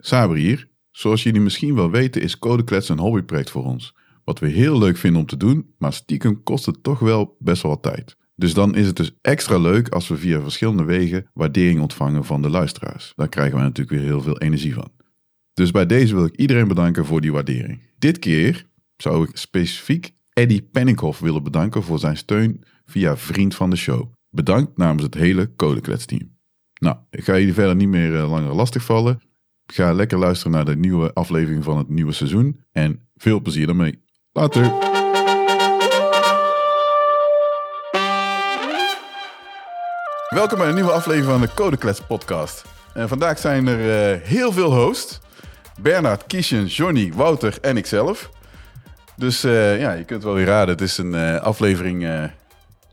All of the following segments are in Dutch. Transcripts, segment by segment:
Saber hier. Zoals jullie misschien wel weten is Codeklets een hobbyproject voor ons. Wat we heel leuk vinden om te doen, maar stiekem kost het toch wel best wel wat tijd. Dus dan is het dus extra leuk als we via verschillende wegen waardering ontvangen van de luisteraars. Daar krijgen we natuurlijk weer heel veel energie van. Dus bij deze wil ik iedereen bedanken voor die waardering. Dit keer zou ik specifiek Eddie Penninghoff willen bedanken voor zijn steun via Vriend van de Show. Bedankt namens het hele Codeklets team. Nou, ik ga jullie verder niet meer uh, langer lastigvallen. Ga lekker luisteren naar de nieuwe aflevering van het nieuwe seizoen. En veel plezier daarmee. Later! Welkom bij een nieuwe aflevering van de Codeklets podcast. En vandaag zijn er uh, heel veel hosts. Bernard, Kiesjen, Johnny, Wouter en ikzelf. Dus uh, ja, je kunt wel weer raden. Het is een uh, aflevering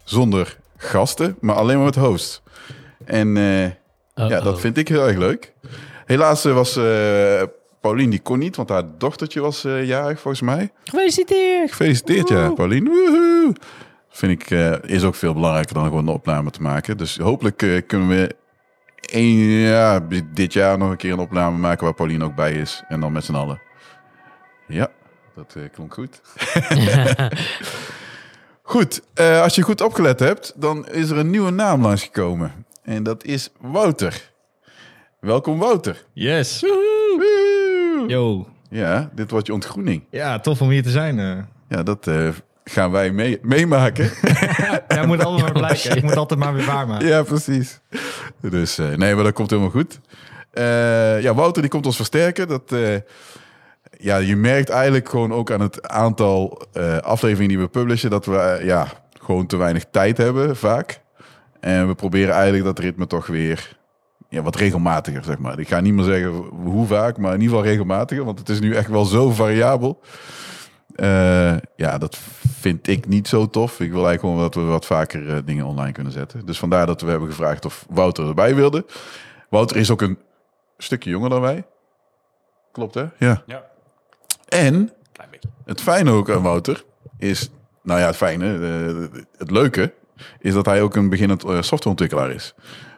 zonder gasten, maar alleen maar met hosts. En ja, dat vind ik heel erg leuk. Helaas was Paulien, die kon niet, want haar dochtertje was jarig volgens mij. Gefeliciteerd! Gefeliciteerd, ja, Paulien. Woehoe! vind ik, is ook veel belangrijker dan gewoon een opname te maken. Dus hopelijk kunnen we één, ja, dit jaar nog een keer een opname maken waar Pauline ook bij is. En dan met z'n allen. Ja, dat uh, klonk goed. goed, als je goed opgelet hebt, dan is er een nieuwe naam langsgekomen. En dat is Wouter. Welkom Wouter. Yes. Woehoe. Yo. Ja, dit wordt je ontgroening. Ja, tof om hier te zijn. Ja, dat gaan wij mee, meemaken. ja, moet altijd maar blijken. Ik moet altijd maar weer waarmaken. Ja, precies. Dus uh, nee, maar dat komt helemaal goed. Ja, Wouter die komt ons versterken. Dat, ja, je merkt eigenlijk gewoon ook aan het aantal afleveringen die we publishen... dat we ja, gewoon te weinig tijd hebben vaak. En we proberen eigenlijk dat ritme toch weer ja, wat regelmatiger, zeg maar. Ik ga niet meer zeggen hoe vaak, maar in ieder geval regelmatiger. Want het is nu echt wel zo variabel. Uh, ja, dat vind ik niet zo tof. Ik wil eigenlijk gewoon dat we wat vaker uh, dingen online kunnen zetten. Dus vandaar dat we hebben gevraagd of Wouter erbij wilde. Wouter is ook een stukje jonger dan wij. Klopt, hè? Ja. ja. En het fijne ook aan Wouter is... Nou ja, het fijne, uh, het leuke... is dat hij ook een beginnend softwareontwikkelaar is.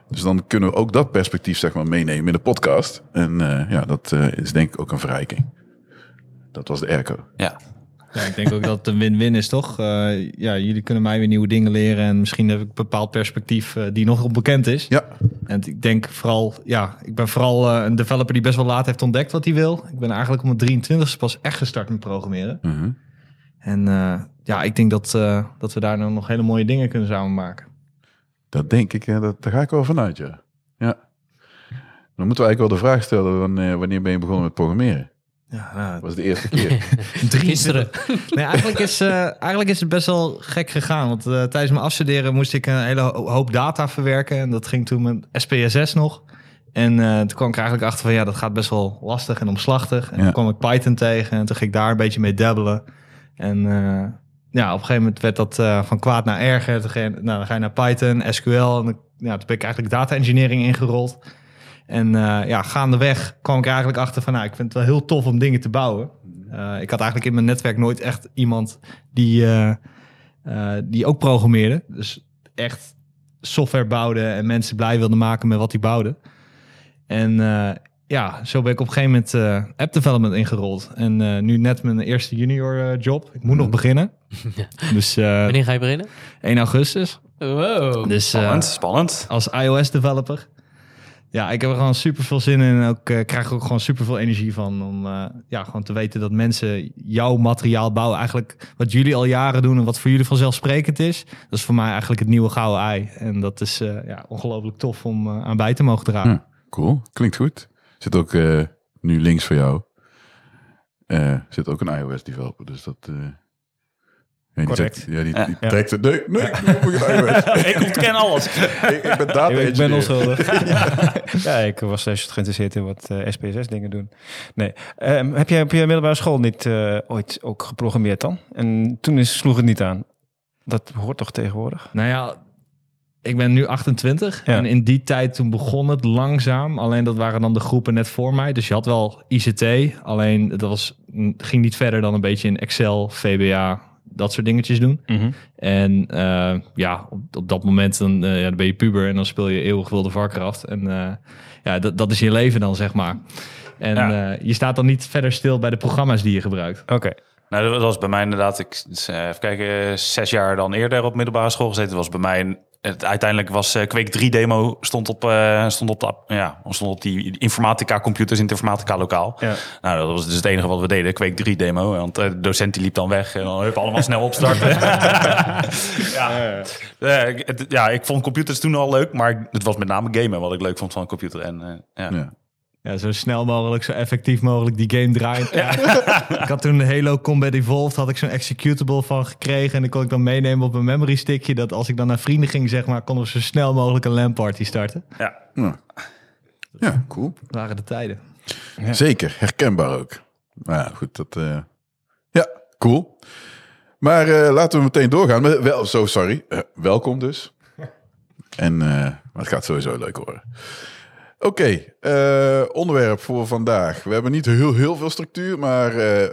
Dus dan kunnen we ook dat perspectief zeg maar meenemen in de podcast. En ja, dat is denk ik ook een verrijking. Dat was de Erco. Ja, ja, ik denk ook dat het een win-win is, toch? Uh, ja, jullie kunnen mij weer nieuwe dingen leren en misschien heb ik een bepaald perspectief uh, die nog onbekend is. Ja. En ik denk vooral, ja, ik ben vooral uh, een developer die best wel laat heeft ontdekt wat hij wil. Ik ben eigenlijk om het 23ste pas echt gestart met programmeren. Uh -huh. En ja, ik denk dat, dat we daar nou nog hele mooie dingen kunnen samen maken. Dat denk ik, hè? Dat, daar ga ik wel vanuit, ja. Ja. Dan moeten we eigenlijk wel de vraag stellen, wanneer, wanneer ben je begonnen met programmeren? Ja, nou, dat was de eerste keer. Gisteren. nee, eigenlijk is, uh, eigenlijk is het best wel gek gegaan. Want uh, tijdens mijn afstuderen moest ik een hele hoop data verwerken. En dat ging toen met SPSS nog. En uh, toen kwam ik eigenlijk achter van ja, dat gaat best wel lastig en omslachtig. En ja. toen kwam ik Python tegen en toen ging ik daar een beetje mee dabbelen. En ja, op een gegeven moment werd dat van kwaad naar erger. Toen, ging, nou, dan ga je naar Python, SQL. En ja, toen ben ik eigenlijk data engineering ingerold. En uh, ja, gaandeweg kwam ik eigenlijk achter van, nou, ik vind het wel heel tof om dingen te bouwen. Uh, ik had eigenlijk in mijn netwerk nooit echt iemand die, die ook programmeerde. Dus echt software bouwde en mensen blij wilde maken met wat hij bouwde. En ja, zo ben ik op een gegeven moment app development ingerold. En nu net mijn eerste junior job. Ik moet nog beginnen. Dus, Wanneer ga je beginnen? 1 augustus. Wow. Dus, spannend, spannend. Als iOS developer. Ja, ik heb er gewoon super veel zin in en ook uh, krijg er ook gewoon super veel energie van om uh, ja, gewoon te weten dat mensen jouw materiaal bouwen. Eigenlijk wat jullie al jaren doen en wat voor jullie vanzelfsprekend is. Dat is voor mij eigenlijk het nieuwe gouden ei. En dat is uh, ja, ongelooflijk tof om aan bij te mogen dragen. Hm, cool, klinkt goed. Zit ook nu links voor jou. zit ook een iOS developer, dus dat Nee, Correct. ja, die, die ja. trekt het. Nee, nee, ik ontken alles. ik, ik ben data Ik ben onschuldig. ja, ik was juist geïnteresseerd in wat uh, SPSS dingen doen. Nee. Um, heb jij op je middelbare school niet uh, ooit ook geprogrammeerd dan? En toen is, sloeg het niet aan. Dat hoort toch tegenwoordig? Nou ja, ik ben nu 28 ja. en in die tijd toen begon het langzaam. Alleen dat waren dan de groepen net voor mij. Dus je had wel ICT, alleen dat was, ging niet verder dan een beetje in Excel, VBA, dat soort dingetjes doen. Mm -hmm. En uh, ja, op, op, dat moment dan, uh, ja, dan ben je puber en dan speel je eeuwig wilde Warcraft. En uh, ja, dat, dat is je leven dan, zeg maar. En Ja. eh, je staat dan niet verder stil bij de programma's die je gebruikt. Oké. Nou, dat was bij mij inderdaad, ik, eh, even kijken, zes jaar dan eerder op middelbare school gezeten. Dat was bij mij, het, uiteindelijk was eh, Quake 3 demo, stond op, eh, stond op, de, ja, stond op die informatica computers in het informatica lokaal. Ja. Nou, dat was dus het enige wat we deden, Quake 3 demo. Want eh, de docent die liep dan weg en dan hup, allemaal snel opstarten. ja. Ik- het- ja, ik vond computers toen al leuk, maar het was met name gamen wat ik leuk vond van een computer. En, eh, ja. Ja. Zo snel mogelijk, zo effectief mogelijk die game draaien. ik had toen Halo Combat Evolved, had ik zo'n executable van gekregen. En die kon ik dan meenemen op mijn memory stickje. Dat als ik dan naar vrienden ging, zeg maar, konden we zo snel mogelijk een LAN party starten. Ja. Ja. ja, cool. Dat waren de tijden. Ja. Zeker, herkenbaar ook. Nou ja, goed, dat... eh, Ja, cool. Maar eh, laten we meteen doorgaan. Maar Wel, zo, sorry. Eh, welkom dus. En eh, maar het gaat sowieso leuk worden. Oké, eh, onderwerp voor vandaag. We hebben niet heel, heel veel structuur, maar eh,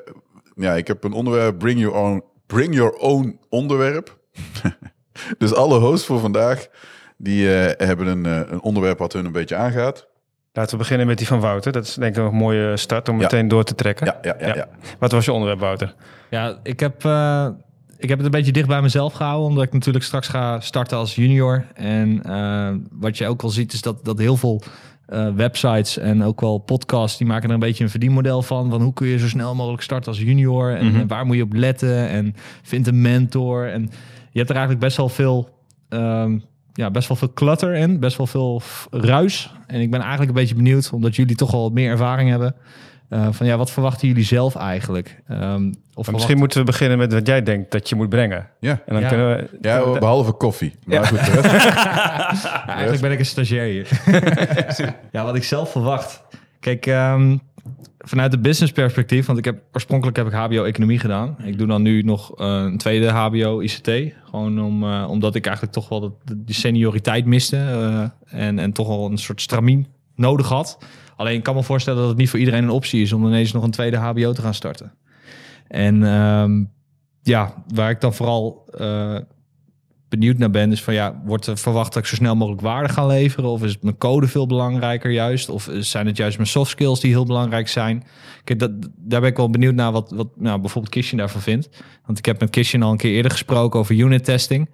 ja, ik heb een onderwerp. Bring your own, bring your own onderwerp. dus alle hosts voor vandaag, die eh, hebben een, een onderwerp wat hun een beetje aangaat. Laten we beginnen met die van Wouter. Dat is denk ik een mooie start om Ja. meteen door te trekken. Ja, ja, ja. Ja. ja. Wat was je onderwerp, Wouter? Ja, ik heb, eh, ik heb het een beetje dicht bij mezelf gehouden, omdat ik natuurlijk straks ga starten als junior. En eh, wat je ook al ziet, is dat, dat heel veel eh, websites en ook wel podcasts, die maken er een beetje een verdienmodel van. Van hoe kun je zo snel mogelijk starten als junior en, Mhm. en waar moet je op letten en vind een mentor. En je hebt er eigenlijk best wel veel, ehm, ja, best wel veel clutter in, best wel veel ruis. En ik ben eigenlijk een beetje benieuwd, omdat jullie toch al wat meer ervaring hebben. Eh, van ja, wat verwachten jullie zelf eigenlijk? Ehm, of misschien moeten we beginnen met wat jij denkt dat je moet brengen. Ja. En dan Ja. kunnen we... Ja, behalve koffie. Maar goed, de rest- Ja, eigenlijk ben ik een stagiair hier. ja, wat ik zelf verwacht. Kijk, ehm, vanuit de business perspectief, want ik heb oorspronkelijk heb ik HBO-economie gedaan. Ik doe dan nu nog eh, een tweede HBO-ICT. Gewoon om, eh, omdat ik eigenlijk toch wel de, die senioriteit miste. eh, en, en toch wel een soort stramien nodig had. Alleen ik kan me voorstellen dat het niet voor iedereen een optie is om ineens nog een tweede HBO te gaan starten. En ehm, ja, waar ik dan vooral eh, benieuwd naar ben, is van ja, wordt er verwacht dat ik zo snel mogelijk waarde ga leveren? Of is mijn code veel belangrijker juist? Of zijn het juist mijn soft skills die heel belangrijk zijn? Kijk, dat, daar ben ik wel benieuwd naar wat, wat nou, bijvoorbeeld Kishin daarvan vindt. Want ik heb met Kishin al een keer eerder gesproken over unit testing.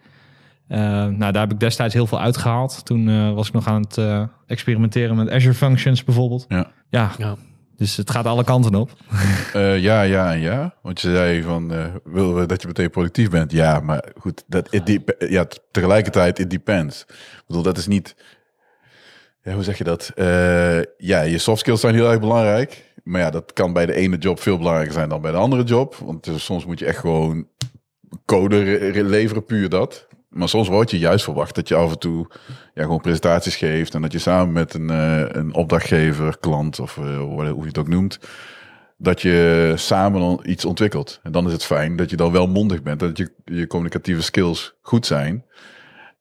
Eh, nou, daar heb ik destijds heel veel uitgehaald. Toen eh, was ik nog aan het eh, experimenteren met Azure Functions bijvoorbeeld. Ja. ja. Ja. Dus het gaat alle kanten op. Eh, ja, ja en ja. Want je zei van, eh willen we dat je meteen productief bent? Ja, maar goed, dat, ja, tegelijkertijd, it depends. Ik bedoel, dat is niet... Ja, hoe zeg je dat? Eh, ja, je soft skills zijn heel erg belangrijk. Maar ja, dat kan bij de ene job veel belangrijker zijn dan bij de andere job. Want soms moet je echt gewoon code re- re- leveren, puur dat. Maar soms wordt je juist verwacht dat je af en toe ja, gewoon presentaties geeft. En dat je samen met een, eh, een opdrachtgever, klant of eh, hoe je het ook noemt dat je samen iets ontwikkelt. En dan is het fijn dat je dan wel mondig bent, dat je, je communicatieve skills goed zijn.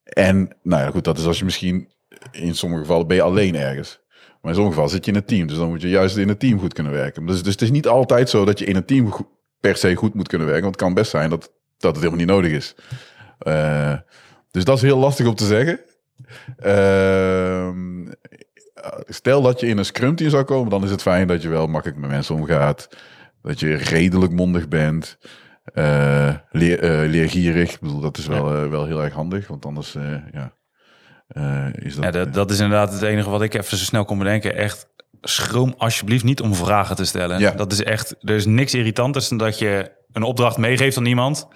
En nou ja, goed, dat is als je misschien in sommige gevallen ben je alleen ergens. Maar in sommige gevallen zit je in een team, dus dan moet je juist in een team goed kunnen werken. Dus, dus het is niet altijd zo dat je in een team per se goed moet kunnen werken, want het kan best zijn dat, dat het helemaal niet nodig is. Eh, dus dat is heel lastig om te zeggen. Ehm, stel dat je in een scrum team zou komen, dan is het fijn dat je wel makkelijk met mensen omgaat. Dat je redelijk mondig bent. eh, leer, eh, leergierig. Ik bedoel, dat is wel, wel heel erg handig. Want anders ja, is dat... Ja, dat, dat is inderdaad het enige wat ik even zo snel kon bedenken. Echt, schroom alsjeblieft niet om vragen te stellen. Ja. Dat is echt, er is niks irritanters dan dat je een opdracht meegeeft aan iemand.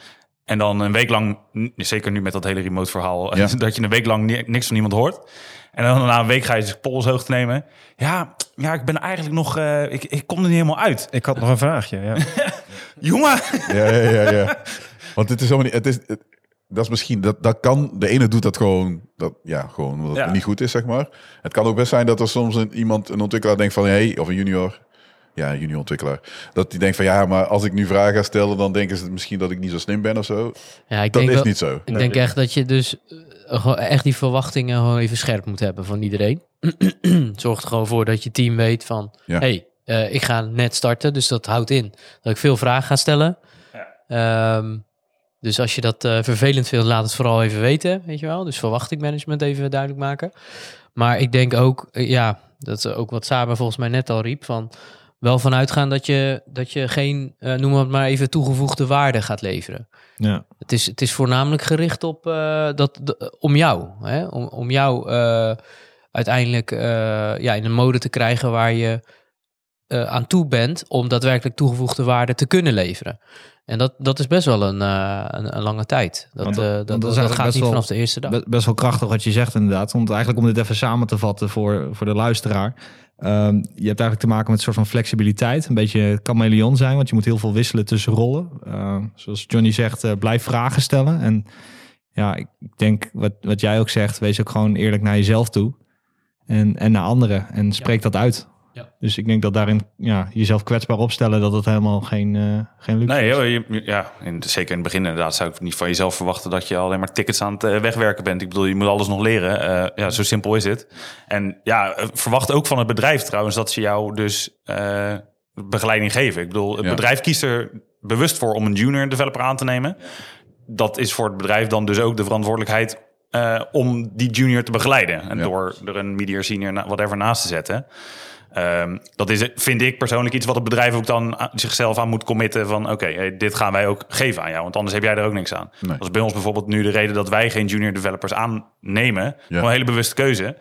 En dan een week lang, zeker nu met dat hele remote verhaal, Ja. dat je een week lang ni- niks van iemand hoort. En dan na een week ga je dus polshoogte nemen. Ja, ja, ik ben eigenlijk nog, eh, ik, ik kom er niet helemaal uit. Ik had nog een vraagje. Ja. Jongen! Ja, ja, ja, ja. Want het is helemaal niet... Het is, het- dat is misschien... Dat, dat kan... De ene doet dat gewoon... Dat, ja, gewoon omdat het Ja. niet goed is, zeg maar. Het kan ook best zijn dat er soms een, iemand, een ontwikkelaar denkt van... Hey, of een junior... Ja, junior ontwikkelaar. Dat die denkt van... Ja, maar als ik nu vragen ga stellen... Dan denken ze misschien dat ik niet zo slim ben of zo. Ja, ik Dat denk is wel- niet zo. Ik denk echt dat je dus eh, gewoon echt die verwachtingen gewoon even scherp moet hebben van iedereen. Zorg er gewoon voor dat je team weet van, Ja. hey, eh, ik ga net starten, dus dat houdt in dat ik veel vragen ga stellen. Ehm, dus als je dat eh, vervelend vindt, laat het vooral even weten, weet je wel. Dus verwachtingmanagement even duidelijk maken. Maar ik denk ook, ja, dat is ook wat Saber volgens mij net al riep, van wel vanuitgaan dat je, dat je geen, eh, noem het maar even, toegevoegde waarde gaat leveren. Ja. Het is, het is voornamelijk gericht op eh, dat, de- om jou. Hè? Om, om jou eh, uiteindelijk ja, in een mode te krijgen waar je aan toe bent om daadwerkelijk toegevoegde waarde te kunnen leveren. En dat, dat is best wel een, een, een lange tijd. Dat, Want dat- dat, gaat niet wel- vanaf de eerste dag. Be- best wel krachtig wat je zegt inderdaad. Want eigenlijk om dit even samen te vatten voor, voor de luisteraar. Ehm, je hebt eigenlijk te maken met een soort van flexibiliteit. Een beetje chameleon zijn, want je moet heel veel wisselen tussen rollen. Ehm, zoals Johnny zegt, eh, blijf vragen stellen. En ja, ik ik denk wat, wat jij ook zegt, wees ook gewoon eerlijk naar jezelf toe. En, en naar anderen. En spreek dat uit. Ja. Dus ik denk dat daarin ja, jezelf kwetsbaar opstellen, dat het helemaal geen, eh geen luxe Nee, is. joh, je- ja, in, zeker in het begin inderdaad zou ik niet van jezelf verwachten dat je alleen maar tickets aan het eh, wegwerken bent. Ik bedoel, je moet alles nog leren. Eh, ja, zo simpel is het. En ja, verwacht ook van het bedrijf trouwens dat ze jou dus eh, begeleiding geven. Ik bedoel, het Ja. bedrijf kiest er bewust voor om een junior developer aan te nemen. Dat is voor het bedrijf dan dus ook de verantwoordelijkheid eh, om die junior te begeleiden. En Ja. door er een media senior, whatever, naast te zetten. Ehm, dat is, vind ik persoonlijk iets wat het bedrijf ook dan aan- zichzelf aan moet committen van oké, hey, dit gaan wij ook geven aan jou, want anders heb jij er ook niks aan. Nee. Dat is bij ons bijvoorbeeld nu de reden dat wij geen junior developers aannemen. Ja. Een hele bewuste keuze.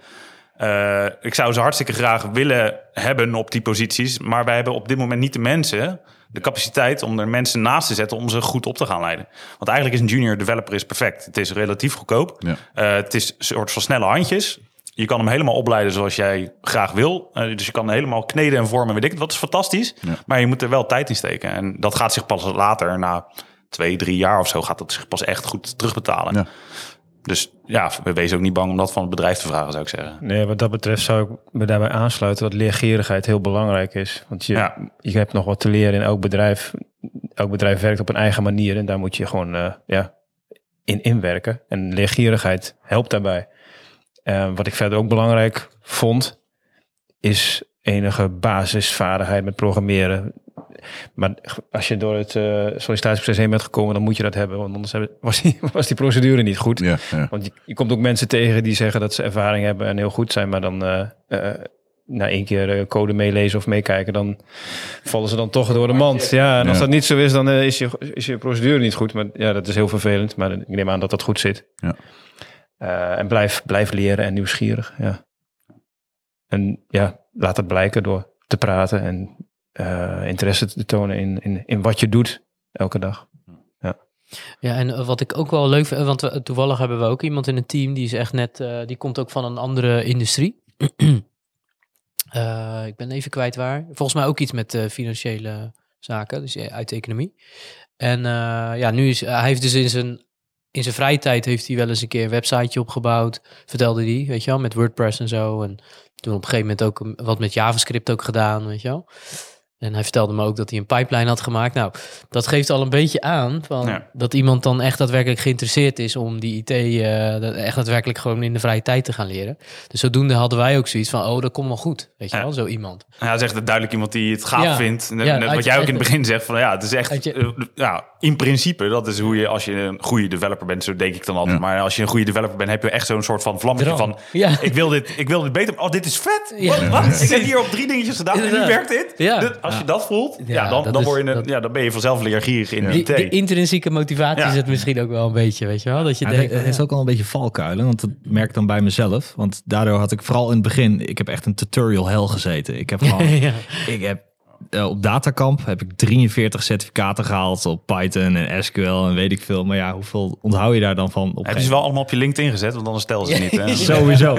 Eh, ik zou ze hartstikke graag willen hebben op die posities, maar wij hebben op dit moment niet de mensen, de capaciteit om er mensen naast te zetten om ze goed op te gaan leiden. Want eigenlijk is een junior developer is perfect. Het is relatief goedkoop. Ja. Eh, het is een soort van snelle handjes. Je kan hem helemaal opleiden zoals jij graag wil. Eh, dus je kan hem helemaal kneden en vormen, weet ik. Dat is fantastities. Ja. Maar je moet er wel tijd in steken. En dat gaat zich pas later, na twee, drie jaar of zo, gaat dat zich pas echt goed terugbetalen. Ja. Dus ja, we wezen ook niet bang om dat van het bedrijf te vragen, zou ik zeggen. Nee, wat dat betreft zou ik me daarbij aansluiten dat leergierigheid heel belangrijk is. Want je, Ja. je hebt nog wat te leren in elk bedrijf. Elk bedrijf werkt op een eigen manier en daar moet je gewoon eh, ja, in inwerken. En leergierigheid helpt daarbij. Eh, wat ik verder ook belangrijk vond, is enige basisvaardigheid met programmeren. Maar als je door het eh, sollicitatieproces heen bent gekomen, dan moet je dat hebben. Want anders hebben- was die, was die procedure niet goed. Ja, ja. Want je, je komt ook mensen tegen die zeggen dat ze ervaring hebben en heel goed zijn, maar dan eh, na één keer code meelezen of meekijken, dan vallen ze dan toch door de mand. Ja, en als Ja. dat niet zo is, dan is, je, is je procedure niet goed. Maar ja, dat is heel vervelend, maar ik neem aan dat dat goed zit. Ja. Eh, en blijf, blijf leren en nieuwsgierig. Ja. En ja, laat het blijken door te praten en eh, interesse te tonen in, in, in wat je doet elke dag. Ja, en eh, wat ik ook wel leuk vind, want toevallig hebben we ook iemand in het team die is echt net, die komt ook van een andere industrie. Ik ben even kwijt waar. Volgens mij ook iets met financiële zaken, dus uit de economie. En ja, nu is hij heeft dus in zijn, in zijn vrije tijd heeft hij wel eens een keer een websiteje opgebouwd, vertelde hij, weet je wel, met WordPress en zo. En toen op een gegeven moment ook wat met JavaScript ook gedaan, weet je wel. En hij vertelde me ook dat hij een pipeline had gemaakt. Nou, dat geeft al een beetje aan van Ja. dat iemand dan echt daadwerkelijk geïnteresseerd is om die IT eh, echt daadwerkelijk gewoon in de vrije tijd te gaan leren. Dus zodoende hadden wij ook zoiets van, oh, dat komt wel goed, weet je Ja. wel, zo iemand. Ja, dat is echt duidelijk iemand die het gaaf Ja. vindt. Net, Ja, net uit- wat jij ook in het begin zegt van ja, het is echt eh, ja, in principe dat is hoe je als je een goede developer bent, zo denk ik dan altijd. Ja. Maar als je een goede developer bent, heb je echt zo'n soort van vlammetje Drang. van Ja. ik wil dit, ik wil dit beter. Oh, dit is vet. Ja. Wat? wat? Ik heb hier op drie dingetjes gedaan en nu werkt dit. Ja. Dus als je dat voelt, ja, Ja, dan, dat dan, is- word je een, dat- ja, dan ben je vanzelf leergierig in Die, IT. die intrinsieke motivatie Ja. is het misschien ook wel een beetje, weet je wel. Dat je Ja, denkt, het is ook al een beetje valkuilen, want dat merk ik dan bij mezelf. Want daardoor had ik vooral in het begin, ik heb echt een tutorial hell gezeten. Ik heb gewoon, ja. ik heb eh, op Datacamp heb ik 43 certificaten gehaald op Python en SQL en weet ik veel. Maar ja, hoeveel onthoud je daar dan van? Op Heb je ze wel allemaal op je LinkedIn gezet, want anders stel ze niet. Hè? Sowieso.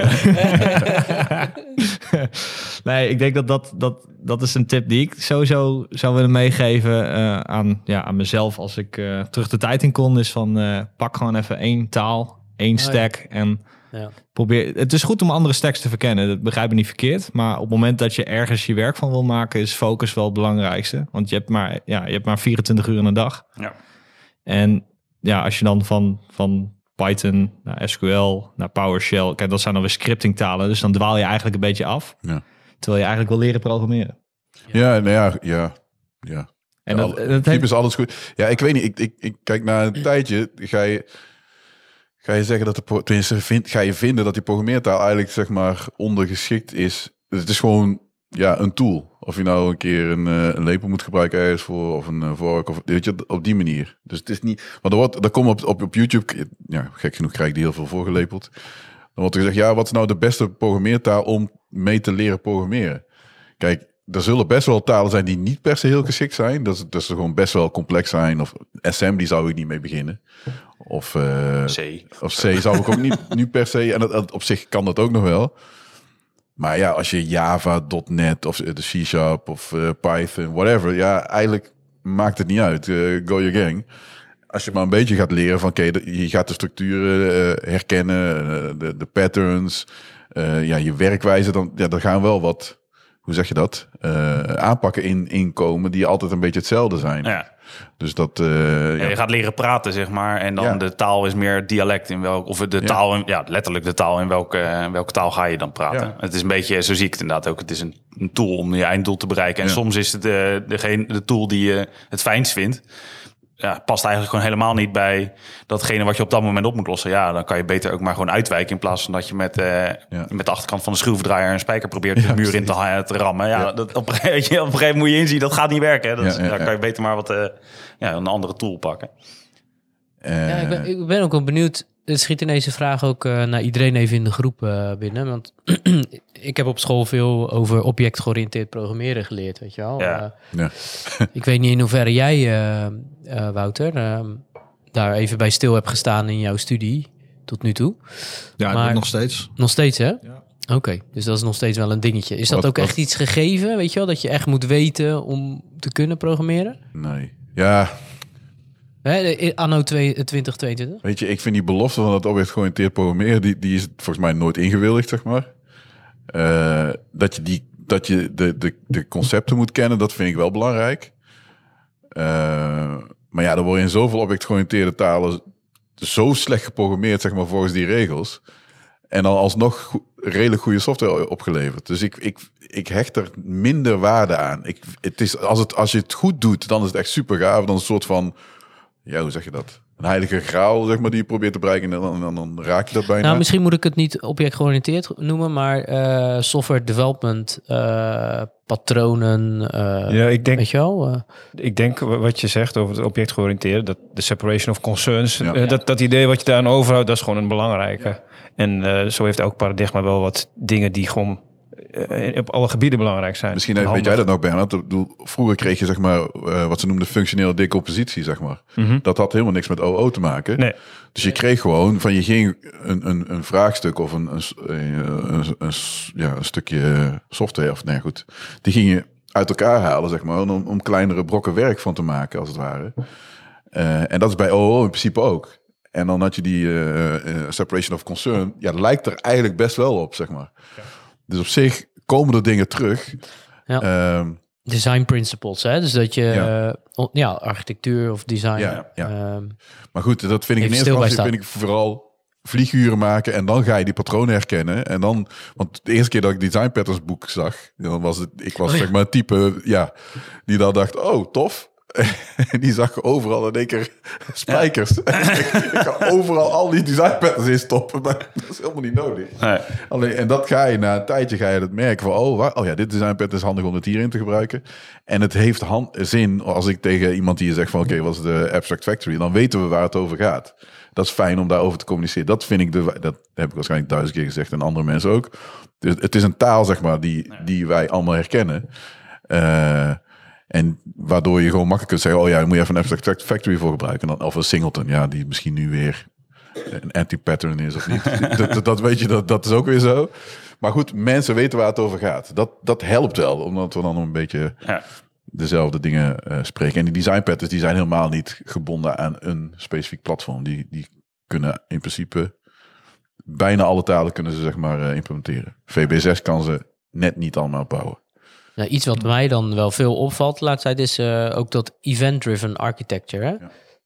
nee, ik denk dat dat, dat dat is een tip die ik sowieso zou willen meegeven eh, aan, ja, aan mezelf als ik eh, terug de tijd in kon. Is van eh, pak gewoon even één taal, één ja. stack en Ja. probeer. Het is goed om andere stacks te verkennen. Dat begrijp ik niet verkeerd. Maar op het moment dat je ergens je werk van wil maken, is focus wel het belangrijkste. Want je hebt maar, ja, je hebt maar 24 uur in een dag. Ja. En ja, als je dan van, van Python naar SQL naar PowerShell, kijk, dat zijn dan weer scriptingtalen. Dus dan dwaal je eigenlijk een beetje af. Ja. Terwijl je eigenlijk wil leren programmeren. Ja, nou ja, ja. ja. En Ja, dat, dat type heeft, is alles goed. Ja, ik weet niet. Ik, ik, ik kijk na een tijdje, ga je, Ga je zeggen dat de tenminste vind, ga je vinden dat die programmeertaal eigenlijk zeg maar ondergeschikt is? Het is gewoon ja een tool. Of je nou een keer een, eh, een lepel moet gebruiken ergens voor of een eh, vork of weet je op die manier. Dus het is niet. Maar er wordt, er komt op, op op YouTube. Ja, gek genoeg krijg ik die heel veel voorgelepeld. Dan wordt er gezegd, ja, wat is nou de beste programmeertaal om mee te leren programmeren? Kijk, er zullen best wel talen zijn die niet per se heel geschikt zijn. Dat, dat ze gewoon best wel complex zijn. Of assembly zou ik niet mee beginnen. Of, eh, C. of C zou ik ook niet nu per se. En dat, dat- op zich kan dat ook nog wel. Maar ja, als je Java, .NET of de C-Sharp of eh, Python, whatever. Ja, eigenlijk maakt het niet uit. Eh, go your gang. Als je maar een beetje gaat leren van, oké, de- je gaat de structuren eh, herkennen, eh, de, de patterns, eh, ja, je werkwijze, dan, ja, er gaan wel wat, hoe zeg je dat, Eh, aanpakken in, inkomen die altijd een beetje hetzelfde zijn. Ja. Dus dat, eh, Ja, ja, je gaat leren praten, zeg maar. En dan Ja. de taal is meer dialect in welk... Of de taal, in- ja, letterlijk de taal in welke, in welke taal ga je dan praten. Het is een beetje, zo zie ik het inderdaad ook. Het is een, een tool om je einddoel te bereiken. En soms is het de, degene, de tool die je het fijnst vindt... Ja, past eigenlijk gewoon helemaal niet bij datgene wat je op dat moment op moet lossen. Ja, dan kan je beter ook maar gewoon uitwijken in plaats van dat je met, eh, met de achterkant van de schroevendraaier een spijker probeert Ja, de muur in te, rammen. Ja, Ja. Dat, op, een gegeven- weet je, op een gegeven moment moet je inzien dat gaat niet werken. Dat, Ja, is- ja, dan ja. kan je beter maar wat, eh, ja, een andere tool pakken. eh, Ja, ik, ben, ik ben ook wel benieuwd. Er schiet ineens een vraag ook eh, naar iedereen even in de groep eh, binnen. Want ik heb op school veel over objectgeoriënteerd programmeren geleerd, weet je wel. Ja. Eh, ja. ik weet niet in hoeverre jij, eh, eh, Wouter, eh, daar even bij stil hebt gestaan in jouw studie tot nu toe. Ja, Maar- nog steeds. Nog steeds, hè? Ja. Oké, dus dat is nog steeds wel een dingetje. Is dat Wat- ook wat- echt iets gegeven, weet je wel? Dat je echt moet weten om te kunnen programmeren? Nee. Ja, Hè, in anno 2 2022? weet je, ik vind die belofte van het object-georiënteerd programmeren, die, die is volgens mij nooit ingewilligd, zeg maar. Eh, dat je, die, dat je de, de, de concepten moet kennen, dat vind ik wel belangrijk. Eh, maar ja, er worden in zoveel object-georiënteerde talen zo slecht geprogrammeerd, zeg maar, volgens die regels. En dan alsnog go- redelijk goede software opgeleverd. Dus ik, ik, ik hecht er minder waarde aan. Ik, het is, als, het, als je het goed doet, dan is het echt super gaaf. Dan een soort van, ja, hoe zeg je dat? Een heilige graal, zeg maar, die je probeert te bereiken. En dan, dan, dan raak je dat bijna. Nou, misschien moet ik het niet objectgeoriënteerd noemen, maar eh, software development, eh, patronen, eh, Ja, ik denk, weet je wel? eh, ik denk wa- wat je zegt over het objectgeoriënteerde, dat de separation of concerns, Ja. dat, dat idee wat je daar aan overhoudt, dat is gewoon een belangrijke. En eh, zo heeft elk paradigma wel wat dingen die gewoon op alle gebieden belangrijk zijn. Misschien En weet jij dat nog, bedoel, Vroeger kreeg je zeg maar eh, wat ze noemden functionele decompositie, zeg maar. Mhm. Dat had helemaal niks met OO te maken. Nee. Dus je kreeg gewoon van je ging een, een, een vraagstuk of een, een, eh, een, ja, een stukje software of nee goed. Die ging je uit elkaar halen, zeg maar, om, om kleinere brokken werk van te maken, als het ware. Eh, en dat is bij OO in principe ook. En dan had je die eh, eh, separation of concern. Ja, lijkt er eigenlijk best wel op, zeg maar. Dus op zich komen er dingen terug. Ja. Ehm, design principles, hè? Dus dat je, Ja. eh, ja, architectuur of design. Ja, ja. ehm, Maar goed, dat vind ik in eerste instantie vind ik vooral vlieguren maken en dan ga je die patronen herkennen. En dan, want de eerste keer dat ik Design Patterns boek zag, dan was het, ik was Oh zeg maar type, ja, die dan dacht, oh tof. Die zag overal in één keer spijkers. ik, ik kan overal al die design patterns in stoppen, maar dat is helemaal niet nodig. Nee. Alleen, en dat ga je na een tijdje ga je dat merken van, oh, wa- oh ja, dit design pattern is handig om het hierin te gebruiken. En het heeft hand, zin als ik tegen iemand die zegt van, oké, wat is de Abstract Factory? Dan weten we waar het over gaat. Dat is fijn om daarover te communiceren. Dat vind ik, de, dat heb ik waarschijnlijk duizend keer gezegd en andere mensen ook. Dus het is een taal, zeg maar, die, die wij allemaal herkennen. Eh, en waardoor je gewoon makkelijk kunt zeggen, oh ja, daar moet je even een Abstract Factory voor gebruiken. En dan, of een Singleton, ja, die misschien nu weer een anti-pattern is of niet. dat, dat, weet je, dat, dat is ook weer zo. Maar goed, mensen weten waar het over gaat. Dat, dat helpt wel, omdat we dan een beetje Ja. dezelfde dingen eh, spreken. En die design patterns die zijn helemaal niet gebonden aan een specifiek platform. Die, die kunnen in principe bijna alle talen kunnen ze zeg maar eh, implementeren. VB6 kan ze net niet allemaal bouwen. Nou, iets wat mij dan wel veel opvalt de laatste tijd is eh, ook dat event-driven architecture. Hè?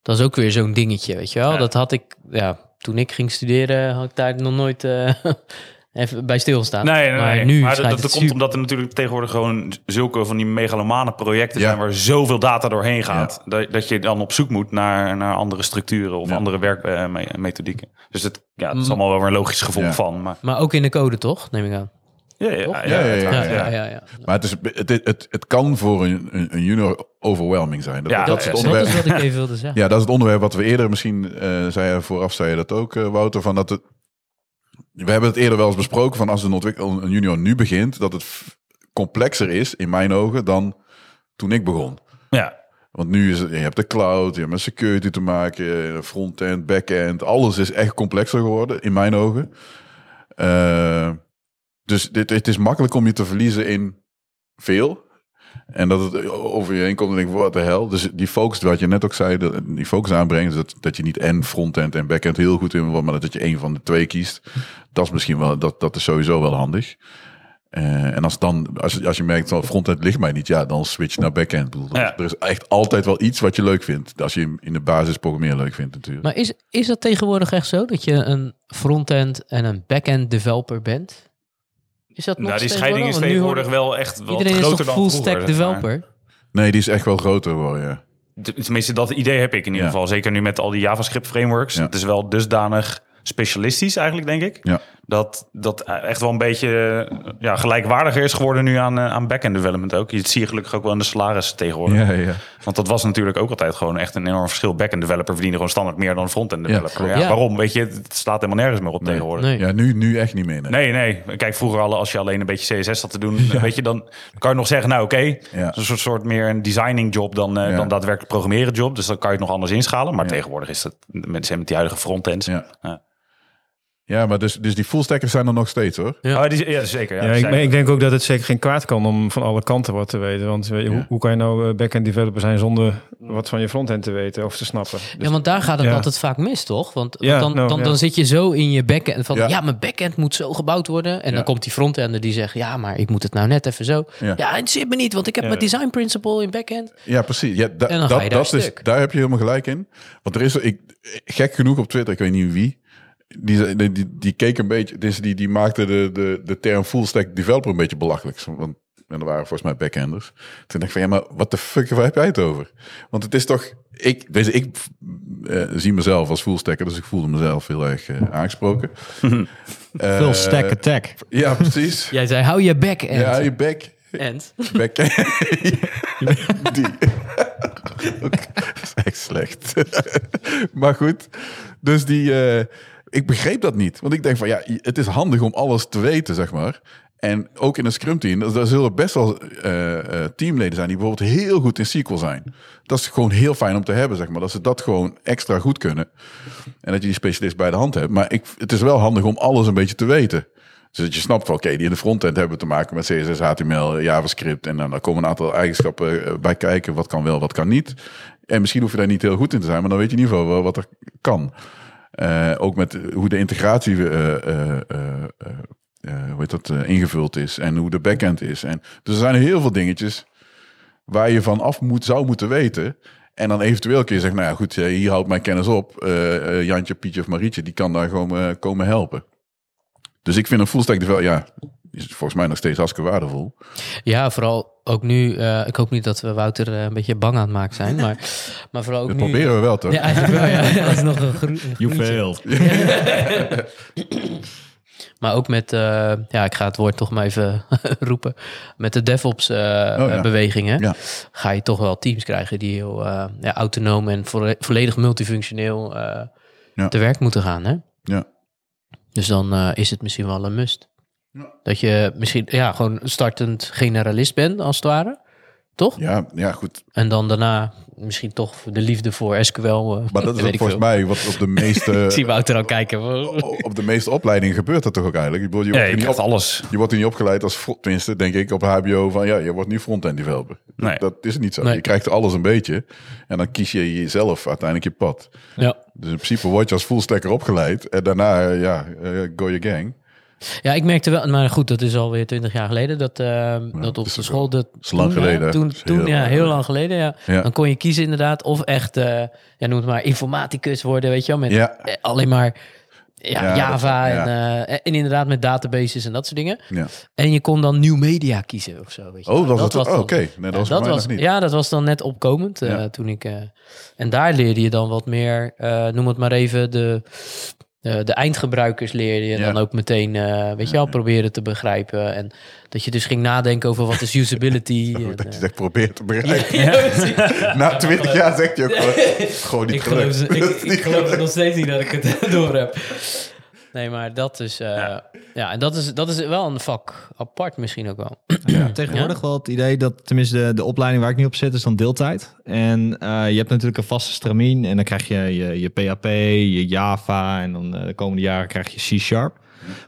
Dat is ook weer zo'n dingetje, weet je wel? Ja. Dat had ik, ja, toen ik ging studeren, had ik daar nog nooit eh, even bij stilstaan. Nee, nee, maar nee. nu maar dat, dat komt super- omdat er natuurlijk tegenwoordig gewoon zulke van die megalomane projecten Ja. zijn waar zoveel data doorheen gaat. Dat, dat je dan op zoek moet naar, naar andere structuren of Ja. andere werkmethodieken. Dus het, ja, het is allemaal wel weer een logisch gevolg Ja. van. Maar, Maar ook in de code, toch? Neem ik aan. Ja, ja, ja, Ja. Maar het, is, het, het, het kan voor een, een, een junior overwhelming zijn. Dat, Ja, dat is het Dat onderwerp. is wat ik even wilde zeggen. Ja, dat is het onderwerp wat we eerder misschien eh zeiden vooraf, zei je dat ook, eh, Wouter, van dat het. We hebben het eerder wel eens besproken van als een, ontwikkel, een junior nu begint, dat het complexer is in mijn ogen dan toen ik begon. Ja. Want nu is het, je hebt de cloud, je hebt met security te maken, frontend, backend, alles is echt complexer geworden in mijn ogen. Eh, dus dit, het is makkelijk om je te verliezen in veel. En dat het over je heen komt en denk wat de hel. Dus die focus, wat je net ook zei, die focus aanbrengt, dat, dat je niet en frontend en backend heel goed in wordt, maar dat je één van de twee kiest. Dat is misschien wel, dat, dat is sowieso wel handig. Eh, en als dan, als, je- als je merkt van frontend ligt mij niet, ja, dan switch je naar backend. Ik bedoel, Ja. Er is echt altijd wel iets wat je leuk vindt. Als je in de basis programmeren leuk vindt natuurlijk. Maar is, is dat tegenwoordig echt zo? Dat je een frontend en een backend developer bent? Is dat nog Nou, die scheiding is nu tegenwoordig wel echt wel Iedereen is groter toch dan full vroeger, stack zeg maar. developer? Nee, die is echt wel groter geworden, ja. Tenminste, dat idee heb ik in ieder Ja. geval. Zeker nu met al die JavaScript frameworks. Ja. Het is wel dusdanig specialistisch eigenlijk, denk ik. Ja. Dat dat echt wel een beetje eh, ja, gelijkwaardiger is geworden nu aan, eh, aan back-end development ook. Je zie je gelukkig ook wel in de salarissen tegenwoordig. Ja, ja. Want dat was natuurlijk ook altijd gewoon echt een enorm verschil. Back-end developer verdiende gewoon standaard meer dan een front-end developer. Ja, Ja. Waarom? Weet je, het slaat helemaal nergens meer op Nee. tegenwoordig. Nee. ja nu, nu echt niet meer. Nee. Nee, nee. Kijk, vroeger al, als je alleen een beetje CSS zat te doen, weet je, dan kan je nog zeggen, nou oké, Ja. een soort, soort meer een designing job dan, eh, Ja. dan daadwerkelijk programmeren job. Dus dan kan je het nog anders inschalen. Maar Ja. tegenwoordig is het met, met die huidige frontends. Ja. Ja. Maar dus, dus die fullstackers zijn er nog steeds hoor. Ja. Oh, die, ja, zeker. Ja, Ja, ik, ik denk ook dat het zeker geen kwaad kan om van alle kanten wat te weten. Want Ja. hoe, hoe kan je nou eh, back-end developer zijn zonder wat van je frontend te weten of te snappen? Dus- Ja, want daar gaat het Ja. altijd vaak mis, toch? Want Ja, dan, nou, dan, ja. dan zit je zo in je backend van... Ja. Ja, mijn backend moet zo gebouwd worden. En Ja. dan komt die frontender die zegt... Ja, maar ik moet het nou net even zo. Ja. Ja, het zit me niet, want ik heb Ja. mijn design principle in backend. Ja, precies. Ja, da- En dan dat, ga je daar dat is, stuk. daar heb je helemaal gelijk in. Want er is, ik, gek genoeg op Twitter, ik weet niet wie, die, die, die, die keek een beetje, dus die, die maakte de, de, de term full stack developer een beetje belachelijk. Want en er waren volgens mij backenders. Toen dacht ik van, ja, maar wat de fuck, waar heb jij het over? Want het is toch, ik, weet je, ik eh, zie mezelf als full stacker, dus ik voelde mezelf heel erg eh, aangesproken. Eh, Full stack attack. Ja, precies. Jij zei, hou je backend. Ja, je back. End. Back. Die. Dat is echt slecht. maar goed, dus die, eh, ik begreep dat niet. Want ik denk van ja, het is handig om alles te weten, zeg maar. En ook in een scrum team, daar zullen best wel eh, eh, teamleden zijn die bijvoorbeeld heel goed in SQL zijn. Dat is gewoon heel fijn om te hebben, zeg maar. Dat ze dat gewoon extra goed kunnen. En dat je die specialist bij de hand hebt. Maar ik, het is wel handig om alles een beetje te weten. Dus dat je snapt van, oké, die in de frontend hebben te maken met CSS, HTML, JavaScript. En dan, komen een aantal eigenschappen eh, bij kijken. Wat kan wel, wat kan niet. En misschien hoef je daar niet heel goed in te zijn, maar dan weet je in ieder geval wel wat er kan. Eh, ook met hoe de integratie eh, eh, hoe dat, ingevuld is. En hoe de backend is. En, dus er zijn heel veel dingetjes waar je van af moet, zou moeten weten. En dan eventueel kun je zeggen, nou ja, goed, hier houdt mijn kennis op. Jantje, Pietje of Marietje, die kan daar gewoon komen helpen. Dus ik vind een full stack developer, ja, is volgens mij nog steeds hartstikke waardevol. Ja, vooral ook nu. eh, ik hoop niet dat we Wouter eh, een beetje bang aan het maken zijn. Maar, maar vooral ook Dat nu... proberen we wel, toch? Ja, eigenlijk wel. Ja. Dat is nog een, You failed. Maar ook met, eh, ja, ik ga het woord toch maar even roepen. Met de DevOps eh, Oh, ja. bewegingen Ja. ga je toch wel teams krijgen die heel eh, ja, autonoom en volle- volledig multifunctioneel eh, Ja. te werk moeten gaan. Hè? Ja. Dus dan eh, is het misschien wel een must. Ja. Dat je misschien ja, gewoon een startend generalist bent, als het ware. Toch? Ja, ja, goed. En dan daarna misschien toch de liefde voor SQL. eh, Maar dat is ook volgens veel. mij wat op de meeste, Ik zie Wouter al kijken. op de meeste opleidingen gebeurt dat toch ook eigenlijk? Ik bedoel, je Ja, wordt je er niet krijgt op, alles. je wordt er niet opgeleid als, tenminste, denk ik, op HBO van, ja, je wordt niet front-end developer. Nee. Dat is niet zo. Nee. Je krijgt alles een beetje en dan kies je jezelf uiteindelijk je pad. Ja. Dus in principe word je als full stacker opgeleid en daarna, ja, eh, go your gang. Ja, ik merkte wel, maar goed, dat is alweer twintig jaar geleden, dat, eh, dat op de school... Dat, is lang toen, ja, geleden, hè? Toen, Dat heel ja, heel lang geleden, ja. Ja. Dan kon je kiezen inderdaad, of echt, eh, ja, noem het maar, informaticus worden, weet je wel, met Ja. eh, alleen maar ja, Ja, Java dat- en, eh, en inderdaad met databases en dat soort dingen. Ja. En je kon dan nieuw media kiezen of zo. Weet je. Oh, dat, was Oh, oké. Nee, dat was nog niet. Ja, dat was dan net opkomend Ja. toen ik. en daar leerde je dan wat meer, noem het maar even, de, de, de eindgebruikers leerde je Ja. dan ook meteen, eh, weet je wel, proberen te begrijpen. En dat je dus ging nadenken over wat is usability. en, Dat je eh, dat probeert te ja, precies. Na twintig jaar zegt je ook gewoon, gewoon niet ik geloof, ik, ik geloof nog steeds niet dat ik het door heb. Nee, maar dat is, eh, ja. en dat is, dat is wel een vak apart misschien ook wel. Tegenwoordig wel het idee dat, tenminste de, de opleiding waar ik nu op zit, is dan deeltijd. En eh, je hebt natuurlijk een vaste stramien en dan krijg je je, je PHP, je Java en dan eh, de komende jaren krijg je C-Sharp.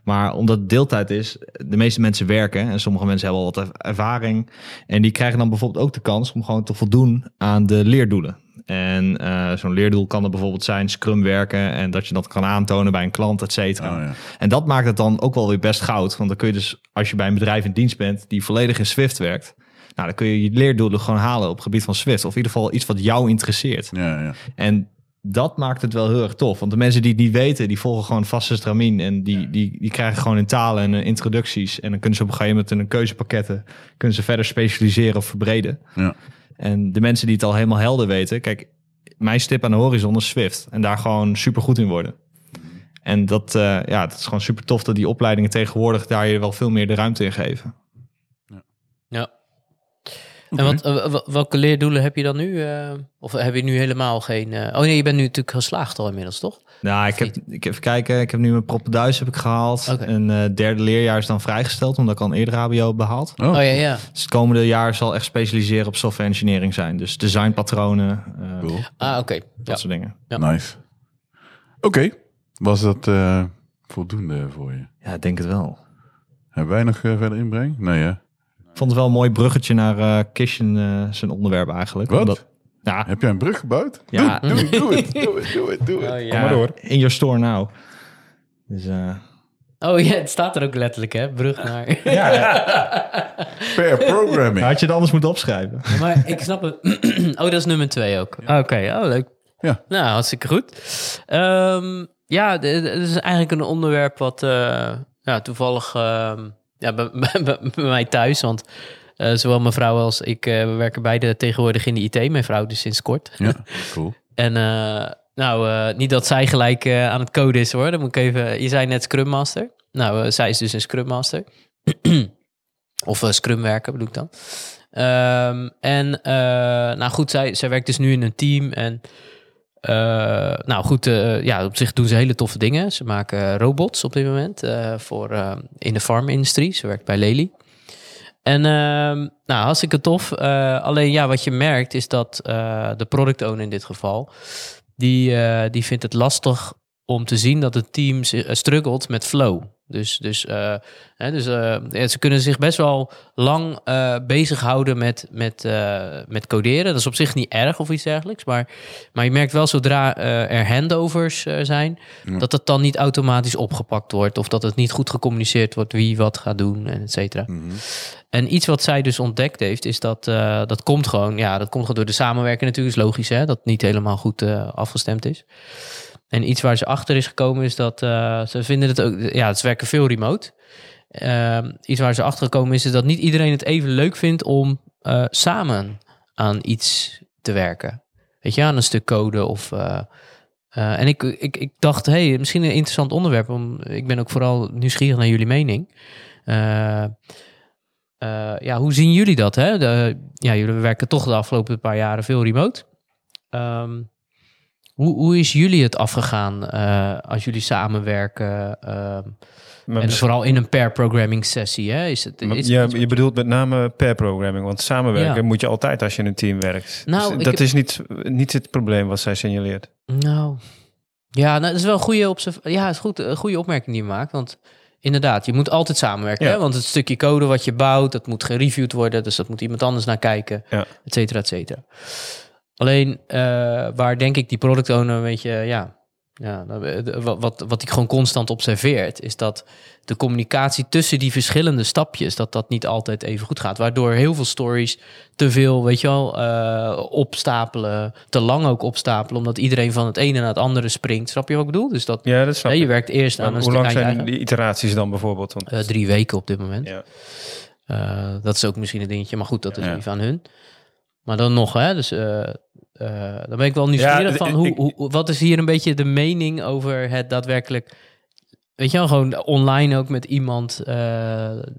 Maar omdat het deeltijd is, de meeste mensen werken en sommige mensen hebben al wat er- ervaring. En die krijgen dan bijvoorbeeld ook de kans om gewoon te voldoen aan de leerdoelen. En eh, zo'n leerdoel kan er bijvoorbeeld zijn Scrum werken en dat je dat kan aantonen bij een klant, et cetera. Oh, ja. En dat maakt het dan ook wel weer best goud. Want dan kun je dus, als je bij een bedrijf in dienst bent die volledig in Swift werkt, nou, dan kun je je leerdoelen gewoon halen op het gebied van Swift. Of in ieder geval iets wat jou interesseert. Ja, ja. En dat maakt het wel heel erg tof. Want de mensen die het niet weten, die volgen gewoon vaste stramien. En die, die, die krijgen gewoon in talen en introducties. En dan kunnen ze op een gegeven moment in een keuzepakketten... kunnen ze verder specialiseren of verbreden. Ja. En de mensen die het al helemaal helder weten... Kijk, mijn stip aan de horizon is Swift. En daar gewoon super goed in worden. En dat, eh, ja, dat is gewoon super tof dat die opleidingen tegenwoordig... daar je wel veel meer de ruimte in geven. Ja. En wat, eh, welke leerdoelen heb je dan nu? eh, of heb je nu helemaal geen... eh, oh nee, je bent nu natuurlijk geslaagd al inmiddels, toch? Nou, ik heb, ik even kijken. Ik heb nu mijn proppenduis heb ik gehaald. Oké. Een eh, derde leerjaar is dan vrijgesteld, omdat ik al een eerder HBO heb behaald. Oh, Oh, ja, ja. Dus het komende jaar zal echt specialiseren op software engineering zijn. Dus designpatronen, eh, cool. Ah, oké. dat Ja. soort dingen. Ja. Nice. Oké. Was dat eh, voldoende voor je? Ja, ik denk het wel. Hebben wij nog verder inbreng? Nee, hè? Vond het wel een mooi bruggetje naar eh Kishen, eh, zijn onderwerp eigenlijk. Wat? Omdat, ja, Heb jij een brug gebouwd? Ja. Doe, doe, doe het, doe het, doe het, doe het. Oh, ja. ja, maar door. in your store now. Dus eh, Oh ja, het staat er ook letterlijk, hè? Brug naar... Per programming. had je het anders moeten opschrijven. Ja, maar ik snap het. oh, dat is nummer twee ook. Oké, oh leuk. Ja. Nou, hartstikke goed. Ehm, ja, d- d- het is eigenlijk een onderwerp wat eh, ja, toevallig ehm, ja, bij, bij- bij- bij mij thuis, want eh, zowel mijn vrouw als ik eh, we werken beide tegenwoordig in de IT. Mijn vrouw dus sinds kort. Ja, cool. En eh, nou, niet dat zij gelijk aan het coden is hoor. Dan moet ik even. Je zei net Scrum Master. Nou, zij is dus een Scrum Master. of Scrum werken bedoel ik dan. Ehm, en nou goed, zij, zij werkt dus nu in een team. En eh, nou goed, eh, ja, op zich doen ze hele toffe dingen. Ze maken robots op dit moment eh, voor in de farmindustrie. Ze werkt bij Lely. En ehm, nou, hartstikke tof. Alleen ja, wat je merkt is dat de product owner in dit geval, die, die vindt het lastig om te zien dat het team struggelt met flow. Dus, dus, eh, hè, dus eh, ze kunnen zich best wel lang eh bezighouden met, met, met coderen. Dat is op zich niet erg of iets dergelijks. Maar, maar je merkt wel zodra er handovers zijn, Ja. dat het dan niet automatisch opgepakt wordt. Of dat het niet goed gecommuniceerd wordt wie wat gaat doen en et cetera. Mhm. En iets wat zij dus ontdekt heeft, is dat dat komt gewoon, ja, dat komt gewoon door de samenwerking natuurlijk. is logisch, hè, dat het niet helemaal goed afgestemd is. En iets waar ze achter is gekomen is dat eh, ze vinden het ook, ja, ze werken veel remote. Ehm, iets waar ze achter gekomen is, is dat niet iedereen het even leuk vindt om eh, samen aan iets te werken. Weet je, aan een stuk code of. eh, en ik, ik, ik dacht, hey, misschien een interessant onderwerp. Om, ik ben ook vooral nieuwsgierig naar jullie mening. Ja, hoe zien jullie dat? Hè? De, ja, jullie werken toch de afgelopen paar jaren veel remote. Ehm, hoe, hoe is jullie het afgegaan eh, als jullie samenwerken? ehm, en vooral in een pair programming sessie. Hè? Is het, is je, het- je bedoelt met name per programming, want samenwerken Ja. moet je altijd als je in een team werkt. Nou, Dus ik dat is niet, niet het probleem wat zij signaleert. Nou, ja, nou, dat is wel een goede, ja, is goed, een goede opmerking die je maakt. Want inderdaad, je moet altijd samenwerken. Ja. Hè? Want het stukje code wat je bouwt, dat moet gereviewd worden. Dus dat moet iemand anders naar kijken, Ja. et cetera, et cetera. Alleen, eh, waar denk ik die product owner een beetje, ja, Ja, nou, eh, wat, wat, ik gewoon constant observeert, is dat de communicatie tussen die verschillende stapjes, dat dat niet altijd even goed gaat. Waardoor heel veel stories te veel, weet je wel, eh, opstapelen, te lang ook opstapelen, omdat iedereen van het ene naar het andere springt. Snap je wat ik bedoel? Dus dat Ja, dat snap hè, je werkt eerst aan een hoe lang zijn eigen- die iteraties dan bijvoorbeeld? Want, drie weken op dit moment. ja. Dat is ook misschien een dingetje, maar goed, dat is even aan hun. Maar dan nog, hè, dus eh, eh, dan ben ik wel nieuwsgierig Ja, van ik- hoe, hoe, wat is hier een beetje de mening over het daadwerkelijk, weet je wel, gewoon online ook met iemand, eh,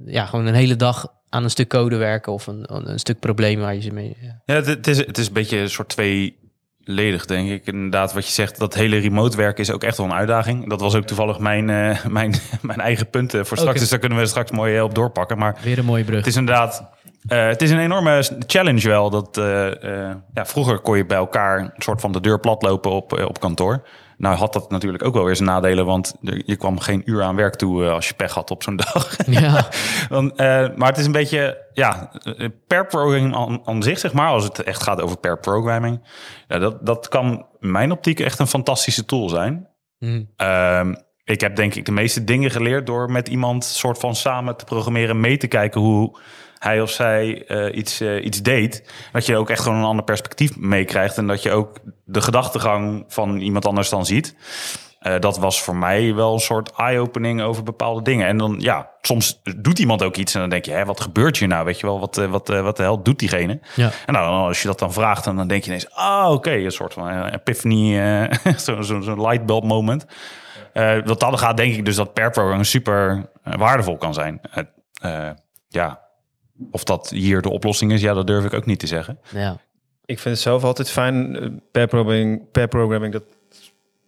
ja, gewoon een hele dag aan een stuk code werken of een, een stuk probleem waar je ze mee. ja. Ja, het, het is, het is een beetje een soort tweeledig, denk ik. Inderdaad, wat je zegt, dat hele remote werken is ook echt wel een uitdaging. Dat was ook toevallig mijn, eh, mijn, mijn eigen punt eh, voor straks. Dus daar kunnen we straks mooi op doorpakken. Maar Weer een mooie brug. het is inderdaad... eh, het is een enorme challenge wel. Dat, eh, eh, ja, vroeger kon je bij elkaar een soort van de deur platlopen op, op kantoor. Nou had dat natuurlijk ook wel weer zijn nadelen. Want je kwam geen uur aan werk toe als je pech had op zo'n dag. ja, Dan, maar het is een beetje, ja, per programming aan, aan zich, zeg maar, als het echt gaat over per programming. Ja, dat, dat kan in mijn optiek echt een fantastische tool zijn. Hm. Ehm, ik heb denk ik de meeste dingen geleerd door met iemand soort van samen te programmeren, mee te kijken hoe hij of zij eh, iets, eh, iets deed. Dat je ook echt gewoon een ander perspectief meekrijgt en dat je ook de gedachtegang van iemand anders dan ziet. Eh, dat was voor mij wel een soort eye-opening over bepaalde dingen. En dan, ja, soms doet iemand ook iets en dan denk je, hè, wat gebeurt hier nou? Weet je wel, wat, wat, wat de hel doet diegene? ja. En nou, als je dat dan vraagt, dan denk je ineens, ah, oké, een soort van epiphany, zo'n zo, lightbulb moment. Wat dan gaat, denk ik dus dat per programma super waardevol kan zijn. Ja, of dat hier de oplossing is, ja, dat durf ik ook niet te zeggen. ja. Ik vind het zelf altijd fijn eh, per programming, per programming dat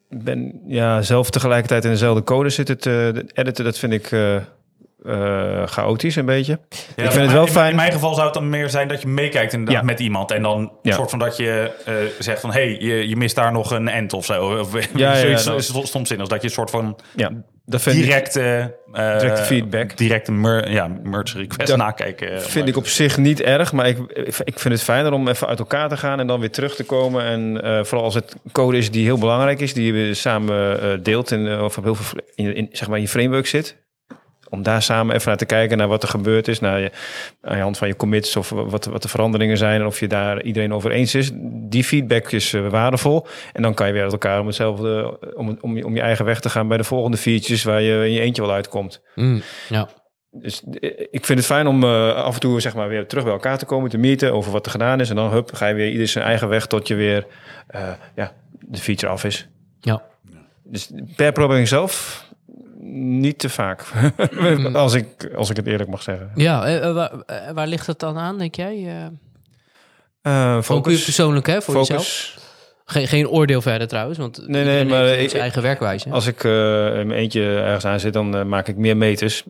ben ja zelf tegelijkertijd in dezelfde code zitten te editen. Dat vind ik eh, eh, chaotisch een beetje. ik vind het wel in, fijn. In mijn geval zou het dan meer zijn dat je meekijkt inderdaad Ja. met iemand. En dan een Ja. soort van dat je eh, zegt van... hé, hey, je, je mist daar nog een end of zo. Of Ja, ja, zoiets nou. st- stomzinnigs. Dat je een soort van Ja, dat vind ik, directe... eh, Directe feedback. Directe mer ja, merge request Dat nakijken. eh, vind ik op zich niet erg, maar ik, ik vind het fijner om even uit elkaar te gaan en dan weer terug te komen. En eh, vooral als het code is die heel belangrijk is, die je samen deelt eh, of op heel veel in, in, zeg maar in je framework zit. Om daar samen even naar te kijken naar wat er gebeurd is, naar je, aan je hand van je commits of wat, wat de veranderingen zijn en of je daar iedereen over eens is. Die feedback is eh, waardevol. En dan kan je weer uit elkaar om hetzelfde, om, om, om je eigen weg te gaan bij de volgende features waar je in je eentje wel uitkomt. Hm. ja. Dus eh, ik vind het fijn om eh, af en toe zeg maar, weer terug bij elkaar te komen, te meeten over wat er gedaan is. En dan hup, ga je weer ieder zijn eigen weg tot je weer eh, ja, de feature af is. ja. Dus per programming zelf niet te vaak. als, ik, als ik het eerlijk mag zeggen. Ja, eh, eh, waar, eh, waar ligt het dan aan, denk jij? Eh Ook focus. persoonlijk, hè, voor jezelf? Geen, geen oordeel verder trouwens, want nee, iedereen maar heeft ik- zijn eigen werkwijze. Als ik eh, in mijn eentje ergens aan zit, dan maak ik meer meters.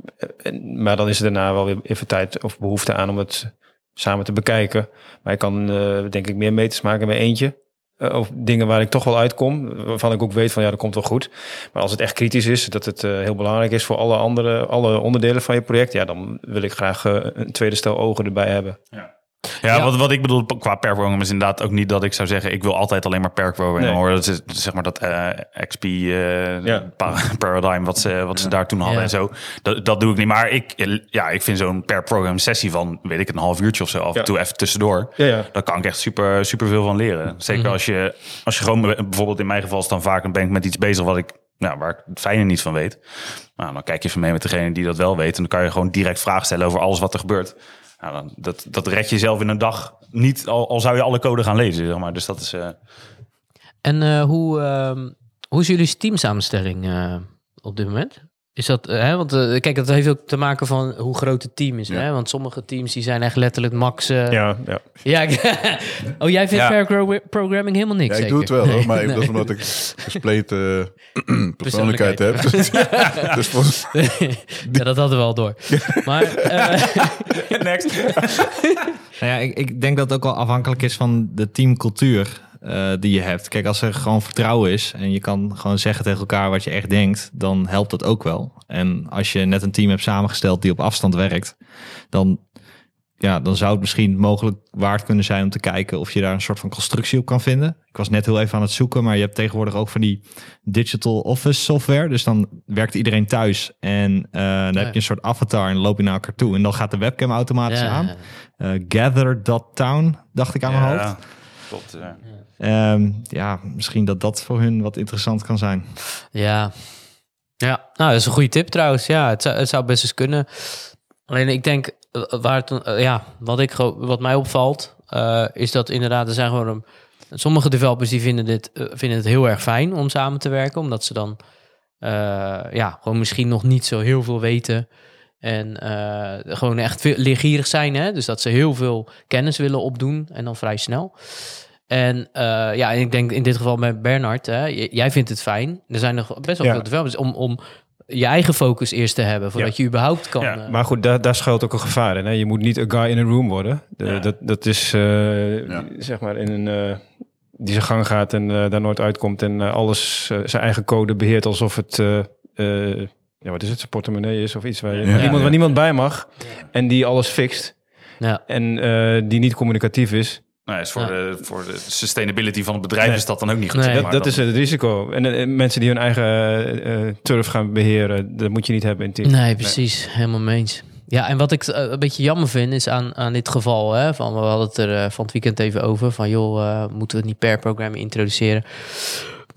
En- maar dan is er daarna wel weer even tijd of behoefte aan om het samen te bekijken. Maar ik kan denk ik meer meters maken in mijn eentje. Eh, of dingen waar ik toch wel uitkom, waarvan ik ook weet van ja, dat komt wel goed. Maar als het echt kritisch is, dat het eh, heel belangrijk is voor alle andere, alle onderdelen van je project, ja, dan wil ik graag eh, een tweede stel ogen erbij hebben. Ja, Ja. Wat, wat ik bedoel qua per programma is inderdaad ook niet dat ik zou zeggen... ik wil altijd alleen maar per programma Nee. hoor. Dat is zeg maar dat eh, XP eh, Ja. pa- paradigm wat ze, wat ze daar toen hadden Ja. en zo. Dat, dat doe ik niet. Maar ik, ja, ik vind zo'n per program sessie van, weet ik, een half uurtje of zo af en toe even tussendoor. Ja, ja. Daar kan ik echt super, super veel van leren. Zeker Mhm. als, je, als je gewoon bijvoorbeeld in mijn geval is dan vaak dan ben ik met iets bezig wat ik, nou, waar ik het fijne niet van weet. Nou, dan kijk je even mee met degene die dat wel weet. En dan kan je gewoon direct vragen stellen over alles wat er gebeurt. Dat, dat red je zelf in een dag niet, al, al zou je alle code gaan lezen. Zeg maar. Dus dat is. eh, En eh, hoe, ehm, hoe is jullie teamsamenstelling eh, op dit moment? Is dat, eh, hè, want eh, kijk, dat heeft ook te maken van hoe groot het team is. Ja. Hè? Want sommige teams die zijn echt letterlijk max. eh, Ja, ja. ja. oh, jij vindt Ja. pro- programming helemaal niks. Ja, ik zeker? doe het wel hoor, maar nee. dat is omdat ik gespleten persoonlijkheid heb. dus voor, ja, dat hadden we al door. Maar eh, Next. Nou ja, ik, ik denk dat het ook wel afhankelijk is van de teamcultuur eh, die je hebt. Kijk, als er gewoon vertrouwen is en je kan gewoon zeggen tegen elkaar wat je echt denkt, dan helpt dat ook wel. En als je net een team hebt samengesteld die op afstand werkt, dan ja, dan zou het misschien mogelijk waard kunnen zijn om te kijken of je daar een soort van constructie op kan vinden. Ik was net heel even aan het zoeken, maar je hebt tegenwoordig ook van die digital office software. Dus dan werkt iedereen thuis en eh, dan heb je een soort avatar en loop je naar elkaar toe. En dan gaat de webcam automatisch Ja, aan. Eh Gather.town, dacht ik aan mijn hoofd. Ehm, ja, misschien dat dat voor hun wat interessant kan zijn. Ja. Ja, nou, dat is een goede tip trouwens. Ja, het zou, het zou best eens kunnen. Alleen ik denk, eh, waar het, eh, ja, wat, ik, wat mij opvalt, eh, is dat inderdaad, er zijn gewoon een, sommige developers die vinden, dit, vinden het heel erg fijn om samen te werken, omdat ze dan eh, ja, gewoon misschien nog niet zo heel veel weten. En eh, gewoon echt veel, leergierig zijn. Hè? Dus dat ze heel veel kennis willen opdoen en dan vrij snel. En eh, ja, en ik denk in dit geval met Bernard, hè, jij vindt het fijn. Er zijn nog best wel Ja. veel developers om, om je eigen focus eerst te hebben, voordat je überhaupt kan. Ja, eh, Maar goed, daar, daar schuilt ook een gevaar in. Hè? Je moet niet een guy in a room worden. De- Ja. dat, dat is, eh, Ja. zeg maar, in een... eh, die zijn gang gaat en eh, daar nooit uitkomt en alles zijn eigen code beheert alsof het eh, eh, ja, wat is het, zijn portemonnee is of iets waar, je, Ja. waar niemand, Ja. waar niemand bij mag en die alles fixt ja. en eh, die niet communicatief is. Nou, is voor, Ja. de, voor de sustainability van het bedrijf Nee. is dat dan ook niet goed. Nee. Dat, maar. dat Dan- is het risico. En eh, mensen die hun eigen eh, eh, turf gaan beheren, dat moet je niet hebben in team. Nee, precies. Helemaal mee eens. Ja, en wat ik eh, een beetje jammer vind is aan, aan dit geval, hè, van, we hadden het er eh, van het weekend even over, van joh, eh, moeten we het niet per programma introduceren?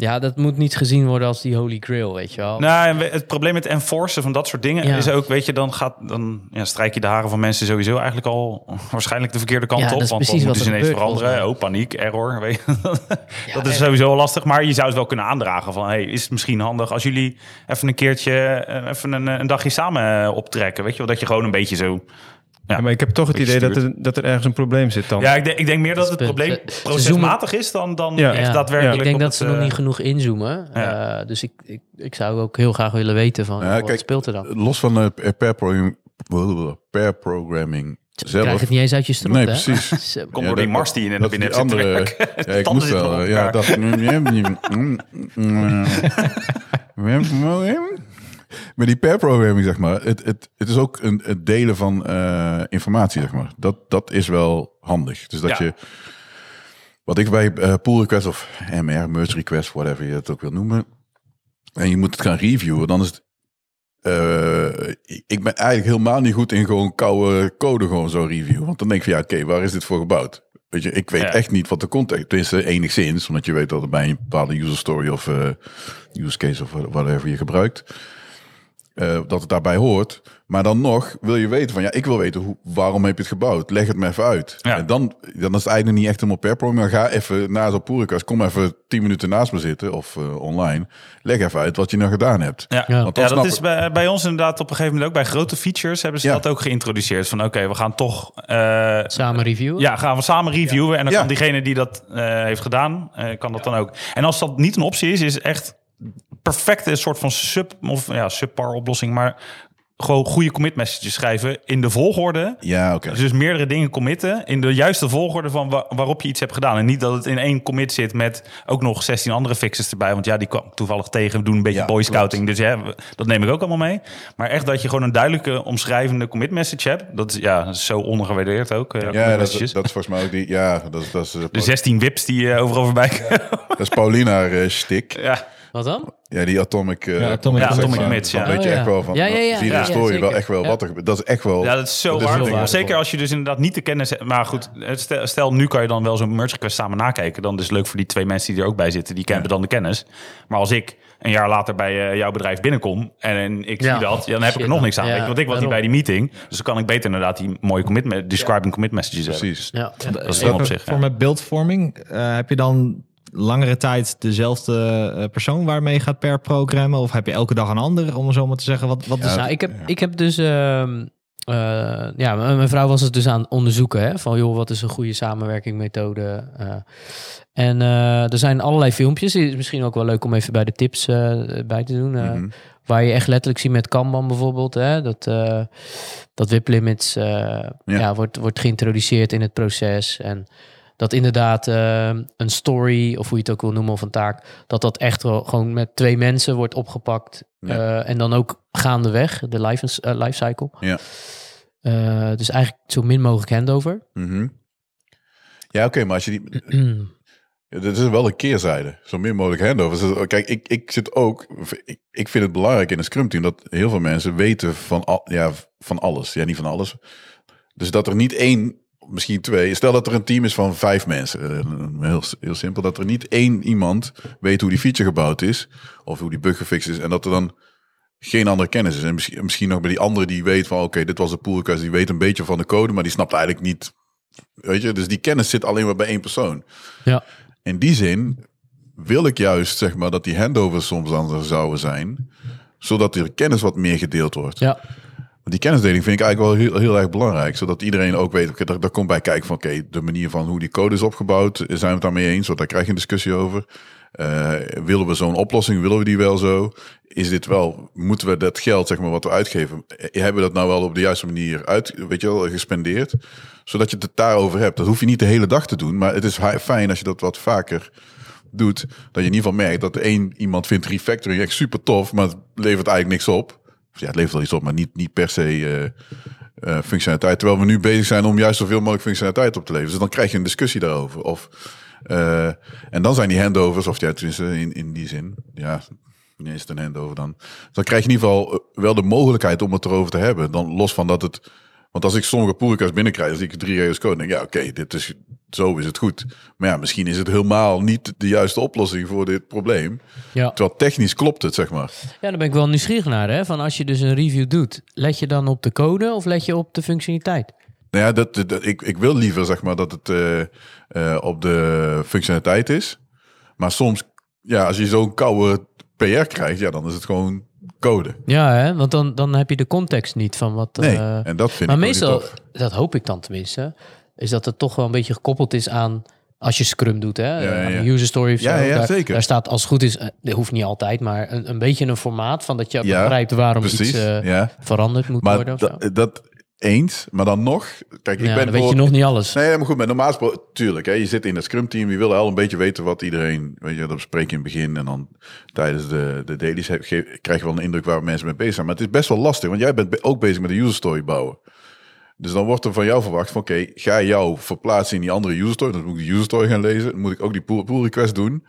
Ja, dat moet niet gezien worden als die holy grail, weet je wel. Nou, het probleem met enforcen van dat soort dingen Ja. is ook, weet je, dan, gaat, dan ja, strijk je de haren van mensen sowieso eigenlijk al waarschijnlijk de verkeerde kant Ja, op. Want dan moeten ze ineens veranderen. Oh, paniek, error. Weet je. dat is sowieso lastig. Maar je zou het wel kunnen aandragen van, hey, is het misschien handig als jullie even een keertje, eh, even een, een dagje samen eh, optrekken. Weet je wel, dat je gewoon een beetje zo... Ja, maar ik heb toch het idee dat er, dat er ergens een probleem zit dan. Ja, ik denk, ik denk meer dat het Dat is het probleem procesmatig is dan, dan Ja. echt Ja. daadwerkelijk. ik denk dat het, ze nog eh, niet genoeg inzoomen. ja. Eh, dus ik, ik, ik zou ook heel graag willen weten van Ja, wat kijk, speelt er dan. Los van eh, per, programming, per programming Ik zelf. krijg het niet eens uit je strot, Nee, hè? precies. Zo. Komt Ja, door die mars die je er dat binnen andere-. Ja, ik moest wel. Ja, dat. Met die pair programming, zeg maar. Het, het, het is ook een, het delen van eh, informatie, zeg maar. Dat, dat is wel handig. Dus dat Ja. je. Wat ik bij eh, pull request of MR, merge request, whatever je het ook wil noemen. En je moet het gaan reviewen, dan is het. eh, ik- ben eigenlijk helemaal niet goed in gewoon koude code gewoon zo reviewen. Want dan denk ik van ja, oké, waar is dit voor gebouwd? Weet je, ik weet Ja. echt niet wat de context is. Enigszins, omdat je weet dat het bij een bepaalde user story of use case of whatever je gebruikt. Eh, dat het daarbij hoort. Maar dan nog wil je weten van ja, ik wil weten hoe, waarom heb je het gebouwd? Leg het me even uit. Ja. En dan, dan is het eigenlijk niet echt helemaal per programma. Maar ga even na zo'n poerkast, kom even tien minuten naast me zitten of eh, online. Leg even uit wat je nou gedaan hebt. Ja, Ja. Want dan ja dat is bij, bij ons inderdaad op een gegeven moment ook. Bij grote features hebben ze Ja. dat ook geïntroduceerd. Van oké, we gaan toch... eh, Samen reviewen. ja, gaan we samen reviewen. En dan Ja. kan diegene die dat eh, heeft gedaan, eh, kan dat dan ook. En als dat niet een optie is, is echt perfecte soort van sub of ja, subpar oplossing. Maar gewoon goede commit messages schrijven in de volgorde. Ja, oké. Dus meerdere dingen committen in de juiste volgorde van wa- waarop je iets hebt gedaan. En niet dat het in één commit zit met ook nog 16 andere fixes erbij. Want ja, die kwam toevallig tegen. We doen een beetje Ja, boy scouting. Dus ja, dat neem ik ook allemaal mee. Maar echt dat je gewoon een duidelijke omschrijvende commit message hebt. Dat is, ja, dat is zo ondergewaardeerd ook. eh, Ja, dat, dat is volgens mij ook die. Ja, dat is, dat is, de 16 wips die eh, overal voorbij komen. dat is Paulina eh stick. ja. Wat dan? Ja, die atomic. eh, Ja, atomic Ja, atomic maar. ja. Dan weet je Oh, echt wel van. Ja, ja, ja. Zie je de Ja, story ja, wel echt wel Ja. wat er gebeurt. Dat is echt wel. Ja, dat is zo waardevol. waardevol. Zeker als je dus inderdaad niet de kennis hebt. Maar goed, stel, stel nu kan je dan wel zo'n merge request samen nakijken. Dan is het leuk voor die twee mensen die er ook bij zitten. Die hebben dan de kennis. Maar als ik een jaar later bij eh, jouw bedrijf binnenkom en ik Ja. zie dat, dan heb ik er nog niks aan. ja, weet je? Want ik was niet bij die meeting. Dus dan kan ik beter inderdaad die mooie commit, describing commit messages hebben. Precies. Ja. Dat is dan op zich. Voor ja. met beeldvorming eh, heb je dan langere tijd dezelfde eh, persoon waarmee je gaat per programma? Of heb je elke dag een ander, om het zo maar te zeggen? Wat, wat is nou, ik heb, ik heb dus... ehm, eh, ja, mijn vrouw was het dus aan het onderzoeken. Hè, van, joh, wat is een goede samenwerkingmethode? eh. en eh, er zijn allerlei filmpjes. Het is misschien ook wel leuk om even bij de tips eh, bij te doen. eh, Mhm. Waar je echt letterlijk ziet met Kanban bijvoorbeeld. Hè, dat, eh dat WIP limits eh, ja. wordt, wordt geïntroduceerd in het proces. En dat inderdaad eh, een story, of hoe je het ook wil noemen, of een taak, dat dat echt wel gewoon met twee mensen wordt opgepakt. Ja. Eh, en dan ook gaandeweg, de life, uh, life cycle. Ja. Eh, dus eigenlijk zo min mogelijk handover. Mhm. Ja, oké, maar als je die... Ja, dat is wel een keerzijde. Zo min mogelijk handovers. Dus, Kijk, ik, ik zit ook... Ik, ik vind het belangrijk in een scrum team dat heel veel mensen weten van, al, ja, van alles. Ja, niet van alles. Dus dat er niet één, misschien twee... Stel dat er een team is van vijf mensen. eh, Heel, heel simpel. Dat er niet één iemand weet hoe die feature gebouwd is. Of hoe die bug gefixt is. En dat er dan geen andere kennis is. En misschien, misschien nog bij die andere die weet van... Oké, dit was de pull request. Die weet een beetje van de code, maar die snapt eigenlijk niet... Weet je, dus die kennis zit alleen maar bij één persoon. Ja. In die zin wil ik juist zeg maar dat die handovers soms anders zouden zijn, zodat de kennis wat meer gedeeld wordt. Ja, die kennisdeling vind ik eigenlijk wel heel, heel erg belangrijk, zodat iedereen ook weet, oké, daar, komt bij kijken van, oké, de manier van hoe die code is opgebouwd, zijn we het daarmee eens? Want daar krijg je een discussie over. Eh, willen we zo'n oplossing? Willen we die wel zo? Is dit wel, moeten we dat geld, zeg maar, wat we uitgeven, eh, hebben we dat nou wel op de juiste manier uit, weet je wel, gespendeerd? Zodat je het daarover hebt. Dat hoef je niet de hele dag te doen, maar het is fijn als je dat wat vaker doet, dat je in ieder geval merkt dat één iemand vindt refactoring echt super tof, maar het levert eigenlijk niks op. Ja, het levert wel iets op, maar niet, niet per se eh, eh, functionaliteit. Terwijl we nu bezig zijn om juist zoveel mogelijk functionaliteit op te leveren. Dus dan krijg je een discussie daarover. Of, eh, en dan zijn die handovers, of ja, tenminste in, in die zin, ja, niet eens een handover dan. Dan krijg je in ieder geval wel de mogelijkheid om het erover te hebben. Dan los van dat het. Want als ik sommige requests binnenkrijg, zie ik drie regels code. Dan denk ik, ja, oké, dit is zo is het goed. Maar ja, misschien is het helemaal niet de juiste oplossing voor dit probleem. ja. Terwijl technisch klopt het, zeg maar. ja, daar ben ik wel nieuwsgierig naar. Hè? Van als je dus een review doet, let je dan op de code of let je op de functionaliteit? Nou ja, dat, dat- ik, ik wil liever zeg maar dat het eh, eh, op de functionaliteit is. Maar soms, ja, als je zo'n koude PR krijgt, ja, dan is het gewoon code. Ja, hè? want dan, dan heb je de context niet van wat... Nee, eh, en dat vind maar ik meestal, dat hoop ik dan tenminste, is dat het toch wel een beetje gekoppeld is aan als je Scrum doet, hè? ja, ja. de user story of Ja, zo. ja, daar, zeker. Daar staat als het goed is, eh, dat hoeft niet altijd, maar een, een beetje een formaat van dat je Ja, begrijpt waarom Precies, iets eh, ja. veranderd moet worden. Of zo. dat eens, maar dan nog... Kijk, ik ja, ben dan weet je nog niet alles. Nee, maar goed, maar normaal gesproken, tuurlijk, hè, je zit in het scrum team, je wil al een beetje weten wat iedereen, weet je, dat bespreek je in het begin en dan tijdens de, de dailies krijg je wel een indruk waar mensen mee bezig zijn. Maar het is best wel lastig, want jij bent be- ook bezig met de user story bouwen. Dus dan wordt er van jou verwacht van, oké, ga jou verplaatsen in die andere user story. Dan moet ik de user story gaan lezen, dan moet ik ook die pull, pull request doen.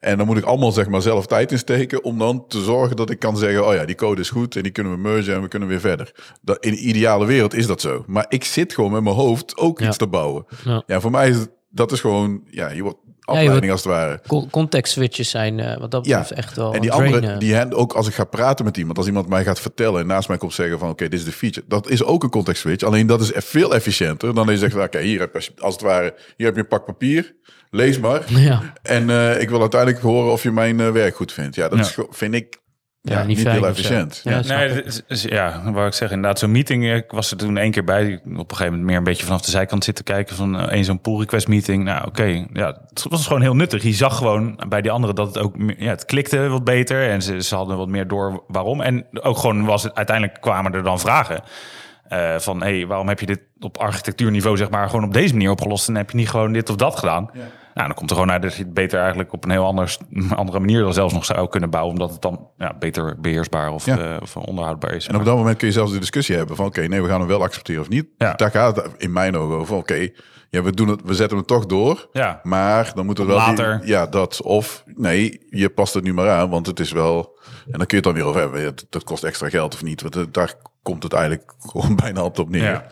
En dan moet ik allemaal zeg maar zelf tijd insteken om dan te zorgen dat ik kan zeggen, oh ja, die code is goed en die kunnen we mergen en we kunnen weer verder. Dat, in de ideale wereld is dat zo. Maar ik zit gewoon met mijn hoofd ook Ja. iets te bouwen. Ja. Ja, voor mij is dat is gewoon, ja, je wordt afleiding als het ware. Con- Context switches zijn eh, wat dat Ja, betreft echt wel En die andere, die hand, ook als ik ga praten met iemand, als iemand mij gaat vertellen en naast mij komt zeggen van oké, dit is de feature. Dat is ook een context switch. Alleen dat is veel efficiënter dan je zegt, oké, hier heb je als het ware, hier heb je een pak papier, lees maar. Ja, En eh, ik wil uiteindelijk horen of je mijn eh, werk goed vindt. Ja, dat Ja. is, vind ik ja, ja, niet, niet fijn heel efficiënt. Ja, Ja. Nee, is- ja, waar ik zeg inderdaad, zo'n meeting, eh, ik was er toen één keer bij, op een gegeven moment meer een beetje vanaf de zijkant zitten kijken van één zo'n pull request meeting. Nou, oké, ja, het was gewoon heel nuttig. Je zag gewoon bij die anderen dat het ook, meer- ja, het klikte wat beter en ze, ze hadden wat meer door waarom. En ook gewoon was het, uiteindelijk kwamen er dan vragen. eh, van, hé, hey, waarom heb je dit op architectuurniveau zeg maar gewoon op deze manier opgelost en heb je niet gewoon dit of dat gedaan? Nou, dan komt er gewoon uit dat je het beter eigenlijk op een heel anders, andere manier dan zelfs nog zou kunnen bouwen, omdat het dan ja, beter beheersbaar of, Ja. eh, of onderhoudbaar is. En op dat moment kun je zelfs de discussie hebben van oké, nee, we gaan hem wel accepteren of niet. Ja. Daar gaat het in mijn ogen over. Oké, ja, we doen het, we zetten hem toch door. Ja. Maar dan moeten we wel Later. die- ja, dat of nee, je past het nu maar aan, want het is wel. En dan kun je het dan weer over hebben. Dat, kost extra geld of niet? Want eh, daar komt het eigenlijk gewoon bijna op neer.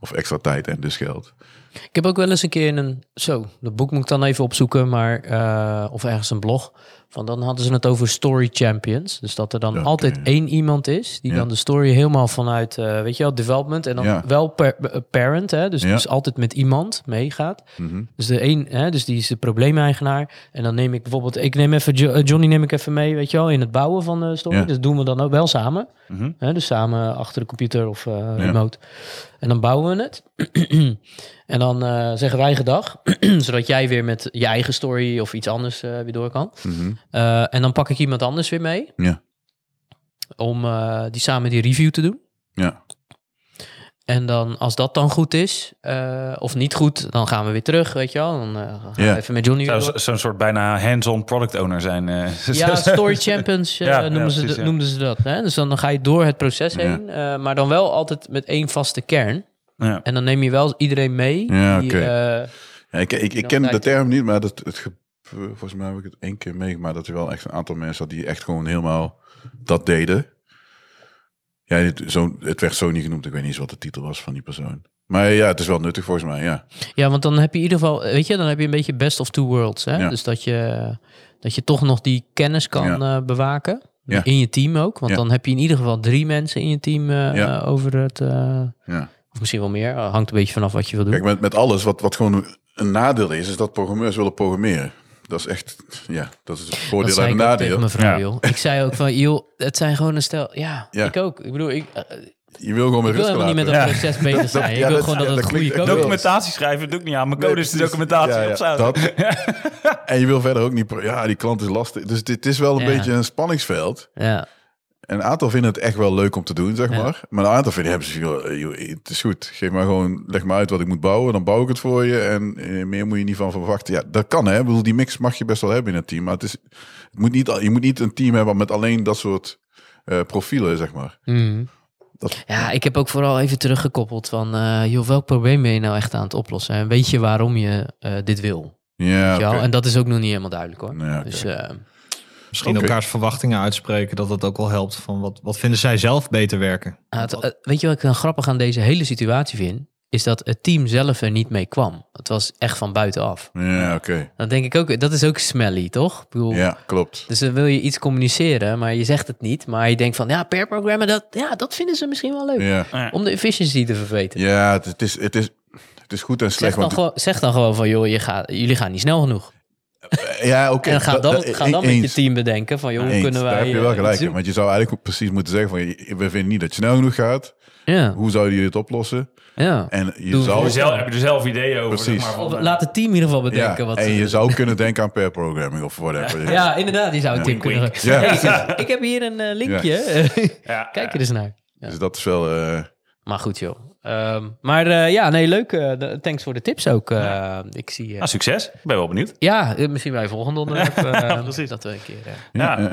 Of extra tijd en dus geld. Ik heb ook wel eens een keer in een, zo, dat boek moet ik dan even opzoeken, maar, eh, of ergens een blog. Van dan hadden ze het over story champions. Dus dat er dan altijd één iemand is die Ja. dan de story helemaal vanuit, eh, weet je wel, development en dan Ja. wel per, eh, parent, hè, dus, Ja. dus altijd met iemand meegaat. Mhm. Dus de een, hè, dus die is de probleemeigenaar. En dan neem ik bijvoorbeeld, ik neem even Jo- eh, Johnny neem ik even mee, weet je wel, in het bouwen van de story. Ja. Dus dat doen we dan ook wel samen. Mhm. Hè, dus samen achter de computer of eh, remote. En dan bouwen we het. en dan zeggen wij gedag. zodat jij weer met je eigen story of iets anders weer door kan. Eh, en dan pak ik iemand anders weer mee. Ja. Om eh, die samen die review te doen. Ja. En dan, als dat dan goed is, eh, of niet goed, dan gaan we weer terug, weet je wel. Dan eh, gaan we even met Johnny weer Zou zo'n soort bijna hands-on product owner zijn. eh. Ja, Story Champions eh, Ja, ja, noemen, ze, precies, de- ja. noemden ze dat. Hè? Dus dan, dan ga je door het proces Ja. heen, eh, maar dan wel altijd met één vaste kern. Ja. En dan neem je wel iedereen mee. Ja, die, oké. eh, Ja, ik, ik, ik ken de term niet, maar dat, het, volgens mij heb ik het één keer meegemaakt dat er wel echt een aantal mensen had die echt gewoon helemaal dat deden. Ja, het, zo, het werd zo niet genoemd. Ik weet niet eens wat de titel was van die persoon. Maar ja, het is wel nuttig volgens mij, ja. Ja, want dan heb je in ieder geval, weet je, dan heb je een beetje best of two worlds. Hè? Ja. Dus dat je, dat je toch nog die kennis kan Ja. eh, bewaken. Ja. In je team ook. Want dan heb je in ieder geval drie mensen in je team eh, eh, over het. eh, ja. of misschien wel meer. Eh, hangt een beetje vanaf wat je wil doen. Kijk, met, met alles wat, wat gewoon een nadeel is, is dat programmeurs willen programmeren. Dat is echt, ja, dat is het dat voordeel zei en een nadeel. Ja. Ik zei ook van, joh, het zijn gewoon een stel. Ja, Ja. ik ook. Ik bedoel, ik, eh, Je wil gewoon met ik wil niet met dat proces bezig zijn. ja, ik wil dat- gewoon dat ja, het goede code is. Documentatie schrijven doe ik niet aan. Mijn Nee, code is de documentatie. Ja, dat. En je wil verder ook niet, ja, die klant is lastig. Dus dit is wel een Ja. beetje een spanningsveld. Ja, een aantal vinden het echt wel leuk om te doen, zeg Ja. maar. Maar een aantal vinden hebben ze eh, het is goed. Geef maar gewoon, leg maar uit wat ik moet bouwen. Dan bouw ik het voor je. En eh, meer moet je niet van verwachten. Ja, dat kan hè. Ik bedoel, die mix mag je best wel hebben in het team. Maar het is, het moet niet, je moet niet een team hebben met alleen dat soort eh, profielen, zeg maar. Mhm. Dat, ja, ik heb ook vooral even teruggekoppeld van, eh, joh, welk probleem ben je nou echt aan het oplossen? En weet je waarom je dit wil? ja. En dat is ook nog niet helemaal duidelijk hoor. Nee, oké. Dus Misschien elkaars verwachtingen uitspreken, dat dat ook wel helpt. Van wat, wat vinden zij zelf beter werken? Ah, het- eh, weet je wat ik dan grappig aan deze hele situatie vind? Is dat het team zelf er niet mee kwam. Het was echt van buitenaf. Ja, oké. Dan denk ik ook, dat is ook smelly, toch? Ik bedoel, Ja, klopt. Dus dan wil je iets communiceren, maar je zegt het niet. Maar je denkt van, ja, per programma, dat, ja, dat vinden ze misschien wel leuk. Ja, Om de efficiency te verbeteren. ja het, is, het, is, het is goed en Zeg, slecht. dan Want, gewoon, zeg dan gewoon van, joh, je gaat, jullie gaan niet snel genoeg. Ja, oké. en ga dan, ga dan met je team bedenken van, joh, hoe kunnen wij... daar heb je eh, wel gelijk in. Want je zou eigenlijk precies moeten zeggen van... we vinden niet dat je snel genoeg gaat. Ja, Hoe zouden jullie het oplossen? ja. En je Doe zou... Heb je zelf, heb je er zelf ideeën over? Precies. Zeg maar, van, eh, laat het team in ieder geval bedenken ja, wat en je doen. zou kunnen denken aan pair programming of whatever. Ja, inderdaad, je zou het team kunnen... wink. Ja. Hey, ik heb hier een eh, linkje. ja, Kijk er eens naar. Dus dat is wel... eh, Maar goed, joh. Ehm, maar eh, ja, nee, leuk. eh, de- thanks voor de tips ook. eh, Ik zie... eh, Nou, succes. Ik ben wel benieuwd. Ja, misschien bij volgende onderwerp. eh, precies. Dat we een keer... Ja, ja,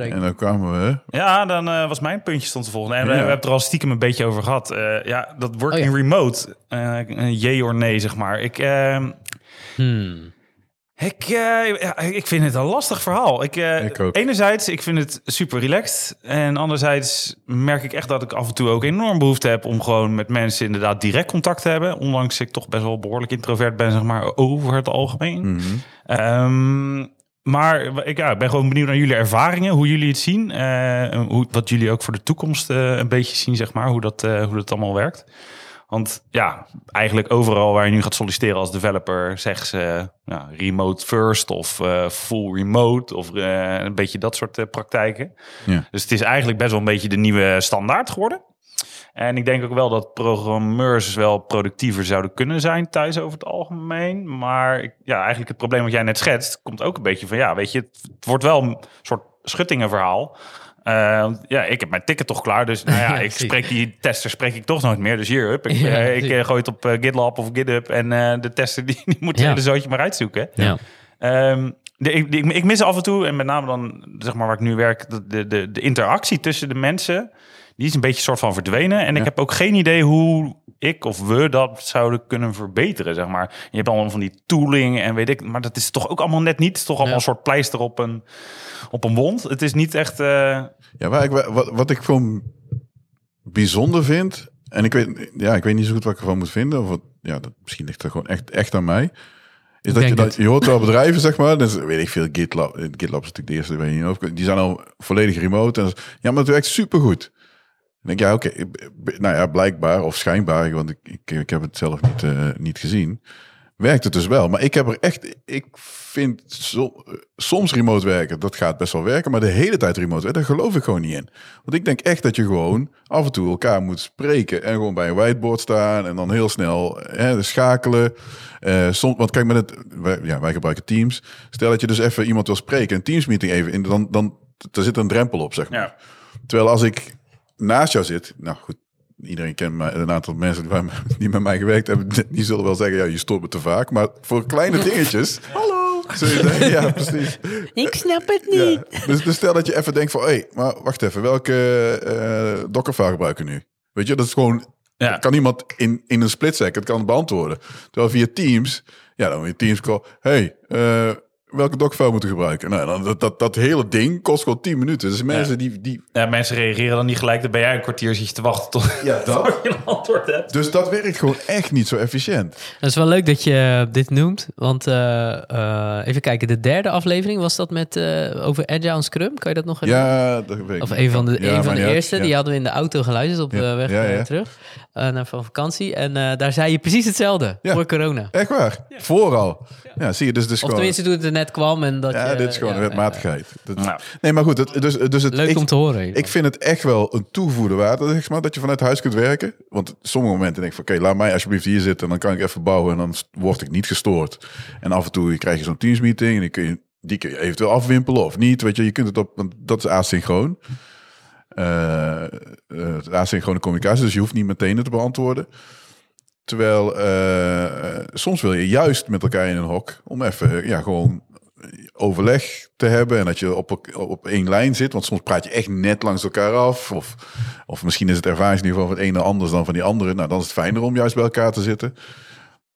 en dan kwamen we... Ja, dan eh, was mijn puntje stond te volgen. En we, Ja. we hebben het er al stiekem een beetje over gehad. Eh, ja, dat working Oh, ja. remote. jee of nee, zeg maar. Ik, eh, hmm. Ik, eh, ja, ik vind het een lastig verhaal. Ik, eh, Ik. Enerzijds, ik vind het super relaxed. En anderzijds merk ik echt dat ik af en toe ook enorm behoefte heb... om gewoon met mensen inderdaad direct contact te hebben. Ondanks ik toch best wel behoorlijk introvert ben, zeg maar, over het algemeen. Mhm. Ehm, maar ik, ja, ben gewoon benieuwd naar jullie ervaringen, hoe jullie het zien. eh, hoe, wat jullie ook voor de toekomst een beetje zien, zeg maar, hoe dat, hoe dat allemaal werkt. Want ja, eigenlijk overal waar je nu gaat solliciteren als developer, zeggen ze remote first of eh, full remote of eh, een beetje dat soort eh, praktijken. Ja. Dus het is eigenlijk best wel een beetje de nieuwe standaard geworden. En ik denk ook wel dat programmeurs wel productiever zouden kunnen zijn thuis over het algemeen. Maar ik- ja, eigenlijk het probleem wat jij net schetst, komt ook een beetje van ja, weet je, het, het wordt wel een soort schuttingenverhaal. Eh, ja, ik heb mijn ticket toch klaar, dus nou ja, ik spreek die tester spreek ik toch nooit meer. Dus hier, hup, ik, Ja, eh, ik eh, gooi het op GitLab of GitHub en de tester die, die moet Ja. hele zootje maar uitzoeken. Ja. Ehm, de, ik, ik, ik mis af en toe, en met name dan zeg maar waar ik nu werk, de, de, de, de interactie tussen de mensen, die is een beetje soort van verdwenen. En ik heb ook geen idee hoe ik of we dat zouden kunnen verbeteren, zeg maar. Je hebt allemaal van die tooling en weet ik, maar dat is toch ook allemaal net niet. Het is toch allemaal Ja. een soort pleister op een, op een wond. Het is niet echt... eh, Ja, waar ik, wat, wat ik gewoon bijzonder vind... En ik weet, ja, ik weet niet zo goed wat ik ervan moet vinden. Of wat, ja, dat, misschien ligt het gewoon echt, echt aan mij. Is dat je, dat, je hoort wel bedrijven, zeg maar. Dus weet ik veel, GitLab, eh, GitLab is natuurlijk de eerste, weet je niet of, Die zijn al volledig remote. En, ja, maar het werkt supergoed. Dan denk ik, ja, oké. nou ja, blijkbaar of schijnbaar, want ik, ik, ik heb het zelf niet, eh, niet gezien. Werkt het dus wel. Maar ik heb er echt, ik vind so- soms remote werken, dat gaat best wel werken. Maar de hele tijd remote werken, daar geloof ik gewoon niet in. Want ik denk echt dat je gewoon af en toe elkaar moet spreken. En gewoon bij een whiteboard staan. En dan heel snel hè, schakelen. Eh soms, want kijk, met het, wij, ja, wij gebruiken Teams. Stel dat je dus even iemand wil spreken, een Teams meeting even in, dan, dan daar zit een drempel op, zeg maar. ja. Terwijl als ik naast jou zit, nou goed, iedereen kent mij, een aantal mensen die, met mij gewerkt hebben, die zullen wel zeggen, ja, je stopt me te vaak. Maar voor kleine dingetjes... Hallo! Ja, precies. Ik snap het niet. Ja. Dus, dus stel dat je even denkt van, hé, hey, maar wacht even, welke eh Dockerfile gebruiken nu? Weet je, dat is gewoon, Ja. kan iemand in, in een split second kan het beantwoorden. Terwijl via Teams, ja, dan je Teams call, hey, eh, welke Dockerfile moeten we gebruiken? Nou, dat, dat, dat hele ding kost gewoon 10 minuten. Dus mensen die, die, Ja, mensen reageren dan niet gelijk. Dan ben jij een kwartier zit je te wachten tot ja, dat. je een antwoord hebt. Dus dat werkt gewoon echt niet zo efficiënt. Dat is wel leuk dat je dit noemt. Want eh, eh, even kijken, de derde aflevering was dat met eh, over Agile en Scrum. Kan je dat nog herinneren? Ja, dat weet ik Of een van de, Ja, een van de eerste. Ja. Die hadden we in de auto geluisterd op Ja. de weg Ja, ja. terug eh, naar van vakantie. En eh, daar zei je precies hetzelfde Ja. voor corona. Echt waar? Vooral. Ja, zie je, dus, dus Of gewoon... tenminste toen het er net kwam. En dat ja, je, dit is gewoon ja, wetmatigheid. Dat- Nou. Nee, maar goed, het, dus, dus het, Leuk ik, om te horen. Ik vind het echt wel een toegevoegde waarde, zeg maar, dat je vanuit huis kunt werken. Want sommige momenten denk ik van, oké, laat mij alsjeblieft hier zitten en dan kan ik even bouwen en dan word ik niet gestoord. En af en toe krijg je zo'n Teams meeting en die kun je, die kun je eventueel afwimpelen of niet. Weet je, je kunt het op, want dat is asynchroon. Eh, eh, is asynchrone communicatie, dus je hoeft niet meteen het te beantwoorden. Terwijl eh, eh, soms wil je juist met elkaar in een hok om even ja, gewoon overleg te hebben en dat je op, op één lijn zit. Want soms praat je echt net langs elkaar af. Of, of misschien is het ervaringsniveau van het ene anders dan van die andere. Nou, dan is het fijner om juist bij elkaar te zitten.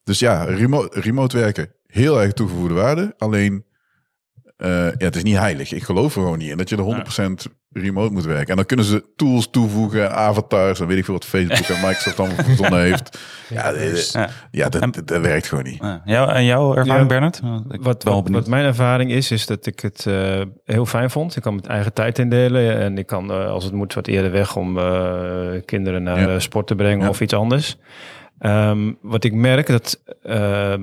Dus ja, remote, remote werken, heel erg toegevoegde waarde. Alleen, eh, ja, het is niet heilig. Ik geloof er gewoon niet in dat je er 100% remote moet werken. En dan kunnen ze tools toevoegen, avatars, dan weet ik veel wat Facebook en Microsoft allemaal verzonnen heeft. Ja, eh, Ja. ja dat, dat, dat werkt gewoon niet. Ja. Jou, en jouw ervaring, Ja. Bernard? Ik Wat, wat, mijn ervaring is, is dat ik het eh, heel fijn vond. Ik kan mijn eigen tijd indelen en ik kan, eh, als het moet, wat eerder weg om eh, kinderen naar Ja. eh, sport te brengen Ja. of iets anders. Ehm, wat ik merk, dat eh,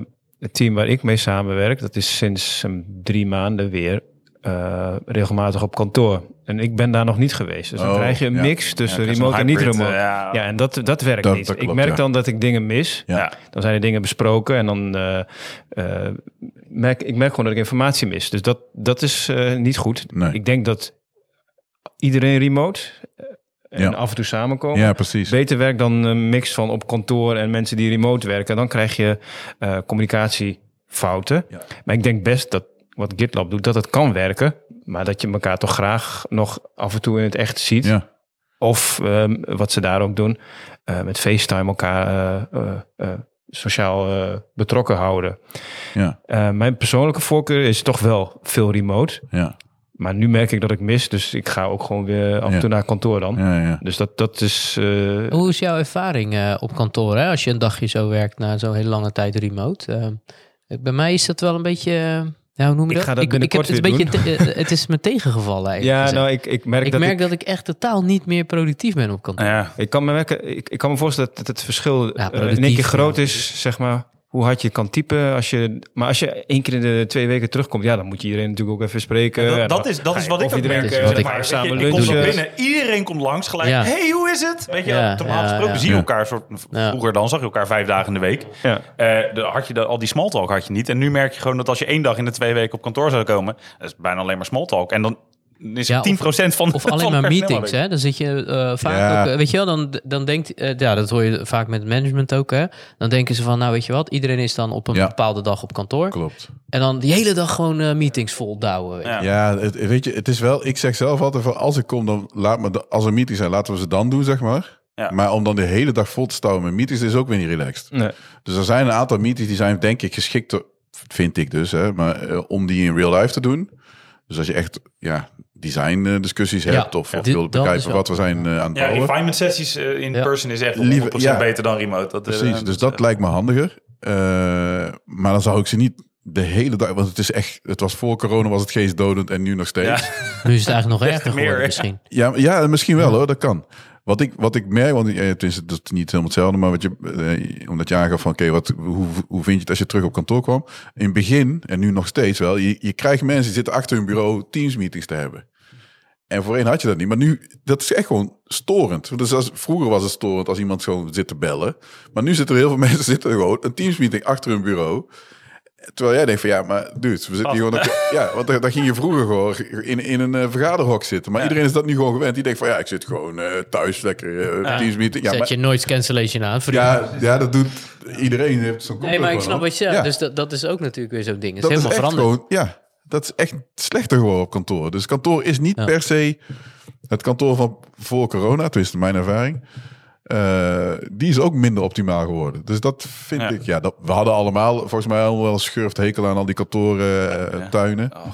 het team waar ik mee samenwerk, dat is sinds um, drie maanden weer eh, regelmatig op kantoor. En ik ben daar nog niet geweest. Dus dan Oh, krijg je een ja. mix tussen Ja, remote en niet hybrid, remote. eh, ja. ja. en dat, dat werkt Dat- niet. dat ik merk dan dat ik dingen mis. Dan zijn er dingen besproken en dan eh, eh, merk ik merk gewoon dat ik informatie mis. Dus dat, dat is niet goed. Nee. Ik denk dat iedereen remote en Ja. af en toe samenkomen. Ja, precies. Beter werkt dan een mix van op kantoor en mensen die remote werken. Dan krijg je eh, communicatiefouten. Ja. Maar ik denk best dat wat GitLab doet, dat het kan werken. Maar dat je elkaar toch graag nog af en toe in het echt ziet. Ja. Of ehm, wat ze daar ook doen, eh, met FaceTime elkaar eh, eh, eh, sociaal eh, betrokken houden. Ja, Eh, mijn persoonlijke voorkeur is toch wel veel remote. ja, Maar nu merk ik dat ik mis, dus ik ga ook gewoon weer af en Ja. toe naar kantoor dan. ja, ja. Dus dat, dat is... eh, Hoe is jouw ervaring eh, op kantoor? Hè? Als je een dagje zo werkt na zo'n hele lange tijd remote. Eh, bij mij is dat wel een beetje... ja, hoe noem je Ik dat? ga dat ik, heb binnenkort het, een beetje te- het is me tegengevallen eigenlijk. ja, nou, ik, ik merk ik dat merk ik... dat ik echt totaal niet meer productief ben op kantoor. Ja. Ik kan me, merken, ik, ik kan me voorstellen dat het verschil eh, in één keer groot ja. is, zeg maar, hoe hard je kan typen. Als je, maar als je één keer in de twee weken terugkomt, ja, dan moet je iedereen natuurlijk ook even spreken. Dat, is, dat is wat ik ook merk. wat ik- maar, samen weet je, ik kom lunchen. binnen, iedereen komt langs gelijk. Ja. hey, hoe is het? Weet je, Ja, normaal ja, gesproken ja. zie je Ja. elkaar. Soort. Vroeger dan zag je elkaar vijf dagen in de week. Ja. Eh, de, had je de, al die small talk had je niet. En nu merk je gewoon dat als je één dag in de twee weken op kantoor zou komen, dat is bijna alleen maar small talk. En dan is Ja, het 10% van Of van alleen het maar meetings, hè? Dan zit je eh, vaak Ja. ook, eh, weet je wel, dan, dan denkt, eh, ja, dat hoor je vaak met management ook, hè? Dan denken ze van, nou, weet je wat, iedereen is dan op een Ja. bepaalde dag op kantoor. Klopt. En dan die hele dag gewoon eh, meetings vol douwen. Ja. Ja, het, weet je, het is wel, ik zeg zelf altijd van als ik kom, dan laat me, de, als er meetings zijn, laten we ze dan doen, zeg maar. Ja. Maar om dan de hele dag vol te stouwen met meetings is ook weer niet relaxed. Nee. Dus er zijn een aantal meetings die zijn denk ik geschikt, vind ik dus, hè, maar om die in real life te doen. Dus als je echt ja, design eh, discussies Ja, hebt of, ja. of Dit- wil begrijpen wat we zijn eh, aan het Ja, bouwen. refinement sessies eh, in Ja. person is echt Liever- 100% ja. beter dan remote. Dat, Precies, dus dat lijkt me handiger. Eh, maar dan zou ik ze niet de hele dag, want het is echt, het was voor corona was het geestdodend en nu nog steeds. Ja. Nu is het eigenlijk nog erger meer, geworden misschien. Ja, ja misschien wel hoor, dat kan. Wat ik, wat ik merk, want het is, dat is niet helemaal hetzelfde, maar wat je, eh, omdat je aangaf van, oké, wat hoe, hoe vind je het als je terug op kantoor kwam? In het begin, en nu nog steeds wel, je, je krijgt mensen die zitten achter hun bureau Teams meetings te hebben. En voorheen had je dat niet, maar nu, dat is echt gewoon storend. Dus als, vroeger was het storend als iemand gewoon zit te bellen. Maar nu zitten er heel veel mensen zitten gewoon een Teams meeting achter hun bureau. Terwijl jij denkt van ja, maar dude, we zitten hier gewoon... Op, ja, want daar, daar ging je vroeger gewoon in, in een eh, vergaderhok zitten. Maar iedereen is dat nu gewoon gewend. Die denkt van ja, ik zit gewoon eh, thuis lekker uh, Teams meeting. Ja, Zet maar, je noise cancellation aan. Ja, ja, dat doet iedereen. Heeft zo'n nee, maar ik snap wat je zegt. Ja. Dus dat, dat is ook natuurlijk weer zo'n ding. Het dat is is helemaal echt veranderd. gewoon, ja, dat is echt slechter geworden op kantoor. Dus kantoor is niet Ja. per se het kantoor van voor corona, tenminste mijn ervaring. Eh, die is ook minder optimaal geworden. Dus dat vind Ja. ik, ja, dat, we hadden allemaal volgens mij al wel een schurft hekel aan al die kantoren, eh, Ja. tuinen. Oh,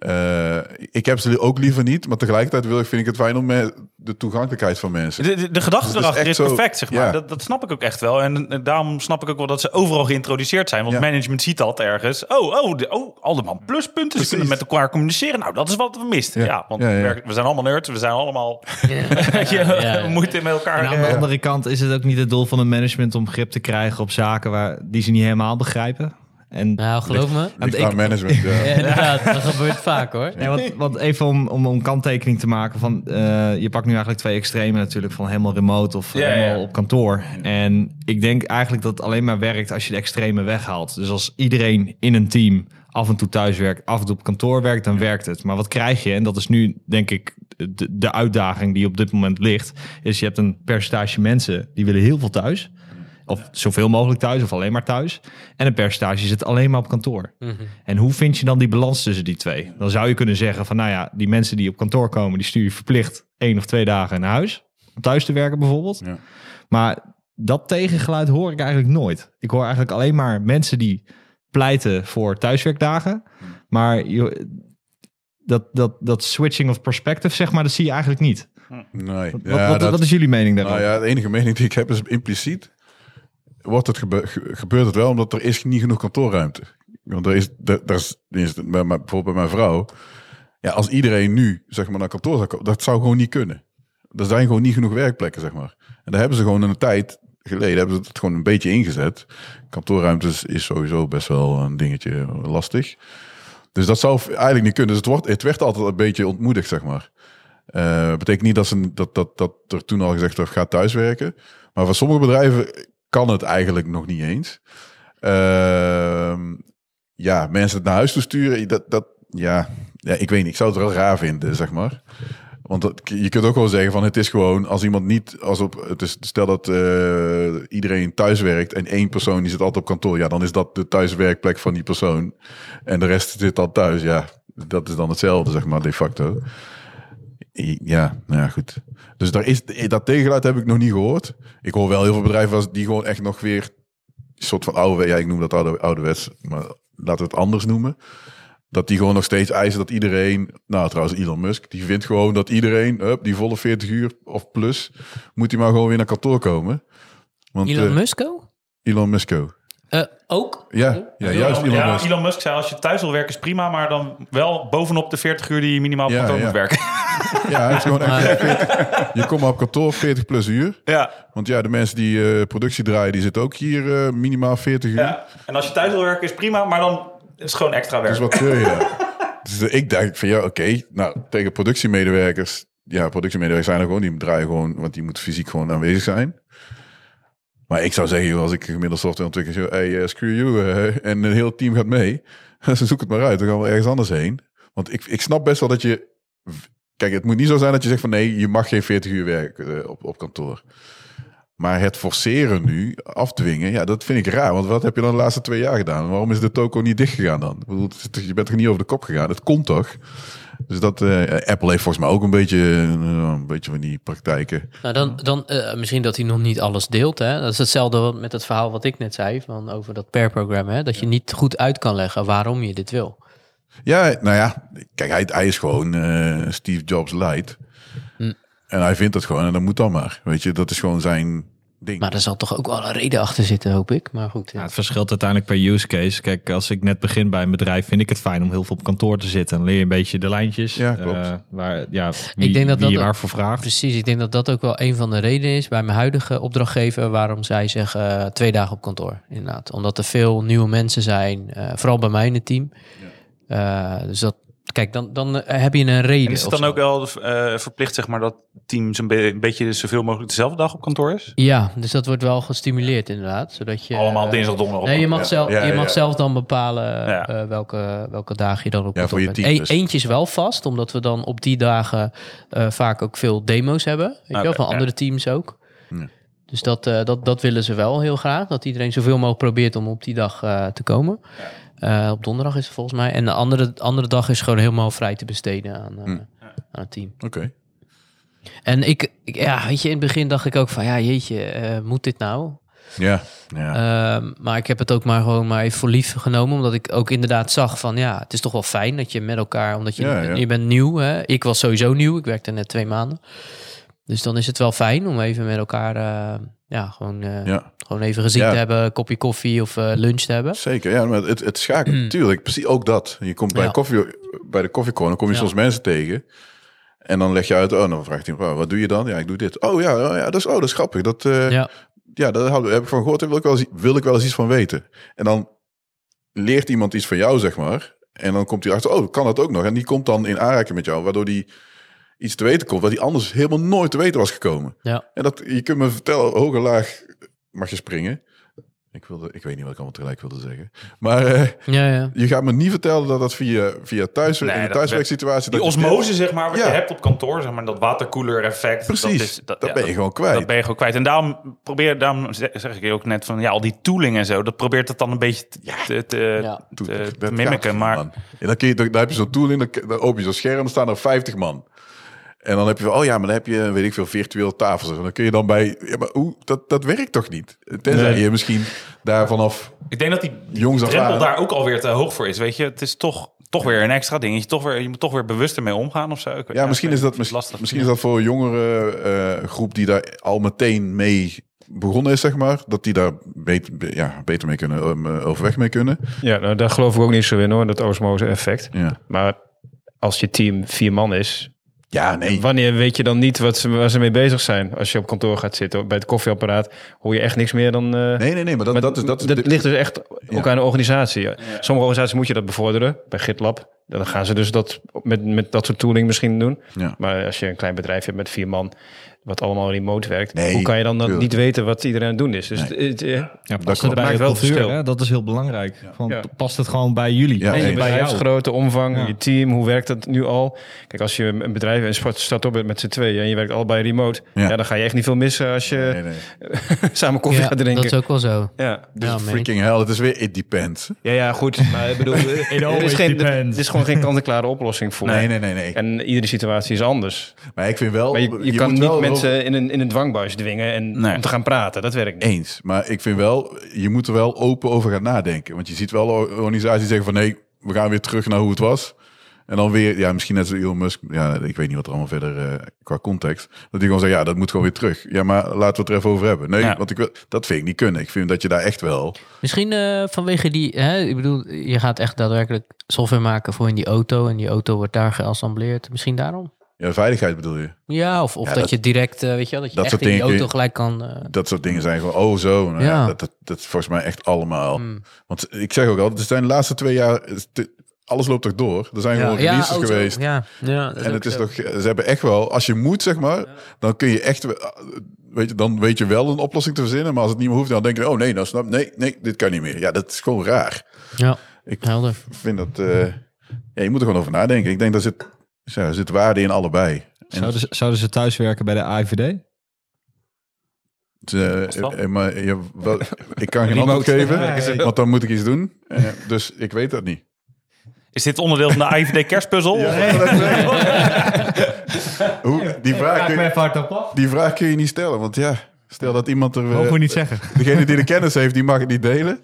Eh, ik heb ze ook liever niet, maar tegelijkertijd wil ik, vind ik het fijn om me- de toegankelijkheid van mensen. De, de, de gedachte Dus is erachter is, zo- perfect, zeg maar. ja. Dat, dat snap ik ook echt wel. En, daarom snap ik ook wel dat ze overal geïntroduceerd zijn. Want Ja. management ziet dat ergens. Oh, oh, de, oh allemaal pluspunten. Ze Precies. kunnen met elkaar communiceren. Nou, dat is wat we misten. Ja, Ja. want Ja, ja. We, zijn allemaal nerds. We zijn allemaal Ja, ja. moeite met elkaar. En aan de eh, andere kant is het ook niet het doel van een management om grip te krijgen op zaken waar, die ze niet helemaal begrijpen. En Nou, geloof me. Ligt ik- aan management, ja. Ja, inderdaad, dat gebeurt vaak hoor. Nee, want, want even om, om een kanttekening te maken van, eh, je pakt nu eigenlijk twee extremen natuurlijk van helemaal remote of Ja, helemaal ja. op kantoor. En ik denk eigenlijk dat het alleen maar werkt als je de extreme weghaalt. Dus als iedereen in een team af en toe thuis werkt, af en toe op kantoor werkt, dan werkt het. Maar wat krijg je? En dat is nu denk ik de, de uitdaging die op dit moment ligt, is je hebt een percentage mensen die willen heel veel thuis. Of zoveel mogelijk thuis, of alleen maar thuis. En een percentage zit alleen maar op kantoor. Mhm. En hoe vind je dan die balans tussen die twee? Dan zou je kunnen zeggen van, nou ja, die mensen die op kantoor komen, die stuur je verplicht één of twee dagen naar huis. Om thuis te werken bijvoorbeeld. Ja. Maar dat tegengeluid hoor ik eigenlijk nooit. Ik hoor eigenlijk alleen maar mensen die pleiten voor thuiswerkdagen. Maar je, dat, dat, dat switching of perspective, zeg maar, dat zie je eigenlijk niet. Nee. Wat, Ja, wat, dat- wat is jullie mening daarover? Nou ja, de enige mening die ik heb is impliciet. Wordt het gebe- ge- gebeurt het wel omdat er is niet genoeg kantoorruimte. Want er is, er, is, bijvoorbeeld bij mijn vrouw. Ja, als iedereen nu zeg maar naar kantoor zou komen, dat zou gewoon niet kunnen. Er zijn gewoon niet genoeg werkplekken, zeg maar. En daar hebben ze gewoon in een tijd geleden hebben ze het gewoon een beetje ingezet. Kantoorruimte is, sowieso best wel een dingetje lastig. Dus dat zou eigenlijk niet kunnen. Dus het, wordt, het werd altijd een beetje ontmoedigd, zeg maar. Eh betekent niet dat, ze, dat, dat, dat er toen al gezegd werd, ga thuiswerken. Maar voor sommige bedrijven kan het eigenlijk nog niet eens. Ehm, ja, mensen naar huis toe sturen, dat, dat, ja, ja, ik weet niet. Ik zou het wel raar vinden, zeg maar. Want dat, je kunt ook wel zeggen van het is gewoon als iemand niet als op het is stel dat eh, iedereen thuis werkt en één persoon die zit altijd op kantoor, ja dan is dat de thuiswerkplek van die persoon en de rest zit dan thuis, ja dat is dan hetzelfde zeg maar de facto. Ja, nou ja, goed. Dus daar is, dat tegengeluid heb ik nog niet gehoord. Ik hoor wel heel veel bedrijven die gewoon echt nog weer een soort van oude, ja, ik noem dat oude, ouderwets, maar laten we het anders noemen. Dat die gewoon nog steeds eisen dat iedereen, nou trouwens Elon Musk, die vindt gewoon dat iedereen, hup, die volle 40 uur of plus, moet hij maar gewoon weer naar kantoor komen. Want, Elon eh, Musko? Elon Musko. Eh, ook? Ja, ja, juist Elon ja, Musk. Elon Musk zei als je thuis wil werken is prima, maar dan wel bovenop de 40 uur die je minimaal op Ja, kantoor ja. moet werken. Ja, is gewoon echt 40 je komt maar op kantoor 40 plus uur. ja, Want ja, de mensen die eh, productie draaien, die zitten ook hier eh, minimaal 40 uur. ja. En als je thuis wil werken is prima, maar dan is het gewoon extra werk. Dus wat zeur je? Dus ik dacht van ja, oké. nou, tegen productiemedewerkers. Ja, productiemedewerkers zijn er gewoon. Die draaien gewoon, want die moeten fysiek gewoon aanwezig zijn. Maar ik zou zeggen, als ik gemiddeld softwareontwikkelaar zeg, hey, eh, screw you. eh, en een heel team gaat mee. Ze zoek het maar uit. Dan gaan we ergens anders heen. Want ik, ik snap best wel dat je... Kijk, het moet niet zo zijn dat je zegt van nee, je mag geen 40 uur werken eh, op, op kantoor. Maar het forceren nu, afdwingen, ja, dat vind ik raar. Want wat heb je dan de laatste twee jaar gedaan? Waarom is de toko niet dicht gegaan dan? Ik bedoel, je bent er niet over de kop gegaan. Het kon toch? Dus dat, eh, Apple heeft volgens mij ook een beetje, eh, een beetje van die praktijken. Nou, dan, dan eh, misschien dat hij nog niet alles deelt. Hè? Dat is hetzelfde met het verhaal wat ik net zei van over dat pair-programma. hè, Dat je niet goed uit kan leggen waarom je dit wil. Ja, nou ja, kijk, hij, hij is gewoon eh, Steve Jobs light. Hm. En hij vindt het gewoon en dat moet dan maar. Weet je, dat is gewoon zijn ding. Maar er zal toch ook wel een reden achter zitten, hoop ik. Maar goed. Ja, Ja. het verschilt uiteindelijk per use case. Kijk, als ik net begin bij een bedrijf, vind ik het fijn om heel veel op kantoor te zitten. Dan leer je een beetje de lijntjes. Ja, klopt. eh, waar, ja, wie, denk dat wie dat waarvoor vraagt. Precies, ik denk dat dat ook wel een van de redenen is bij mijn huidige opdrachtgever waarom zij zeggen eh, twee dagen op kantoor. Inderdaad, omdat er veel nieuwe mensen zijn, eh, vooral bij mij in het team. Eh, dus dat, kijk, dan, dan eh, heb je een reden. En is het dan ook wel eh, verplicht, zeg maar, dat teams een, be- een beetje zoveel mogelijk dezelfde dag op kantoor is? Ja, dus dat wordt wel gestimuleerd inderdaad. Zodat je, Allemaal eh, dinsdag, donderdag. Nee, je mag, Ja. zelf, Ja, je ja, mag ja. zelf dan bepalen Ja. eh, welke, welke dagen je dan op Ja, kantoor voor je bent. team Eén- dus. Eentje is wel vast, omdat we dan op die dagen eh, vaak ook veel demo's hebben. Weet je wel, Oké, van ja. andere teams ook. Ja. Dus dat, eh, dat, dat willen ze wel heel graag. Dat iedereen zoveel mogelijk probeert om op die dag eh, te komen. Eh, op donderdag is het volgens mij. En de andere, andere dag is gewoon helemaal vrij te besteden aan, eh, Hm. aan het team. Oké. En ik, ik- ja, weet je, in het begin dacht ik ook van, ja, jeetje, eh, moet dit nou? Ja. ja. Ehm, maar ik heb het ook maar gewoon maar even voor lief genomen. Omdat ik ook inderdaad zag van ja, het is toch wel fijn dat je met elkaar, omdat je, Ja, ja. je bent nieuw. Hè? Ik was sowieso nieuw. Ik werkte net twee maanden. Dus dan is het wel fijn om even met elkaar eh, ja, gewoon, eh, ja. gewoon even gezien Ja. te hebben, een kopje koffie of eh, lunch te hebben. Zeker, ja, maar het, het schakelt natuurlijk. Precies ook dat. Je komt bij, Ja. koffie, bij de koffiecorner, kom je soms mensen tegen. En dan leg je uit, oh, dan vraagt hij, oh, wat doe je dan? Ja, ik doe dit. Oh ja, oh, ja dat, is, oh, dat is grappig. Dat, ja. Ja, daar heb ik van gehoord, daar wil ik, wel eens, wil ik wel eens iets van weten. En dan leert iemand iets van jou, zeg maar. En dan komt hij achter, oh, kan dat ook nog? En die komt dan in aanraking met jou, waardoor die iets te weten komt, wat hij anders helemaal nooit te weten was gekomen. ja. En dat, je kunt me vertellen, hoog en laag mag je springen. Ik, wilde, ik weet niet wat ik allemaal tegelijk wilde zeggen. Maar eh, ja, ja. je gaat me niet vertellen dat dat via, via thuis, Nee, in de dat- thuiswerksituatie... Die dat je osmose, zeg maar, wat Ja. je hebt op kantoor, zeg maar, dat waterkoeler effect. Precies, dat, is, dat, ja, ben je gewoon kwijt. Dat ben je gewoon kwijt. En daarom probeer, daarom zeg ik ook net van, ja, al die tooling en zo, dat probeert het dan een beetje te, te, te, Ja. te- Toe- te dat gaat mimiken. niet, Maar. En dan, kun je, dan, dan heb je zo'n tool in, dan, dan open je zo'n scherm dan staan er 50 man. En dan heb je van, oh ja, maar dan heb je, weet ik veel, virtueel tafels. En dan kun je dan bij, ja, maar hoe, dat, dat werkt toch niet? Tenzij Nee. je misschien daar vanaf ik denk dat die, die drempel aan... daar ook alweer te hoog voor is. Weet je, het is toch, toch weer een extra dingetje. Toch weer, je moet toch weer bewuster mee omgaan of zo. Ik- Ja, misschien is dat, lastig. misschien is dat voor een jongere eh, groep die daar al meteen mee begonnen is, zeg maar. Dat die daar beter, ja, beter mee kunnen, um, eh, overweg mee kunnen. Ja, nou, daar geloof ik ook niet zo in hoor, dat osmose effect. Ja, Maar als je team vier man is, ja nee. wanneer weet je dan niet wat ze, waar ze mee bezig zijn? Als je op kantoor gaat zitten, bij het koffieapparaat, hoor je echt niks meer dan... eh, Nee, nee, nee, maar dat, maar dat is... Dat, ligt dus echt ook aan de organisatie. Sommige organisaties moet je dat bevorderen. Bij GitLab, dan gaan ze dus dat met, met dat soort tooling misschien doen. Ja. Maar als je een klein bedrijf hebt met vier man, wat allemaal remote werkt, Nee, hoe kan je dan, niet weten wat iedereen aan het doen is? Dus Nee. het, eh, Ja, past klopt. het bij Maakt wel cultuur, verschil. hè? Dat is heel belangrijk. Van, Ja. Past het gewoon bij jullie? Ja, en je bedrijfsgrootte, omvang, Ja. je team, hoe werkt dat nu al? Kijk, als je een bedrijf een sport start op bent met z'n tweeën en je werkt allebei remote, Ja. ja. dan ga je echt niet veel missen als je Nee, nee. samen koffie Ja, gaat drinken. dat is ook wel zo. Ja. Dus freaking hell, het is weer it depends. Ja, ja, goed. Maar ik bedoel, er, is geen, er is gewoon geen kant-en-klare oplossing voor. Nee, nee, nee, nee. En iedere situatie is anders. Maar ik vind wel... Maar je, je, kan moet niet wel mensen in een, in een dwangbuis dwingen en Nee. om te gaan praten. Dat werkt niet. Eens. Maar ik vind wel, je moet er wel open over gaan nadenken. Want je ziet wel organisaties die zeggen van nee, we gaan weer terug naar hoe het was. En dan weer, ja, misschien net zoals Elon Musk. Ja, ik weet niet wat er allemaal verder eh, qua context. Dat die gewoon zeggen, ja, dat moet gewoon weer terug. Ja, maar laten we het er even over hebben. Nee, Ja. want ik wil, dat vind ik niet kunnen. Ik vind dat je daar echt wel... Misschien eh, vanwege die, hè, ik bedoel, je gaat echt daadwerkelijk software maken voor in die auto en die auto wordt daar geassembleerd. Misschien daarom? Ja, veiligheid bedoel je. Ja, of, of Ja, dat, dat- je direct, eh, weet je wel, dat je dat echt soort in die auto gelijk kan. eh, Dat soort dingen zijn gewoon, oh zo. Nou, ja. Ja. dat, dat, dat is volgens mij echt allemaal. mm. Want ik zeg ook al, het zijn de laatste twee jaar... alles loopt toch door? Er zijn gewoon releases auto, geweest. Ja, ja En het is zo. toch, ze hebben echt wel, als je moet, zeg maar, dan kun je echt, weet je, dan weet je wel een oplossing te verzinnen. Maar als het niet meer hoeft, dan denk je, oh nee, nou snap, nee, nee, dit kan niet meer. Ja, dat is gewoon raar. Ja, Ik helder. vind dat, eh, ja, je moet er gewoon over nadenken. Ik denk dat zit, ja, er zit waarde in allebei. En Zouden ze, zouden ze thuiswerken bij de AIVD? eh, eh, maar je, wel, ik kan geen antwoord geven, want dan moet ik iets doen. Eh, dus ik weet dat niet. Is dit onderdeel van de IVD kerstpuzzel? Hoe, die, vraag kun je, die vraag kun je niet stellen, want ja, stel dat iemand er... eh, Mogen we niet zeggen. Degene die de kennis heeft, die mag het niet delen.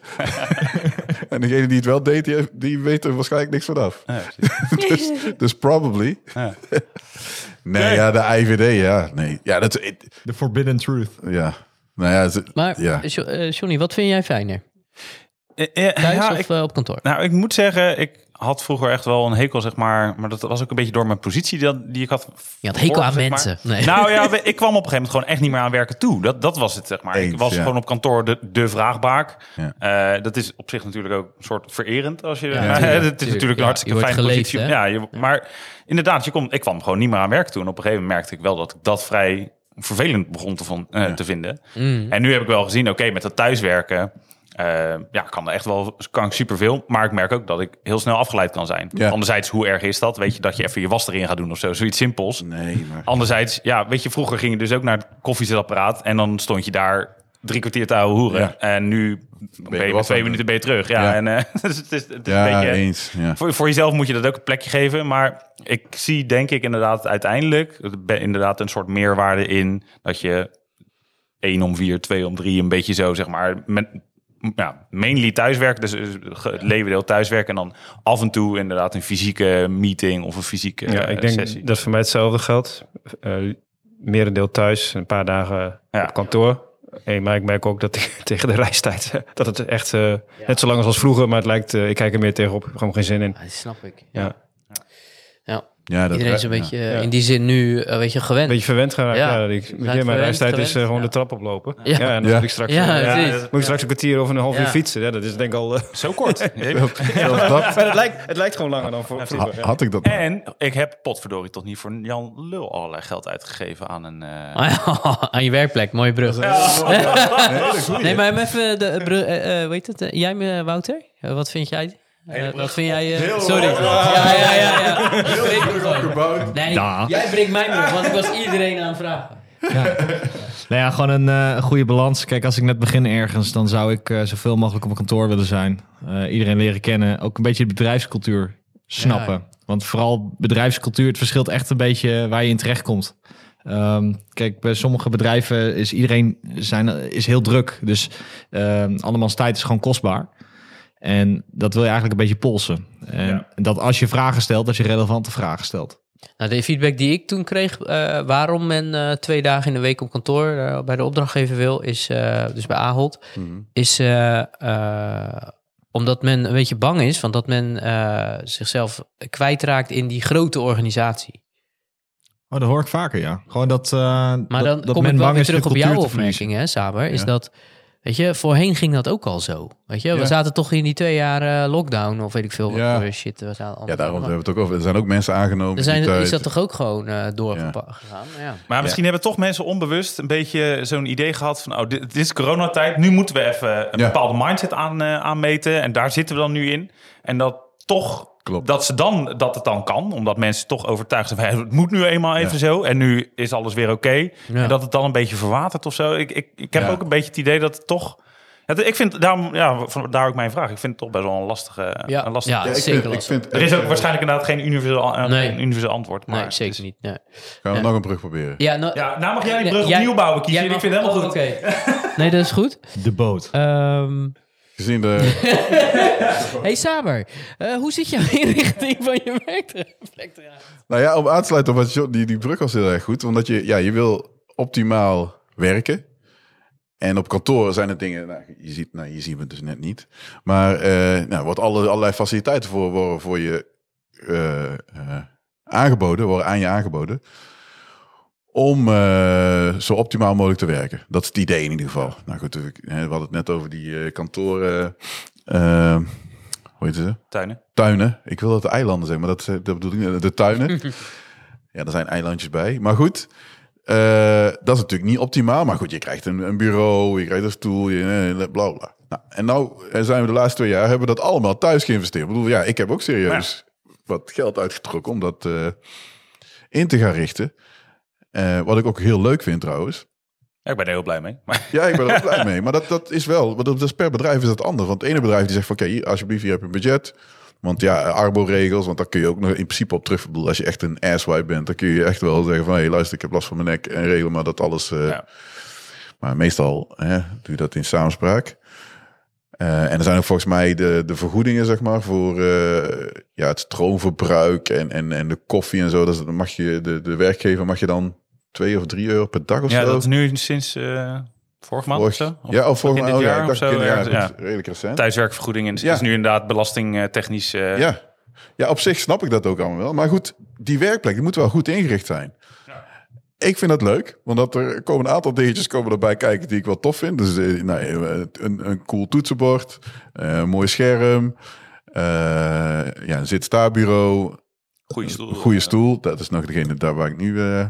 En degene die het wel deed, die, weet er waarschijnlijk niks vanaf. Ja, precies. dus, dus probably. Ja. Nee, ja, de IVD, ja. Nee, ja, dat. The forbidden truth. Ja. Nou ja, ze- Maar ja. Jo- eh, Johnny, wat vind jij fijner? Eh, eh, Thuis ja, of ik, eh, op kantoor? nou, ik moet zeggen, ik had vroeger echt wel een hekel, zeg maar. Maar dat was ook een beetje door mijn positie die, die ik had. Je had hekel aan zeg maar. mensen. Nee. Nou ja, ik kwam op een gegeven moment gewoon echt niet meer aan werken toe. Dat, dat was het, zeg maar. ik was ja. gewoon op kantoor de, de vraagbaak. Ja. Eh, dat is op zich natuurlijk ook een soort vererend. Als je, Ja, het is tuurlijk. natuurlijk een hartstikke fijne geleefd, positie. hè? Ja, je, maar inderdaad, je kon, ik kwam gewoon niet meer aan werk toe. En op een gegeven moment merkte ik wel dat ik dat vrij vervelend begon te, von- eh, te vinden. Mm. En nu heb ik wel gezien, oké, met dat thuiswerken... eh, ja, kan er echt wel kan ik superveel. Maar ik merk ook dat ik heel snel afgeleid kan zijn. Ja. Anderzijds, hoe erg is dat? Weet je, dat je even je was erin gaat doen of zo. Zoiets simpels. Nee, maar... Anderzijds, ja, weet je, vroeger ging je dus ook naar het koffiezetapparaat... en dan stond je daar drie kwartier te ouwe hoeren. Ja. En nu ben je, met twee minuten ben je terug. Ja, Ja. en eh, dus het is, het is Ja, een beetje... eens. Ja. Voor, voor jezelf moet je dat ook een plekje geven. Maar ik zie denk ik inderdaad uiteindelijk... inderdaad een soort meerwaarde in... dat je één om vier, twee om drie... een beetje zo, zeg maar... Met, ja, mainly thuiswerken, dus ge- het leeuwendeel thuiswerken... en dan af en toe inderdaad een fysieke meeting of een fysieke Ja, eh, ik denk sessie. dat voor mij hetzelfde geldt. Eh merendeel thuis, een paar dagen Ja. op kantoor. Hey, maar ik merk ook dat ik tegen de reistijd, dat het echt eh, net zo lang is als vroeger, maar het lijkt, ik kijk er meer tegenop, gewoon geen zin in. Ja, dat snap ik. Ja. Ja. Dat, Iedereen is een ja. beetje Ja. eh, in die zin nu een beetje gewend. Een beetje verwend geraakt. Ja. Ja. ik, mijn reistijd is eh, gewoon ja. de trap oplopen. Ja. Ja, en dan Ja. moet ik straks, eh, moet ik straks een kwartier of een half Ja. uur fietsen. Ja, dat is denk ik al... eh, Zo kort. Maar het lijkt, het lijkt gewoon langer dan voor, vroeger. ha- ja. had ik dat. En ik heb potverdorie tot niet voor Jan Lul allerlei geld uitgegeven aan een... eh, Ah aan je werkplek, mooie brug. Nee, maar hem even de brug. eh eh, weet het? eh, jij, me, Wouter? Eh, wat vind jij? Wat vind jij? eh, sorry. Ja, ja, ja. Nee, Ja. jij breekt mijn brug, want ik was iedereen aan het vragen. Nou ja, gewoon een eh, goede balans. Kijk, als ik net begin ergens, dan zou ik eh, zoveel mogelijk op mijn kantoor willen zijn. Eh, iedereen leren kennen. Ook een beetje de bedrijfscultuur snappen. Ja. Want vooral bedrijfscultuur, het verschilt echt een beetje waar je in terechtkomt. Ehm kijk, bij sommige bedrijven is iedereen zijn, is heel druk. Dus ehm andermans tijd is gewoon kostbaar. En dat wil je eigenlijk een beetje polsen. En dat als je vragen stelt, dat je relevante vragen stelt. Nou, de feedback die ik toen kreeg, eh, waarom men eh, twee dagen in de week op kantoor eh, bij de opdrachtgever wil, is eh, dus bij Ahold, is eh, eh, omdat men een beetje bang is, van dat men eh, zichzelf kwijtraakt in die grote organisatie. Oh, dat hoor ik vaker, ja. Gewoon dat. eh, Maar dat, dan dat kom men ik wel bang weer is terug op jouw opmerking, hè, Saber. Is Ja. dat, weet je, voorheen ging dat ook al zo. Weet je, we zaten toch in die twee jaar eh, lockdown of weet ik veel wat Ja. voor shit. We zaten allemaal Ja, daarom hebben we het ook over. Er zijn ook mensen aangenomen. er zijn, die is dat toch ook gewoon eh doorgegaan? Ja. Maar misschien hebben toch mensen onbewust een beetje zo'n idee gehad van... oh, dit, dit is coronatijd, nu moeten we even een Ja. bepaalde mindset aan, eh, aanmeten. En daar zitten we dan nu in. En dat toch, Klopt. dat, ze dan, dat het dan kan. Omdat mensen toch overtuigd zijn van... het moet nu eenmaal even Ja. zo. En nu is alles weer oké. Ja. En dat het dan een beetje verwatert of zo. Ik, ik, ik heb Ja. ook een beetje het idee dat het toch... Het, ik vind, daarom, ja, van- daar ook mijn vraag. Ik vind het toch best wel een lastige... Ja, een lastige ja, Ja, ik zeker vind, ik vind, er is ook waarschijnlijk inderdaad geen universeel, eh, Nee. geen universeel antwoord. Maar Nee, zeker niet. Nee. Gaan we nog een brug proberen? Ja, nou, Ja, nou mag jij die brug opnieuw bouwen, kiezen. Ik vind het helemaal oh, goed. oké. Nee, dat is goed. De boot. Ehm Gezien de... hey Saber, eh, hoe zit jouw inrichting van je werkplek eruit? nou ja, om aan te sluiten op wat je, die, die brug was heel erg goed. Omdat je, ja, je wil optimaal werken. En op kantoor zijn er dingen, nou, je ziet, nou, je ziet het dus net niet. Maar eh nou, wordt alle, allerlei faciliteiten voor, worden voor je eh, eh, aangeboden, worden aan je aangeboden. Om eh, zo optimaal mogelijk te werken. Dat is het idee in ieder geval. Nou goed, we we hadden het net over die eh kantoren. eh, hoe heet ze? Tuinen. tuinen. Ik wil dat de eilanden zijn, maar dat, dat bedoel ik. De tuinen. ja, er zijn eilandjes bij. Maar goed, dat is natuurlijk niet optimaal. Maar goed, je krijgt een, een bureau, je krijgt een stoel, je, bla bla. Nou, en nou zijn we de laatste twee jaar, hebben we dat allemaal thuis geïnvesteerd. Ik bedoel, ja, ik heb ook serieus wat geld uitgetrokken om dat in te gaan richten. Eh, wat ik ook heel leuk vind trouwens. Ja, ik ben er heel blij mee. Maar Ja, ik ben er ook blij mee. Maar dat, dat is wel, maar dat is per bedrijf is dat anders. Want het ene bedrijf die zegt van, oké, alsjeblieft, hier heb je een budget. Want ja, Arbo-regels, want daar kun je ook nog in principe op terug. Ik bedoel, als je echt een asswipe bent, dan kun je echt wel zeggen van, hé, hey, luister, ik heb last van mijn nek en regel maar dat alles. eh, Ja. Maar meestal hè, doe je dat in samenspraak. Eh, en er zijn ook volgens mij de, de vergoedingen, zeg maar, voor ja, het stroomverbruik en, en, en de koffie en zo. Dat mag je, de, de werkgever mag je dan twee of drie euro per dag of ja, zo. dat is nu sinds eh, Vorige maand Vorig- of zo? Of ja, of mij. dit Oh, ja, ik dacht zo, ja, redelijk recent. Thuiswerkvergoeding is, Ja. is nu inderdaad belastingtechnisch... eh Ja. ja, op zich snap ik dat ook allemaal wel. Maar goed, die werkplek die moet wel goed ingericht zijn. Ik vind dat leuk, want dat er komen een aantal dingetjes komen erbij kijken die ik wel tof vind. Dus eh, nou, een, een cool toetsenbord, een mooi scherm, ja, een zit-sta-bureau, Goede stoel. goede stoel. Dat is nog degene daar waar ik nu eh,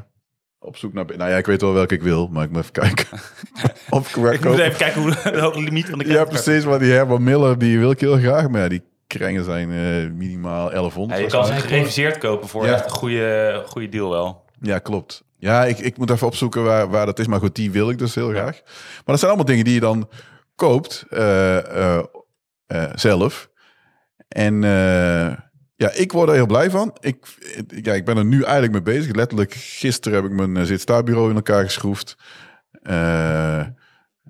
op zoek naar. Nou ja, ik weet wel welke ik wil, maar ik moet even kijken of ik Ik moet even kijken hoe de limiet van de Ja, precies. Maar die Herman Miller, die wil ik heel graag. Maar ja, die kringen zijn eh, minimaal 1100. Ja, je kan ze gereviseerd kopen voor Ja. echt een goede, goede deal wel. Ja, klopt. Ja, ik, ik moet even opzoeken waar, waar dat is. Maar goed, die wil ik dus heel graag. Maar dat zijn allemaal dingen die je dan koopt eh, eh, zelf. En ja, ik word er heel blij van. Ik, ja, ik ben er nu eigenlijk mee bezig. Letterlijk gisteren heb ik mijn uh, zit-sta-bureau in elkaar geschroefd. Eh,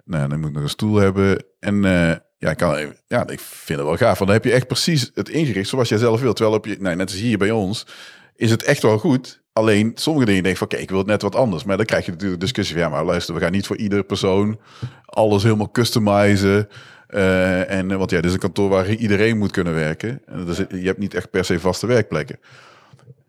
nou, dan moet ik nog een stoel hebben. En eh, ja, ik, kan, ja, ik vind het wel gaaf. Want dan heb je echt precies het ingericht zoals jij zelf wilt. Terwijl op je, nou, net als hier bij ons, is het echt wel goed. Alleen sommige dingen denk je van, oké, ik wil het net wat anders. Maar dan krijg je natuurlijk discussie van, ja, maar luister, we gaan niet voor iedere persoon alles helemaal customizen. Uh, en, want ja, dit is een kantoor waar iedereen moet kunnen werken. En dus, je hebt niet echt per se vaste werkplekken.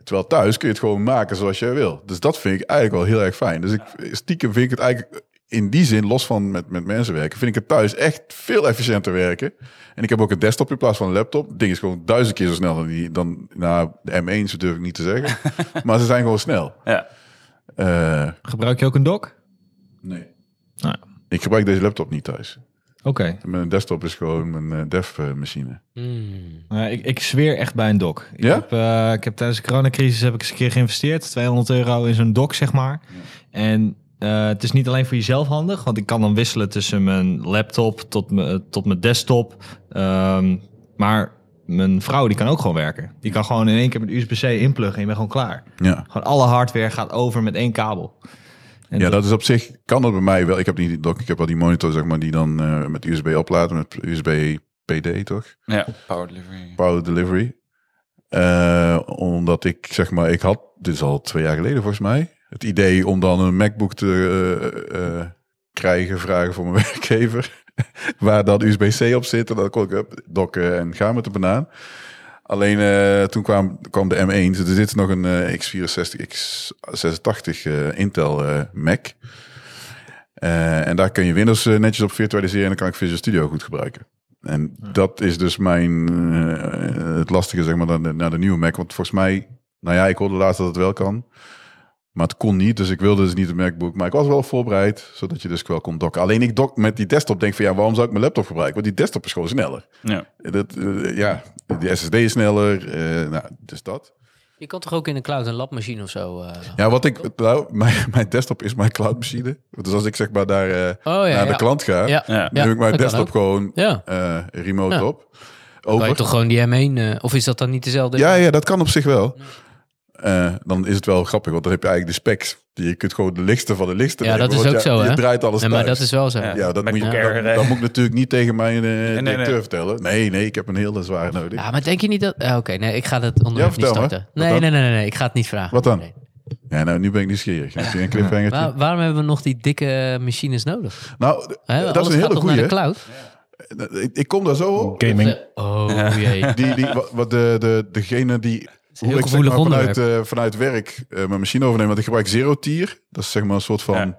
Terwijl thuis kun je het gewoon maken zoals jij wil. Dus dat vind ik eigenlijk wel heel erg fijn. Dus ik, stiekem vind ik het eigenlijk in die zin, los van met, met mensen werken, vind ik het thuis echt veel efficiënter werken. En ik heb ook een desktop in plaats van een laptop. Het ding is gewoon duizend keer zo snel dan, die, dan nou, de M1, durf ik niet te zeggen. maar ze zijn gewoon snel. Ja. Uh, Gebruik je ook een dock? Nee. Nou, ik gebruik deze laptop niet thuis. Oké. Okay. Mijn desktop is gewoon mijn uh, dev-machine. Mm. Uh, ik, ik zweer echt bij een dock. Ik, ja? heb, uh, ik heb tijdens de coronacrisis heb ik eens een keer geïnvesteerd. 200 euro in zo'n dock, zeg maar. Ja. En uh, het is niet alleen voor jezelf handig, want ik kan dan wisselen tussen mijn laptop tot, me, tot mijn desktop. Um, maar mijn vrouw die kan ook gewoon werken. Die kan gewoon in één keer met USB-C inpluggen en je bent gewoon klaar. Ja. Gewoon alle hardware gaat over met één kabel. En ja, dat is op zich, kan dat bij mij wel. Ik heb, niet, ik heb wel die monitor, zeg maar, die dan uh, met USB opladen, met USB PD, toch? Ja, power delivery. Power delivery. Uh, omdat ik, zeg maar, ik had, dit is al twee jaar geleden volgens mij, het idee om dan een MacBook te uh, krijgen, vragen voor mijn werkgever. waar dan USB-C op zit. En dan kon ik up, dokken en gaan met de banaan. Alleen uh, toen kwam, kwam de M1. Dus er zit nog een uh, x64, x86 uh, Intel Mac. en daar kun je Windows netjes op virtualiseren. En dan kan ik Visual Studio goed gebruiken. En ja. dat is dus mijn, het lastige zeg maar naar de, naar de nieuwe Mac. Want volgens mij, nou ja, ik hoorde laatst dat het wel kan. Maar het kon niet, dus ik wilde dus niet een MacBook. Maar ik was wel voorbereid, zodat je dus wel kon docken. Alleen ik dock met die desktop denk van ja, waarom zou ik mijn laptop gebruiken? Want die desktop is gewoon sneller. Ja, dat, uh, ja die SSD is sneller, uh, nou, dus dat. Je kan toch ook in een cloud een labmachine of zo? Uh, ja, wat ik, nou, mijn, mijn desktop is mijn cloudmachine. Dus als ik zeg maar daar uh, oh, ja, naar de klant ga, ja. dan ik mijn desktop gewoon ja. uh, remote op. Over. Kan je toch gewoon die M1, uh, of is dat dan niet dezelfde? Ja, ja, dat kan op zich wel. Uh, dan is het wel grappig, want dan heb je eigenlijk de specs. Je kunt gewoon de lichtste van de lichtste Ja, nemen, dat is ook je, zo, je hè? draait alles nee, maar dat is wel zo. Ja, ja dat, moet je, dat, dat, moet ik natuurlijk niet tegen mijn uh, nee, nee, directeur vertellen. Nee, nee, ik heb een hele zware nodig. Ja, maar denk je niet dat... Uh, Oké, okay, nee, ik ga het onderwerp ja, niet starten. Nee, nee, nee, nee, nee, ik ga het niet vragen. Wat dan? Ja, nou, nu ben ik nieuwsgierig. Heb je een? Waar, waarom hebben we nog die dikke machines nodig? Nou, He, dat is een hele goede. naar de cloud? Ik, ik kom daar zo op. Gaming. Oh, jee. Die, die, wat de, de, degene die heel hoe ik zeg maar, vanuit, uh, vanuit werk uh, mijn machine overnemen. Want ik gebruik Zero Tier. Dat is zeg maar een soort van... Ja,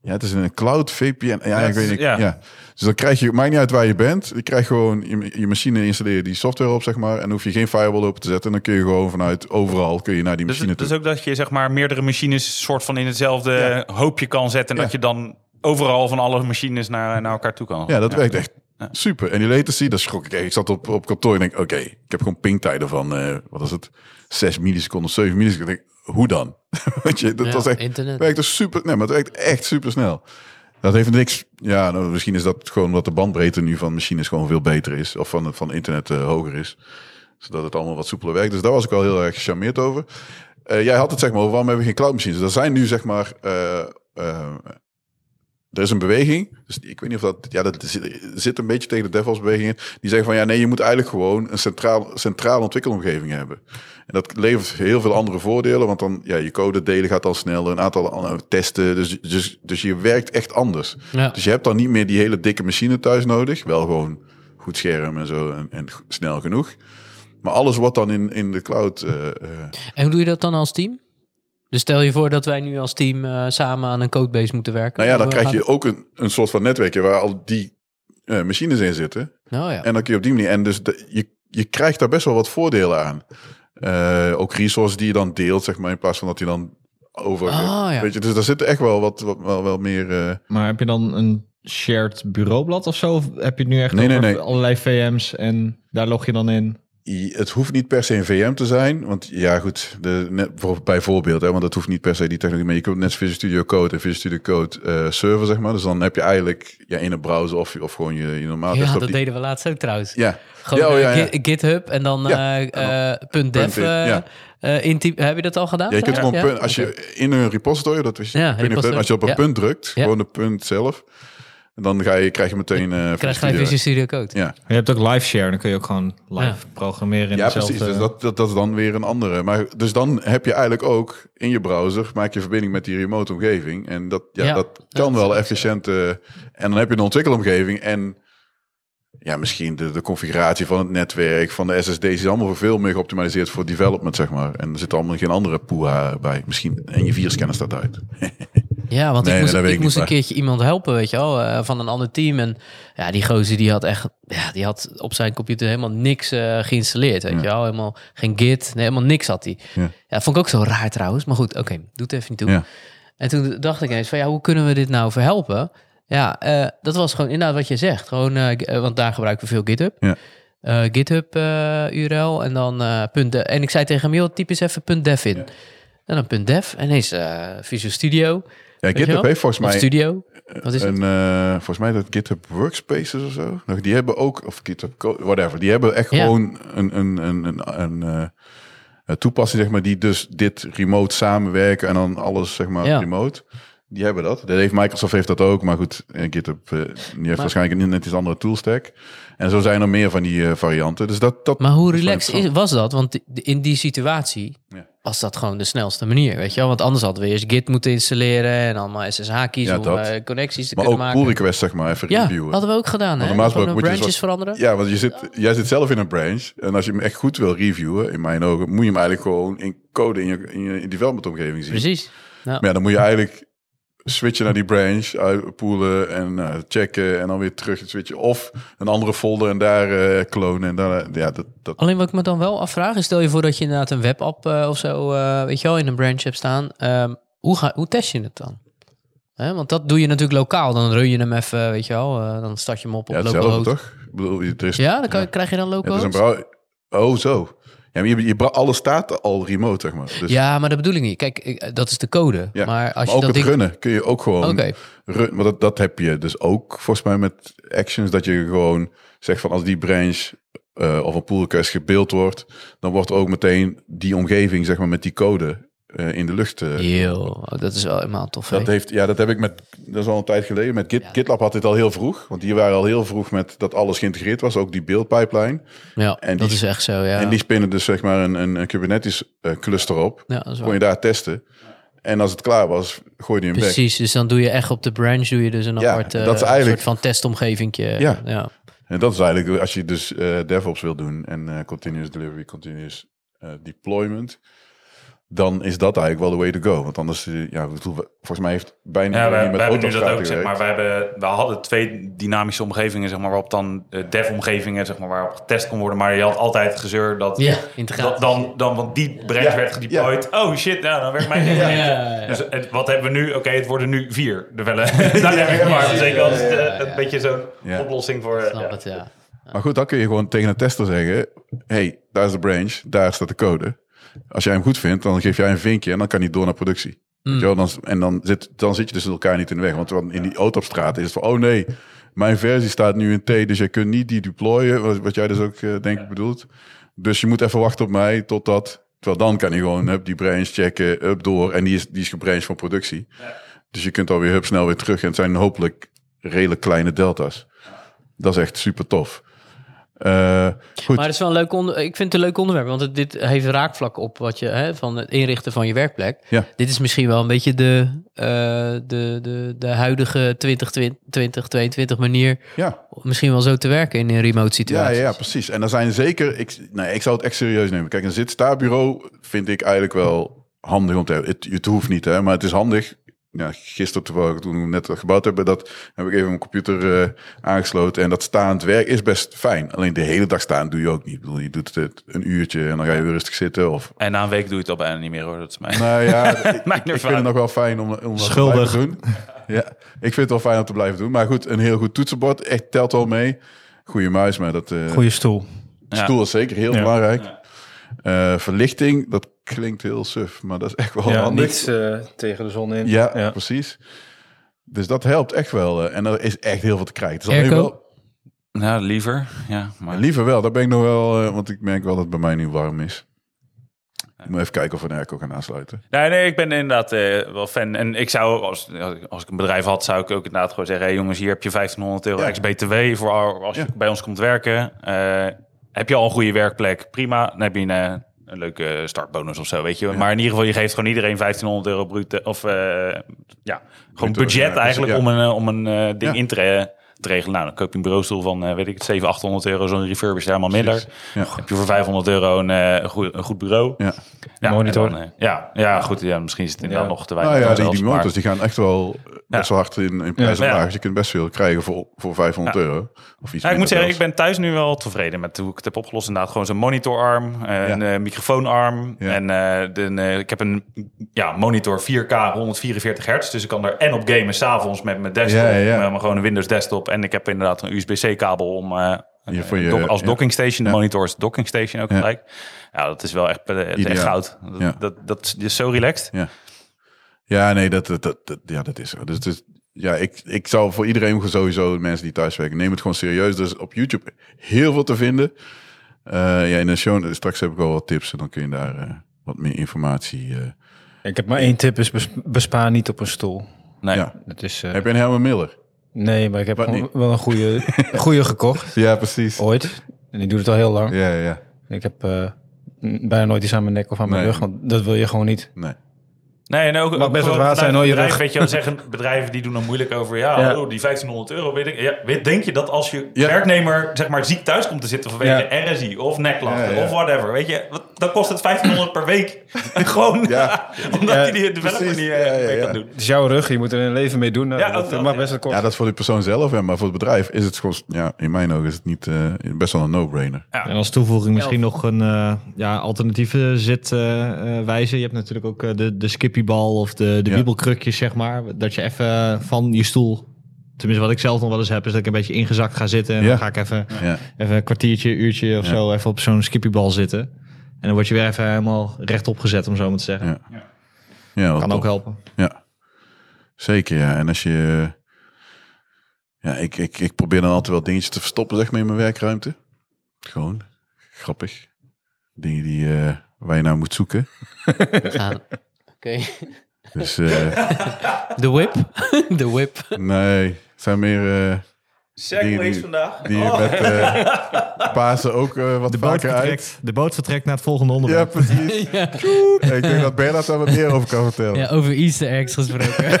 ja het is een cloud VPN. Ja, ja ik weet niet. Ja. ja. Dus dan krijg je... Maakt niet uit waar je bent. Je krijgt gewoon... Je, je machine installeren die software op, zeg maar. En dan hoef je geen firewall open te zetten. En dan kun je gewoon vanuit overal kun je naar die dus, machine dus toe. ook dat je zeg maar meerdere machines soort van in hetzelfde ja. hoopje kan zetten. En dat je dan overal van alle machines naar, naar elkaar toe kan. Ja, dat werkt echt ja. super. En die latency, dat schrok ik. Ik zat op, op kantoor en denk, oké, okay, ik heb gewoon pingtijden van, uh, wat is het, 6 milliseconden, 7 milliseconden. Ik denk, hoe dan? Weet je, dat ja, was echt, internet. werkt dus super, nee, maar het werkt echt super snel. Dat heeft niks, ja, nou, misschien is dat gewoon omdat de bandbreedte nu van machines gewoon veel beter is. Of van, van internet uh, hoger is. Zodat het allemaal wat soepeler werkt. Dus daar was ik wel heel erg gecharmeerd over. Uh, jij had het zeg maar over waarom hebben we geen cloud machines. Er zijn nu zeg maar er is een beweging, dus ik weet niet of dat, ja, dat zit, een beetje tegen de DevOps bewegingen. Die zeggen van ja, nee, je moet eigenlijk gewoon een centraal, centrale ontwikkelomgeving hebben. En dat levert heel veel andere voordelen, want dan, ja, je code delen gaat dan sneller, een aantal andere testen, dus, dus, dus je werkt echt anders. Ja. Dus je hebt dan niet meer die hele dikke machine thuis nodig, wel gewoon goed scherm en zo en, en snel genoeg. Maar alles wordt dan in, in de cloud. eh, eh, En hoe doe je dat dan als team? Dus stel je voor dat wij nu als team eh, samen aan een codebase moeten werken. nou ja, dan krijg je ook een, een soort van netwerkje waar al die eh, machines in zitten. Nou ja. En dan kun je op die manier. En dus de- je, je krijgt daar best wel wat voordelen aan. Eh, ook resources die je dan deelt, zeg maar, in plaats van dat je dan over. Ah, ja. Weet je, dus daar zit echt wel wat, wat wel, wel meer. eh, Maar heb je dan een shared bureaublad of zo? Of heb je het nu echt Nee, nee, nee. allerlei VM's en daar log je dan in? Het hoeft niet per se een VM te zijn. Want ja, goed, de, net, bijvoorbeeld, hè, want dat hoeft niet per se die technologie. Maar je kunt net Visual Studio Code en Visual Studio Code eh, server, zeg maar. Dus dan heb je eigenlijk ja, in een browser of, of gewoon je, je normaal Ja, dat die- deden we laatst ook trouwens. Ja, Gewoon Ja, oh, ja, eh, ja. GitHub en dan Ja, eh, punt .dev ja. Heb je dat al gedaan? Ja, je kunt gewoon Ja? punt, als je in een repository, dat is, Ja, als je op een punt drukt, gewoon de punt zelf, dan ga je, krijg je meteen. eh krijg Studio. je Visual Studio Code. Ja, Je hebt ook live share, dan kun je ook gewoon live Ja. programmeren in ja precies. Dus dat, dat, dat is dan weer een andere. Maar dus dan heb je eigenlijk ook in je browser, maak je verbinding met die remote omgeving. En dat, ja, Ja. dat kan dat wel efficiënt. eh, en dan heb je een ontwikkelomgeving en ja, misschien de, de configuratie van het netwerk, van de SSD's is allemaal veel meer geoptimaliseerd voor development, zeg maar. En er zit allemaal geen andere poeha bij. Misschien, en je virusscanner staat uit. Ja, want Nee, ik moest, ik ik moest een keertje iemand helpen, weet je wel, eh, van een ander team. En ja, die gozer die had echt, ja, die had op zijn computer helemaal niks eh, geïnstalleerd, weet Ja. je wel. Helemaal geen git, nee, helemaal niks had hij. Ja. Ja. vond ik ook zo raar trouwens. Maar goed, oké, doe het even niet toe. Ja. En toen dacht ik eens van, ja, hoe kunnen we dit nou verhelpen? Ja, eh, dat was gewoon inderdaad wat je zegt. Gewoon, want daar gebruiken we veel GitHub. Ja. Eh, GitHub eh, URL en dan eh, punt de- en ik zei tegen hem, joh, typ eens even punt .dev in. En dan punt .dev en ineens Visual Studio. Ja, GitHub heeft volgens Of mij Studio. Wat is het? een, eh, volgens mij dat GitHub Workspaces of zo. Die hebben ook, of GitHub, whatever. Die hebben echt Ja. gewoon een, een, een, een, een, eh, toepassing, zeg maar, die dus dit remote samenwerken en dan alles, zeg maar, Ja. remote. Die hebben dat. Dat heeft Microsoft heeft dat ook, maar goed, eh, GitHub die heeft waarschijnlijk een net iets andere toolstack. En zo zijn er meer van die varianten. Dus dat, dat Maar hoe relaxed was dat? Want in die situatie Ja. Was dat gewoon de snelste manier, weet je wel? Want anders hadden we eerst Git moeten installeren en allemaal SSH kiezen Ja, om eh, connecties te Maar kunnen ook maken. pull requests, zeg maar, even ja, reviewen. hadden we ook gedaan, hè? normaal gesproken moet je branches zoals- veranderen. Ja, want je zit, jij zit zelf in een branch. En als je hem echt goed wil reviewen, in mijn ogen, moet je hem eigenlijk gewoon in code in je, in je development omgeving zien. Precies. Maar ja, dan moet je eigenlijk switchen naar die branch, uitpoelen en eh, checken en dan weer terug switchen. Of een andere folder en daar eh, klonen. En daar, ja, dat, dat, Alleen wat ik me dan wel afvraag is, stel je voor dat je inderdaad een webapp eh, of zo, eh, weet je wel, in een branch hebt staan. Ehm, hoe, ga, hoe test je het dan? Hè, want dat doe je natuurlijk lokaal. Dan run je hem even, weet je wel. eh, dan start je hem op op ja, hetzelfde toch? Ik bedoel, er is, Ja, dan kan, krijg je dan is een brouw- Oh, zo. Ja, maar je, je, alles staat al remote, zeg maar. Dus, Ja, maar dat bedoel ik niet. Kijk, ik- dat is de code. Ja, Maar als maar je ook dat het ding... runnen kun je ook gewoon Oké, Run, maar dat, dat heb je dus ook volgens mij met actions. Dat je gewoon zegt van als die branch eh, of een pull request gebeeld wordt, dan wordt ook meteen die omgeving zeg maar met die code eh, in de lucht. Yo, oh, dat is wel helemaal tof. dat heeft, ja, dat heb ik met, dat is al een tijd geleden. Met Git, Ja. GitLab had dit al heel vroeg, want die waren al heel vroeg met dat alles geïntegreerd was, ook die buildpipeline. Ja, en dat die- is echt zo, ja. En die spinnen dus zeg maar een, een, een Kubernetes eh, cluster op. ja, dat is Kon je daar testen. En als het klaar was, gooi je hem weg. Precies, dus dan doe je echt op de branch doe je dus een Ja, apart dat is eigenlijk- soort van testomgevingje. Ja. ja. En dat is eigenlijk als je dus DevOps wil doen en continuous delivery, continuous deployment, dan is dat eigenlijk wel de way to go. Want anders, eh, ja, ik bedoel, volgens mij heeft bijna Ja, we, iedereen we met hebben nu dat ook, zeg maar. We, hebben, we hadden twee dynamische omgevingen, zeg maar, waarop dan eh, dev-omgevingen, zeg maar, waarop getest kon worden. Maar je had altijd gezeur dat, Ja, dat dan, dan, want die branch Ja, werd gedeployed. Oh shit, nou, dan werkt mijn ding Ja, niet. ja, ja. Dus het, wat hebben we nu? Oké, het worden nu vier. De welle. Daar heb ik maar. Zeker als het, een beetje zo'n Ja. oplossing voor. eh, Snap ja. het, ja. Maar goed, dan kun je gewoon tegen een tester zeggen, hey, daar is de branch, daar staat de code. Als jij hem goed vindt, dan geef jij een vinkje en dan kan hij door naar productie. Mm. Weet je wel? Dan, en dan zit, dan zit je dus elkaar niet in de weg. Want in die auto op straat is het van, oh nee, mijn versie staat nu in T, dus je kunt niet die deployen, wat, wat jij dus ook eh, denk ik bedoelt. Dus je moet even wachten op mij totdat, terwijl dan kan hij gewoon hup, die branch checken, up door en die is, die is gebranched van productie. Dus je kunt alweer hup snel weer terug. En het zijn hopelijk redelijk kleine delta's. Dat is echt super tof. Eh, goed. Maar het is wel een leuk onder, ik vind het een leuk onderwerp, want het, dit heeft raakvlak op wat je hè, van het inrichten van je werkplek. Ja. Dit is misschien wel een beetje de, eh, de, de, de huidige 2020, 2022 manier ja. om misschien wel zo te werken in een remote Ja, situatie. ja, precies. En er zijn zeker... Ik, nee, ik zou het echt serieus nemen. Kijk, een zit-sta-bureau vind ik eigenlijk wel handig om te hebben. Het, het hoeft niet, hè, maar het is handig. Ja, gisteren toevallig, toen we net gebouwd hebben, dat heb ik even mijn computer eh, aangesloten. En dat staand werk is best fijn. Alleen de hele dag staan doe je ook niet. Ik bedoel, je doet het een uurtje en dan ga je weer rustig zitten. Of, En na een week doe je het al bijna niet meer hoor. Dat is mijn... nou ja, ik, ik vind het nog wel fijn om, om dat Schuldig. te blijven doen. Ja, ik vind het wel fijn om te blijven doen. Maar goed, een heel goed toetsenbord echt telt wel mee. Goede muis, maar dat... eh, Goeie stoel. Ja. Stoel is zeker heel Ja. belangrijk. Eh, verlichting, dat klinkt heel suf, maar dat is echt wel Ja, handig. niet eh, tegen de zon in. Ja, precies. Dus dat helpt echt wel. eh, en er is echt heel veel te krijgen. Airco? wel, Nou, liever. Ja, maar... liever wel, daar ben ik nog wel, eh, want ik merk wel dat het bij mij nu warm is. Ik moet even kijken of we een airco gaan aansluiten. Nee, nee, ik ben inderdaad eh, wel fan. En ik zou, als, als ik een bedrijf had, zou ik ook inderdaad gewoon zeggen... Hey jongens, hier heb je 1500 euro Ja. ex-BTW voor als je Ja. bij ons komt werken. Eh, heb je al een goede werkplek? Prima. Dan heb je een, eh, een leuke startbonus of zo, weet je. Maar in ieder geval, je geeft gewoon iedereen 1500 euro bruto. Of eh, ja, gewoon budget eigenlijk om een, eh, om een ding in te, te regelen. Nou, dan koop je een bureaustoel van, eh, weet ik het, 700, 800 euro. Zo'n refurbish helemaal minder. Ja. Heb je voor 500 euro een, eh, een, goed, een goed bureau. Ja. Ja, Monitor. dan, eh, ja, ja, goed. Ja, misschien is het inderdaad Ja. nog te weinig. Nou ja, zelfs, die, die maar- motors die gaan echt wel best wel hard in, in prijs Ja. omlaag. Ja. Dus je kunt best veel krijgen voor, voor 500 Ja. euro. Of iets Ja, ik moet zeggen, ik ben thuis nu wel tevreden met hoe ik het heb opgelost. Inderdaad, gewoon zo'n monitorarm, een eh, microfoonarm. Ja. En eh, de, eh, ik heb een ja, monitor 4K 144 hertz. Dus ik kan er en op gamen s'avonds met mijn desktop. Ja, ja, ja. Met mijn gewoon een Windows desktop. En ik heb inderdaad een USB-C kabel om... eh, voor je- dock- als ja. docking station. De Ja. monitor is docking station ook gelijk. Ja, dat is wel echt, eh, echt goud. Dat, Ja. dat, dat is zo relaxed. Ja, ja nee, dat, dat, dat, dat- ja, dat is zo. Dus het is, ja, ik, ik zou voor iedereen sowieso, mensen die thuiswerken, neem het gewoon serieus. Er is op YouTube heel veel te vinden. Eh, ja, in de show, straks heb ik wel wat tips en dan kun je daar wat meer informatie... eh. Ik heb maar één tip, is bes- bespaar niet op een stoel. Nee. Ja. Dat is, eh, Heb je een Herman Miller? Nee, maar ik heb Wat gewoon niet? wel een goede, een goede gekocht. Ja, precies. Ooit. En die doet het al heel lang. Ja, ja, Ik heb eh, bijna nooit iets aan mijn nek of aan mijn Nee. rug. Want dat wil je gewoon niet. nee. Nee, en ook, best wel waard zijn, hoor, je bedrijf, rug. Weet je, zeggen bedrijven die doen dan moeilijk over, ja, Ja. oh, die 1500 euro, weet ik. Ja, weet, denk je dat als je Ja. werknemer, zeg maar, ziek thuis komt te zitten vanwege Ja. RSI of nekklachten Ja, ja. of whatever, weet je, wat- dan kost het 1500 per week. Gewoon, Ja. omdat Ja, je die developer precies. niet eh, Ja, ja, mee ja. kan doen. Het is jouw rug, je moet er een leven mee doen. Nou, Ja, dat, ook dat, mag ja. best wel kosten. Ja, dat is voor die persoon zelf, hè, maar voor het bedrijf is het gewoon, ja, in mijn ogen is het niet, eh, best wel een no-brainer. En als toevoeging misschien nog een eh, ja, alternatieve zitwijze. je hebt natuurlijk ook eh, de, de skippybal of de, de Ja. wiebelkrukjes, zeg maar. Dat je even van je stoel... Tenminste, wat ik zelf nog wel eens heb, is dat ik een beetje ingezakt ga zitten. En Ja. dan ga ik even, Ja. even een kwartiertje, uurtje of Ja. zo even op zo'n skippybal zitten. En dan word je weer even helemaal rechtop gezet, om zo maar te zeggen. Ja. Kan ook helpen. Ja, zeker ja. En als je... Ja, ik, ik, ik probeer dan altijd wel dingetjes te verstoppen, zeg maar, in mijn werkruimte. Gewoon grappig. Dingen die, eh, waar je nou moet zoeken. Oké. Dus eh, De whip. De whip. nee, het zijn meer... eh, Segways vandaag. die met eh Pasen ook eh, wat De boot, vaker uit. vertrekt, de boot vertrekt naar het volgende Ja, onderwerp. precies. Ja. Ja, ik denk dat Bernard daar wat meer over kan vertellen. ja, over Easter eggs gesproken.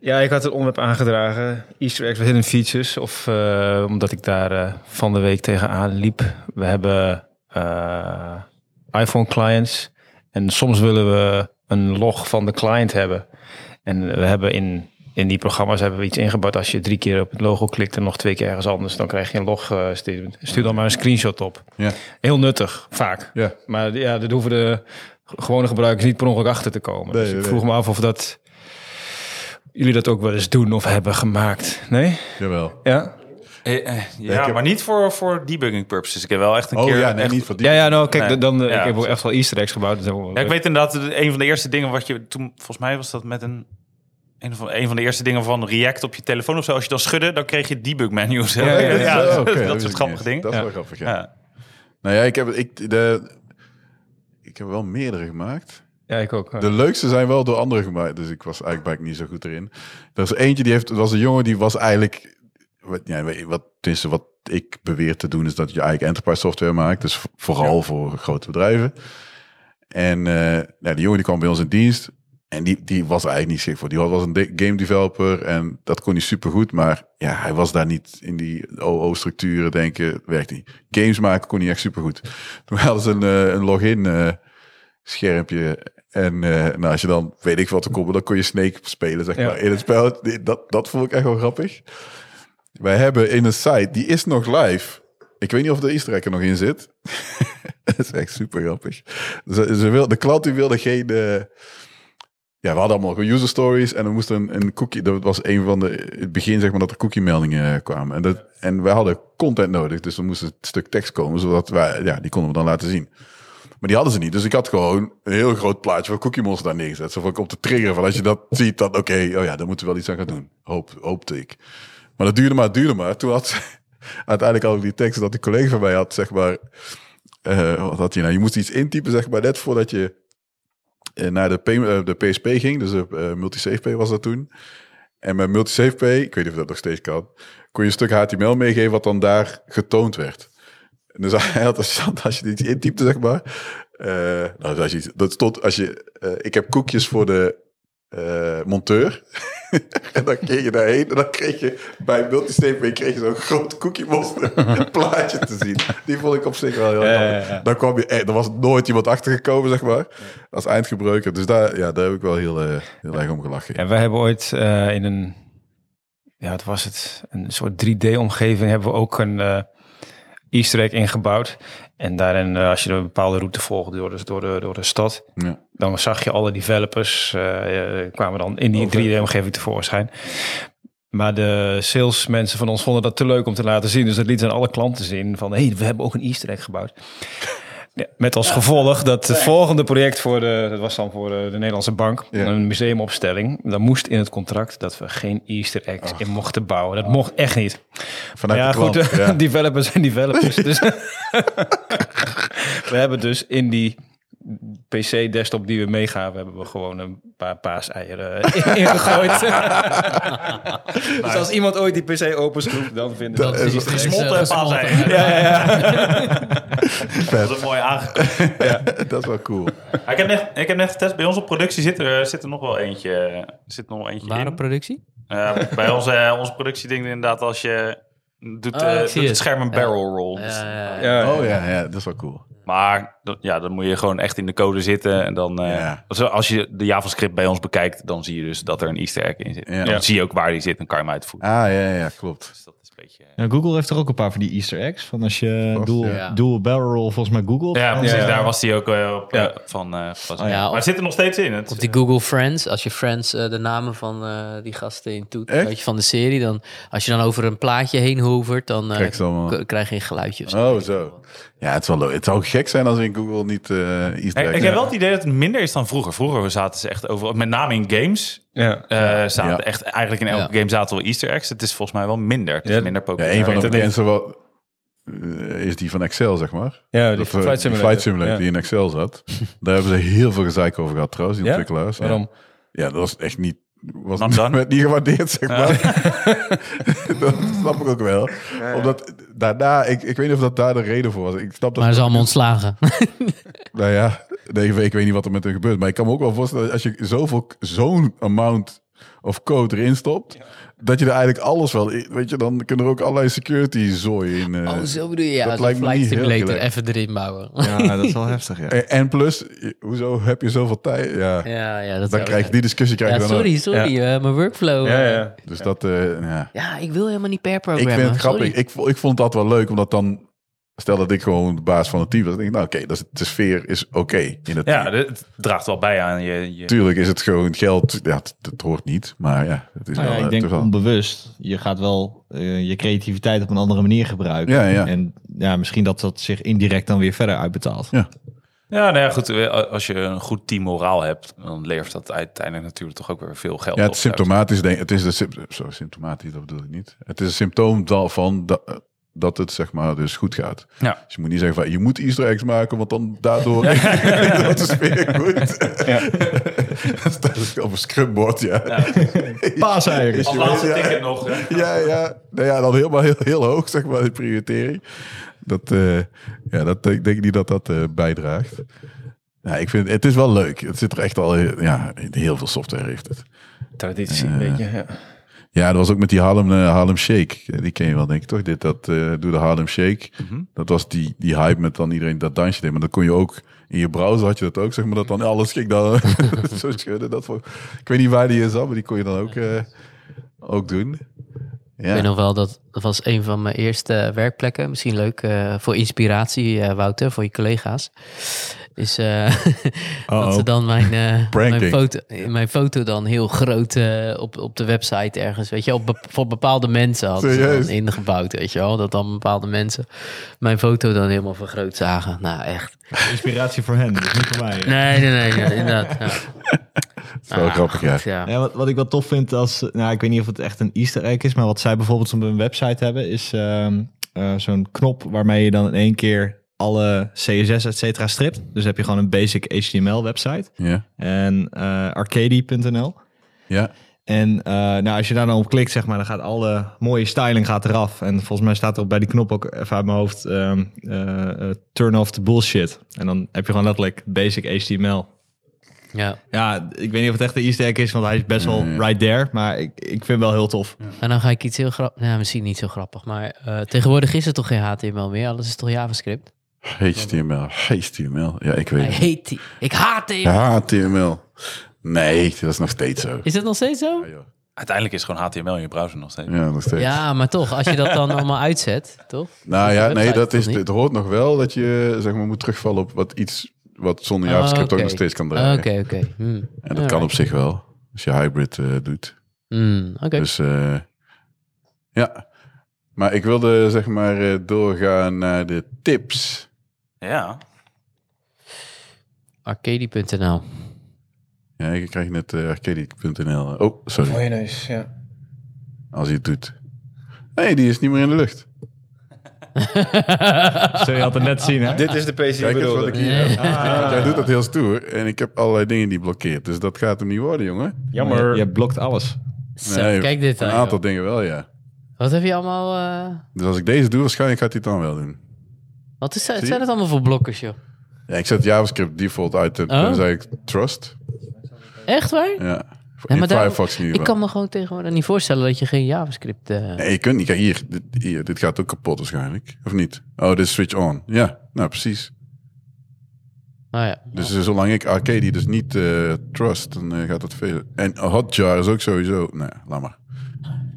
Ja, ik had het onderwerp aangedragen. Easter eggs, hidden features. Of eh, omdat ik daar van de week tegenaan liep. We hebben eh, iPhone clients. En soms willen we een log van de client hebben. En we hebben in, in die programma's hebben we iets ingebouwd. Als je drie keer op het logo klikt en nog twee keer ergens anders, dan krijg je een log. eh, stuur, stuur dan maar een screenshot op. Ja. Heel nuttig, vaak. Ja. Maar ja, daar hoeven de gewone gebruikers niet per ongeluk achter te komen. Nee, dus ik nee. vroeg me af of dat jullie dat ook wel eens doen of hebben gemaakt. Nee? Jawel. Ja? Eh, eh, ja, heb- maar niet voor, voor debugging purposes. Ik heb wel echt een Oh keer... ja, nee, echt- niet voor. Ja, ja, nou kijk, Nee. dan, eh, Ja, ik heb ook echt wel easter eggs gebouwd. Dat is Ja, ik leuk. weet inderdaad, de- een van de eerste dingen wat je toen, volgens mij was dat met een, een van, een van de eerste dingen van React op je telefoon of zo. Als je dan schudde, dan kreeg je debug menus. Ja, ja, dat, oké, dat wist soort grappige dingen. Dat is Ja. wel grappig, ja. Ja. Nou ja, ik heb, ik, de, ik heb wel meerdere gemaakt. Ja, ik ook. De leukste zijn wel door anderen gemaakt. Dus ik was eigenlijk niet zo goed erin. Er was eentje die heeft, er was een jongen die was eigenlijk, wat, ja, wat, tenminste wat ik beweer te doen is dat je eigenlijk enterprise software maakt. Dus vo- vooral voor grote bedrijven. En eh nou, die jongen die kwam bij ons in dienst. En die, die was eigenlijk niet geschikt voor. Die was een de- game developer en dat kon hij supergoed. Maar ja, hij was daar niet in die OO-structuren denken. Werkte niet. Games maken kon hij echt supergoed. Toen hadden ze een, eh, een login eh, schermpje. En nou, als je dan, weet ik wat er komt, dan kon je Snake spelen, zeg Ja. maar, in het spel. Dat, dat vond ik echt wel grappig. Wij hebben in een site, die is nog live. Ik weet niet of de easter egg er nog in zit. dat is echt super grappig. Ze, wil, de klant die wilde geen... eh, ja, we hadden allemaal user stories en we moesten een, cookie... Dat was een van de... Het begin, zeg maar, dat er cookie meldingen eh, kwamen. En, dat, en wij hadden content nodig, dus er moest een stuk tekst komen, zodat wij... Ja, die konden we dan laten zien. Maar die hadden ze niet. Dus ik had gewoon een heel groot plaatje van Cookie Monster daar neergezet. Zo van op de trigger van als je dat ziet, dan oké, oh ja, dan moeten we wel iets aan gaan doen. Hoop, hoopte ik. Maar dat duurde maar, duurde maar. Toen had ze uiteindelijk al die teksten dat die collega van mij had, zeg maar. eh, wat had hij nou? Je moest iets intypen, zeg maar, net voordat je eh, naar de, eh, de PSP ging. Dus de eh, Multisave Pay was dat toen. En met Multisave Pay, ik weet niet of dat nog steeds kan, kon je een stuk HTML meegeven wat dan daar getoond werd. En dus hij had als als je iets intypte, zeg maar. nou, als je, dat stond als je. ik heb koekjes voor de eh, monteur. en dan kreeg je daarheen en dan kreeg je bij Multistape kreeg je zo'n groot cookie monster plaatje te zien. Die vond ik op zich wel heel Ja, grappig. ja, ja. Daar kwam je, eh, er was nooit iemand achter gekomen, zeg maar. Als eindgebruiker. Dus daar, ja, daar heb ik wel heel, heel erg om gelachen. En wij hebben ooit in een, ja, wat was het? Een soort 3D-omgeving hebben we ook een Easter egg ingebouwd. En daarin, als je een bepaalde route volgde door de, door de, door de stad, Ja. Dan zag je alle developers eh, eh, kwamen dan in die 3D-omgeving tevoorschijn. Maar de salesmensen van ons vonden dat te leuk om te laten zien. Dus dat liet aan alle klanten zien van, hé, hey, we hebben ook een Easter egg gebouwd. Ja, met als gevolg dat het volgende project voor de, dat was dan voor de, de Nederlandse bank, Ja. een museumopstelling. Dan moest in het contract dat we geen Easter eggs in mochten bouwen. Dat mocht echt niet. Vanuit ja, de klant. goed, ja. developers en developers. dus we hebben dus in die PC-desktop die we meegaven, hebben we gewoon een paar paaseieren ingegooid. dus als iemand ooit die PC openschroeft, dan vinden is- dat is, Gesmolten eh, en gesmolten. paaseieren. Ja, ja, ja. Dat is een mooi aangekomen. dat is wel cool. ik, heb net, ik heb net getest, bij ons op productie zit er, zit er nog wel eentje, zit nog wel eentje in. productie? Eh, bij onze, onze productieding inderdaad, als je doet, Oh, eh, doet het het. scherm een Ja. barrel roll. Ja, Dus- ja, ja. Ja. Oh ja, ja, dat is wel cool. Maar dat- ja, dan moet je gewoon echt in de code zitten. En dan, eh, als je de JavaScript bij ons bekijkt, dan zie je dus dat er een easter egg in zit. Ja. Dan Ja. zie je ook waar die zit en kan je hem uitvoeren. Ah, ja, ja, klopt. Dus dat beetje... Ja, Google heeft er ook een paar van die Easter eggs. Van als je Vast, dual, ja. dual barrel roll volgens mij Google. Ja, precies. ja. Daar was die ook eh, op, Ja. eh, van. eh ja, maar of- het zit er nog steeds in. Het, Of die Google Friends, als je Friends eh, de namen van eh, die gasten in toet, Echt? weet je, van de serie, dan als je dan over een plaatje heen hovert, dan eh, Krijg je een geluidje. of zo. Oh, zo. Ja, het, is wel leuk. het zou gek zijn als in Google niet eh Easter ik, eggs ik heb wel het idee dat het minder is dan vroeger. Vroeger zaten ze echt over, met name in games, Ja. eh, zaten Ja. echt eigenlijk in elke Ja. game zaten wel Easter eggs. Het is volgens mij wel minder. Het is Ja. minder Ja, populair. een van de bekendste wel, eh, is die van Excel, zeg maar. Ja, die Dat, eh, Flight die Simulator. Flight Simulator Ja. die in Excel zat. Daar hebben ze heel veel gezeik over gehad trouwens, die Ja? ontwikkelaars. Ja. Waarom? Ja, dat was echt niet... Was werd niet gewaardeerd, zeg maar. dat snap ik ook wel. Omdat daarna, ik, ik weet niet of dat daar de reden voor was. Ik snap dat Maar ze allemaal ontslagen. Nou ja, nee, ik weet niet wat er met hen gebeurt. Maar ik kan me ook wel voorstellen, dat als je zoveel, zo'n amount of code erin stopt, dat je er eigenlijk alles wel, in- weet je, dan kunnen er ook allerlei security zooi in. eh. oh, zo bedoel je. Ja, dat lijkt me flight niet heel even erin bouwen. Ja, dat is wel heftig, ja. En, en plus, hoezo heb je zoveel tijd? Ja, Ja, ja, dat dan krijg je die discussie krijg je Ja, dan sorry, ook. sorry. eh, mijn workflow. Ja, eh, ja. Dus dat, eh, ja. ja, ik wil helemaal niet per Ik programma. vind het grappig. Ik, ik vond dat wel leuk, omdat dan, stel dat ik gewoon de baas van het team was, dan denk ik, nou oké, dat de sfeer is oké in het Ja, team. het draagt wel bij aan je... je Tuurlijk is het gewoon geld, ja, het, het hoort niet, maar ja, het is Nou ja, wel, ik eh, denk onbewust. Je gaat wel eh, je creativiteit op een andere manier gebruiken. Ja, ja. En ja, misschien dat dat zich indirect dan weer verder uitbetaalt. Ja. Ja, nou ja, goed. eh, Als je een goed team moraal hebt, dan levert dat uiteindelijk natuurlijk toch ook weer veel geld Ja, het op. symptomatisch. Denk, het is de zo symptomatisch, dat bedoel ik niet. Het is een symptoom van da- dat het zeg maar dus goed gaat. Ja. Dus je moet niet zeggen van je moet easter eggs maken, want dan daardoor dat is weer goed. dat staat dus op een scrumboard, ja. Paaseieren. Is je wel- ja. ticket nog. hè? Ja, ja. Nou ja, dan helemaal heel, heel hoog, zeg maar, de prioritering. Dat, eh, ja, dat denk, denk ik niet dat dat eh, bijdraagt. Ja, ik vind, het is wel leuk. Het zit er echt al, heel- ja, heel veel software heeft het. Traditie, een beetje. Ja. Ja, dat was ook met die Harlem, eh, Harlem Shake. Eh, Die ken je wel, denk ik, toch? Dit, dat, eh doe de Harlem Shake. Dat was die, die hype met dan iedereen dat dansje deed. Maar dat kon je ook, in je browser had je dat ook, zeg maar, dat dan alles ging dan zo schudden. Dat voor, ik weet niet waar die is zat, maar die kon je dan ook, eh, ook doen. Ik weet Ja, nog wel, dat, dat was een van mijn eerste werkplekken. Misschien leuk eh, voor inspiratie, eh, Wouter, voor je collega's. Is eh, dat ze dan mijn, eh, mijn, foto, mijn foto dan heel groot eh, op, op de website ergens, weet je, op, be- voor bepaalde mensen hadden ze dan ingebouwd, weet je wel. Dat dan bepaalde mensen mijn foto dan helemaal vergroot zagen. Nou, echt. Inspiratie voor hen, dus niet voor mij. Nee, nee, nee, ja, inderdaad. Ja. dat is wel Ah, grappig, ja. goed, ja. Ja, wat, wat ik wel tof vind als, nou ik weet niet of het echt een easter egg is, maar wat zij bijvoorbeeld op hun website hebben, is ehm, eh, zo'n knop waarmee je dan in één keer alle CSS et cetera stript. Dus heb je gewoon een basic HTML website Ja, en eh arcady.nl. ja. En eh, nou, als je daar dan op klikt, zeg maar, dan gaat alle mooie styling gaat eraf. En volgens mij staat er bij die knop ook even uit mijn hoofd ehm, eh, eh, turn off the bullshit. En dan heb je gewoon letterlijk basic HTML. ja. Ja, ik weet niet of het echt een easter egg is, want hij is best wel right there. Maar ik, ik vind het wel heel tof. En dan ga ik iets heel grappig. Nou, misschien niet zo grappig, maar eh, tegenwoordig is er toch geen HTML meer. Alles is toch JavaScript? HTML, HTML. Ja, ik weet het. heet die. Ik haat die. HTML. Nee, dat is nog steeds zo. Is dat nog steeds zo? Ja, joh. Uiteindelijk is gewoon HTML in je browser nog steeds. Ja, nog steeds. Ja, maar toch, als je dat dan allemaal uitzet, toch? Nou ja, nee, dat is, het hoort nog wel dat je zeg maar, moet terugvallen op wat iets wat zonder JavaScript Ah, ook oké. nog steeds kan Oké, draaien. oké. Hmm. En dat kan op zich wel, als je hybrid eh, doet. Hmm, Oké. Dus eh, ja, maar ik wilde zeg maar eh, doorgaan naar de tips. Ja. Arcady.nl. Ja, ik krijg net uh, arcade.nl. Oh, sorry, Voor je neus, ja. als je het doet. Nee, die is niet meer in de lucht. Zul je altijd net zien, hè? Dit is de PC die Kijk eens wat ik hier heb. Doet dat heel stoer. En ik heb allerlei dingen die blokkeert. Dus dat gaat hem niet worden, jongen. Jammer. Je blokt alles. Zo, Nee, kijk dit Een aantal joh. dingen wel, ja. Wat heb je allemaal... eh, Dus als ik deze doe, waarschijnlijk gaat hij het dan wel doen. Wat is, zijn het allemaal voor blokkers, joh? Ja, ik zet JavaScript default uit. En Oh. dan zei ik trust. Echt waar? Ja, maar daar- Firefox in ieder Ik kan me gewoon tegenwoordig niet voorstellen dat je geen JavaScript... eh, Nee, je kunt niet. Kijk, hier dit, hier. dit gaat ook kapot waarschijnlijk. Of niet? Oh, dit is switch on. Ja, nou precies. Nou ja. Dus eh, zolang ik Arcade dus niet eh, trust, dan eh, gaat dat veel. En Hotjar is ook sowieso... Nee, laat maar.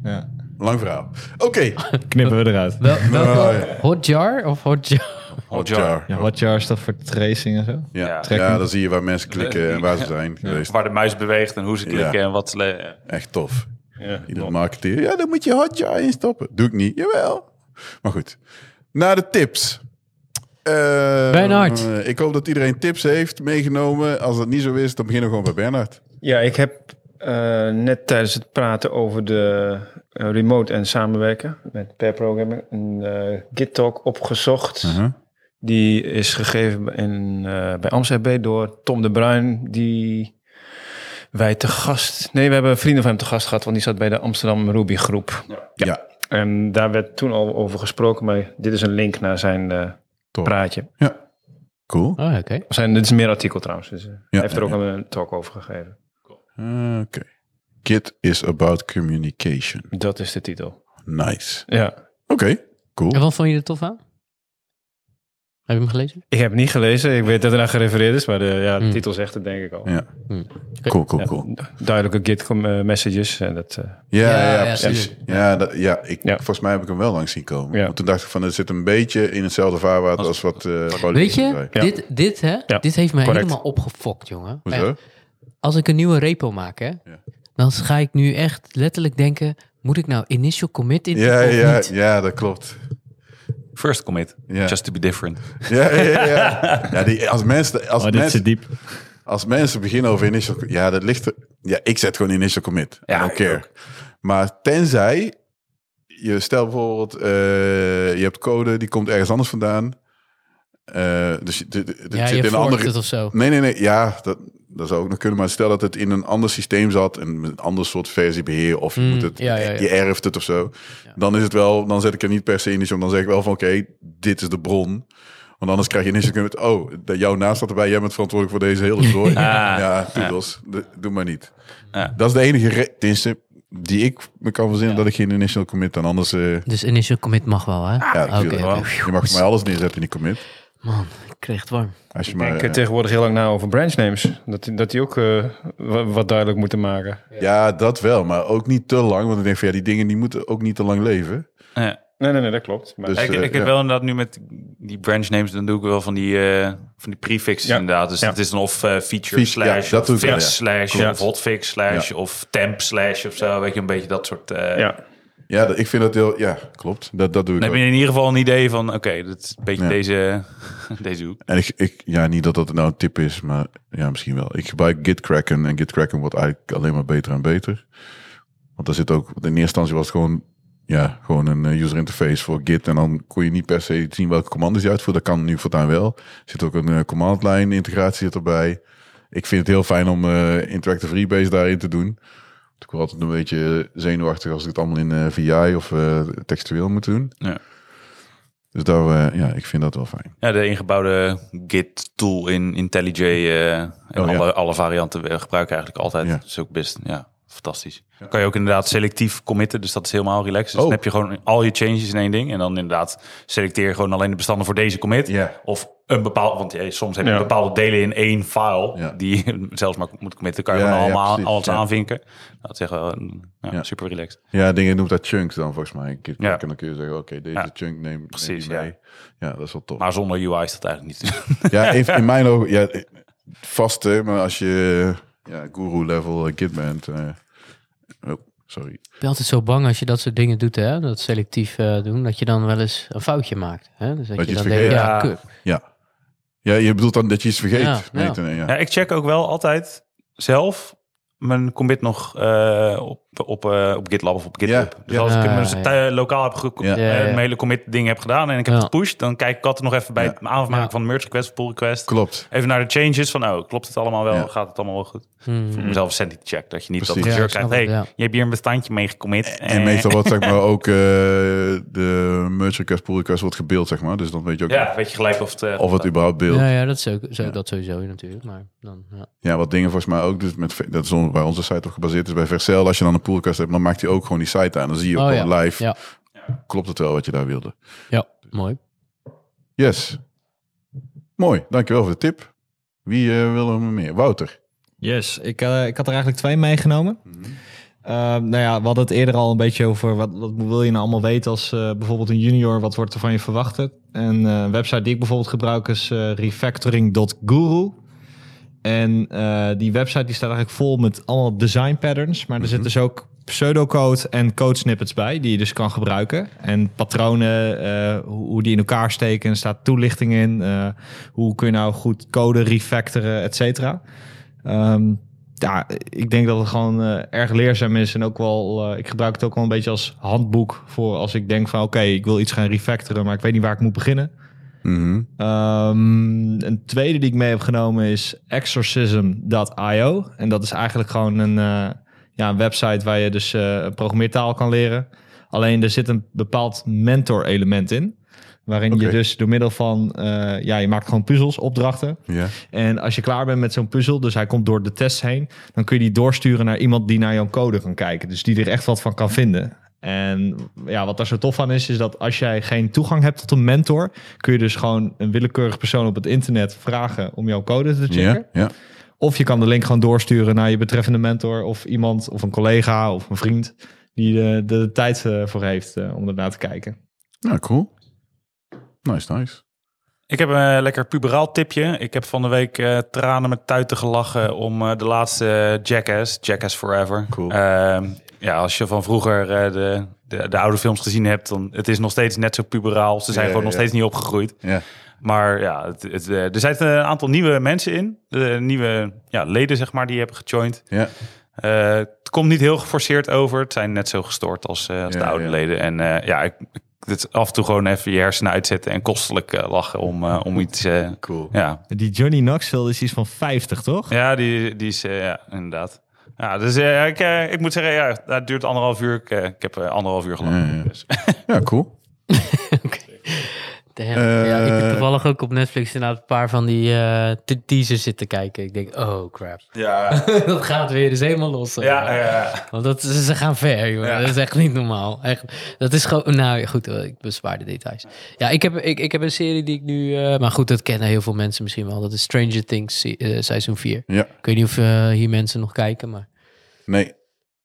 Ja. Lang verhaal. Oké. Knippen we eruit. Wel, welke? Ja. Hotjar of Hotjar? Hotjar. Ja, Hotjar staat voor tracing en zo. Ja, Ja. ja, dan zie je waar mensen klikken en waar ze zijn geweest. Waar de muis beweegt en hoe ze klikken Ja. en wat ze... Echt tof. Ja. Iedere marketeer. Ja, dan moet je Hotjar instoppen. Doe ik niet. Jawel. Maar goed. Naar de tips. Eh, Bernhard. eh, ik hoop dat iedereen tips heeft meegenomen. Als dat niet zo is, dan beginnen we gewoon bij Bernhard. Ja, ik heb eh, net tijdens het praten over de eh, remote en samenwerken met per programming een eh Git-talk opgezocht. Uh-huh. Die is gegeven in, eh, bij Amsterdam door Tom de Bruin, die wij te gast... Nee, we hebben vrienden van hem te gast gehad, want die zat bij de Amsterdam Ruby groep. Ja. En daar werd toen al over gesproken, maar dit is een link naar zijn eh, praatje. Ja. Cool. Oh, oké. Zijn, dit is meer artikel trouwens, dus hij heeft er ja, ook ja. een talk over gegeven. Ah, Oké. Git is about communication. Dat is de titel. Nice. Ja. Oké, cool. En wat vond je er tof aan? Heb je hem gelezen? Ik heb het niet gelezen. Ik weet dat er naar gerefereerd is, maar de, ja, de Hmm. titel zegt het denk ik al. Ja. Hmm. Cool, cool, Ja, cool. duidelijke Git eh, messages. En dat, eh, Ja, Ja, ja, ja, precies. Ja, dat, ja, ik, Ja. volgens mij heb ik hem wel langs zien komen. Ja. Want toen dacht ik van, het zit een beetje in hetzelfde vaarwater als, wat uh, Weet je, dit, dit, hè, Ja, dit heeft mij correct. helemaal opgefokt, jongen. Hoezo? Als ik een nieuwe repo maak, hè, Ja. dan ga ik nu echt letterlijk denken... moet ik nou initial commit in Ja, ja, niet? ja, dat klopt. First commit. Ja. Just to be different. Ja, ja, ja. ja. ja die, als, mensen, als, Oh, dit mensen, zit diep. als mensen beginnen over initial... Ja, dat ligt er... Ja, ik zet gewoon initial commit. I Ja, don't ik care. ook. Maar tenzij je stel bijvoorbeeld, eh, je hebt code, die komt ergens anders vandaan. Eh, dus je- dit Ja, zit je in een andere... het of zo. Nee, nee, nee. Ja, dat, dat zou ook nog kunnen. Maar stel dat het in een ander systeem zat en met een ander soort versiebeheer, of je Mm, moet het, ja, ja, ja. je erft het of zo. Ja. Dan is het wel, dan zet ik er niet per se in. Dan zeg ik wel van, oké, dit is de bron. Want anders krijg je ineens een met, oh, dat jouw naast staat erbij. Jij bent verantwoordelijk voor deze hele zooi. ja, toedels. Doe- Doe maar niet. Ja. Dat is de enige re- tenminste, die ik me kan verzinnen Ja. dat ik geen initial commit dan anders. eh, Dus initial commit mag wel, hè? ja, oké. Je mag voor mij alles neerzetten in die commit. Man, kreeg het warm. Als je Ik maar, denk eh, eh, tegenwoordig heel lang na over branch names. Dat, die- dat die ook eh, wa- wat duidelijk moeten maken. ja, dat wel, maar ook niet te lang. Want ik denk van ja, die dingen die moeten ook niet te lang leven. Ja. Nee, nee, nee, dat klopt. Maar Dus, ik, ik heb ja. wel inderdaad nu met die branch names, dan doe ik wel van die, eh, van die prefixes Ja. inderdaad. Dus Ja. het is dan of eh, feature slash, dat of fix ja. slash, of hotfix slash, Ja. of temp slash of zo. Weet je, een beetje dat soort... eh, ja. Ja, dat- ik vind dat heel... Ja, klopt. Dat, dat doe ik Dan heb je in ieder geval een idee van, oké, dat is een beetje Ja. deze, deze hoek. En ik, ik, ja, niet dat dat nou een tip is, maar ja, misschien wel. Ik gebruik Gitkraken en Gitkraken wordt eigenlijk alleen maar beter en beter. Want daar zit ook, in eerste instantie was het gewoon, ja, gewoon een eh, user interface voor Git. En dan kon je niet per se zien welke commando's je uitvoert. Dat kan nu voortaan wel. Er zit ook een eh, command line integratie zit erbij. Ik vind het heel fijn om eh, Interactive Rebase daarin te doen. Ik word altijd een beetje zenuwachtig als ik het allemaal in eh, VI of eh, textueel moet doen. Ja. Dus daar, eh, ja, ik vind dat wel fijn. Ja, de ingebouwde Git tool in IntelliJ en Oh, ja. alle, alle varianten we gebruiken eigenlijk altijd. Ja. Dat is ook best, ja, fantastisch. Kan je ook inderdaad selectief committen, dus dat is helemaal relaxed. Dus Oh. dan heb je gewoon al je changes in één ding. En dan inderdaad selecteer je gewoon alleen de bestanden voor deze commit. Ja. Of een bepaald, want ja, soms heb je Ja. bepaalde delen in één file Ja. die je zelfs maar moet committen. kan je Ja, gewoon allemaal alles Ja. aanvinken. Dat is echt wel een- ja, Ja. super relaxed. Ja, dingen noemt dat chunks dan volgens mij. Ja. En dan kun je zeggen, oké, deze Ja. chunk neem, neem Precies, die mee. Ja. dat is wel tof. Maar zonder UI is dat eigenlijk niet. ja, even in mijn ogen, ja, vast hè, maar als je ja, guru level eh, Git bent. eh, oh, sorry. Ik ben altijd zo bang als je dat soort dingen doet, hè? Dat selectief eh, doen, dat je dan wel eens een foutje maakt. Hè? Dus dat, Dat je je dan iets denkt, ja, vergeet. kut. Ja. Ja, je bedoelt dan dat je iets vergeet. Ja, Nee, ja. ja. Ja, ik check ook wel altijd zelf mijn commit nog eh, op, op, eh, op GitLab of op GitHub. Ja, dus ja. als ik Ja, hem ja, ja. tij- lokaal heb ge- Ja. mijn hele commit ding heb gedaan en ik heb Ja. het gepusht, dan kijk ik altijd nog even bij Ja. het aanmaken Ja. van de merge request of pull request. Klopt. Even naar de changes van, oh, klopt het allemaal wel? Ja. Gaat het allemaal wel goed? Hmm. Voor mezelf een sanity check, dat je niet Precies. dat ik krijgt, hey, je hebt hier een bestandje mee gecommit. En Eh, meestal wordt zeg maar ook eh, de merge request, pull request wordt gebeeld, zeg maar. Dus dan weet je ook Ja, weet je gelijk of het... eh, of het überhaupt beeld. Ja, ja, dat, is ook, zo, Ja. dat sowieso natuurlijk. Maar dan, ja. Ja, wat dingen volgens mij ook, dus met, dat is waar onze site op gebaseerd is bij Vercel. Als je dan een pull request hebt, dan maakt hij ook gewoon die site aan. Dan zie je ook Oh, gewoon ja. live. Ja. Klopt het wel wat je daar wilde? ja, mooi. Yes. Mooi, dankjewel voor de tip. Wie eh, wil er meer? Wouter. Yes, ik, eh, ik had er eigenlijk twee meegenomen. Ehm, nou ja, we hadden het eerder al een beetje over wat, wat wil je nou allemaal weten als eh, bijvoorbeeld een junior, wat wordt er van je verwacht? En eh, een website die ik bijvoorbeeld gebruik is refactoring.guru. En eh, die website die staat eigenlijk vol met allemaal design patterns, maar er zit dus ook pseudocode en code snippets bij die je dus kan gebruiken. En patronen, eh, hoe die in elkaar steken, er staat toelichting in. eh, hoe kun je nou goed code refactoren, et cetera. Ehm, ja, ik denk dat het gewoon erg leerzaam is. En ook wel, ik gebruik het ook wel een beetje als handboek voor als ik denk van oké, ik wil iets gaan refactoren, maar ik weet niet waar ik moet beginnen. Mhm. Ehm, een tweede die ik mee heb genomen is exorcism.io. En dat is eigenlijk gewoon een, eh, ja, een website waar je dus een programmeertaal kan leren. Alleen er zit een bepaald mentor element in. Waarin je dus door middel van, eh, ja, je maakt gewoon puzzels, opdrachten. En als je klaar bent met zo'n puzzel, dus hij komt door de test heen, dan kun je die doorsturen naar iemand die naar jouw code kan kijken. Dus die er echt wat van kan vinden. En ja, wat daar zo tof aan is, is dat als jij geen toegang hebt tot een mentor, kun je dus gewoon een willekeurig persoon op het internet vragen om jouw code te checken. Ja, ja. Of je kan de link gewoon doorsturen naar je betreffende mentor of iemand of een collega of een vriend die de, de, tijd eh, voor heeft eh, om ernaar te kijken. Nou, cool. Nice, nice. Ik heb een lekker puberaal tipje. Ik heb van de week eh, tranen met tuiten gelachen om eh, de laatste Jackass, Jackass Forever. Cool. Ehm, ja, als je van vroeger eh, de, de, de oude films gezien hebt, dan het is nog steeds net zo puberaal. Ze zijn Ja, gewoon nog steeds niet opgegroeid. Ja. Maar ja, het, het, eh, er zitten een aantal nieuwe mensen in. De nieuwe ja, leden, zeg maar, die hebben gejoind. Ja. Eh, het komt niet heel geforceerd over. Het zijn net zo gestoord als, eh, als de oude ja. leden. En eh, ja, ik, het af en toe gewoon even je hersenen uitzetten en kostelijk eh, lachen om, eh, om iets. eh, Cool. ja. Die Johnny Knoxville is iets van 50, toch? ja, die, die is, ja, inderdaad. Ja, dus eh, ik, eh, ik moet zeggen, ja, dat duurt anderhalf uur. Ik, eh, ik heb anderhalf uur. Ja, ja. Dus. Ja, cool. Ja, ik heb Eh, toevallig ook op Netflix inderdaad een paar van die eh, te- teasers zitten kijken. Ik denk, oh crap. Ja, dat gaat weer dus helemaal los. hè. ja, ja. Want dat, ze ze gaan ver, joh. Ja. Dat is echt niet normaal. Echt, dat is gewoon... Nou ja, goed, eh, ik bespaar de details. Ja, ik heb, ik, ik heb een serie die ik nu... eh, maar goed, dat kennen heel veel mensen misschien wel. Dat is Stranger Things se- eh, seizoen 4. Ja. Ik weet niet of hier mensen nog kijken, maar... Nee.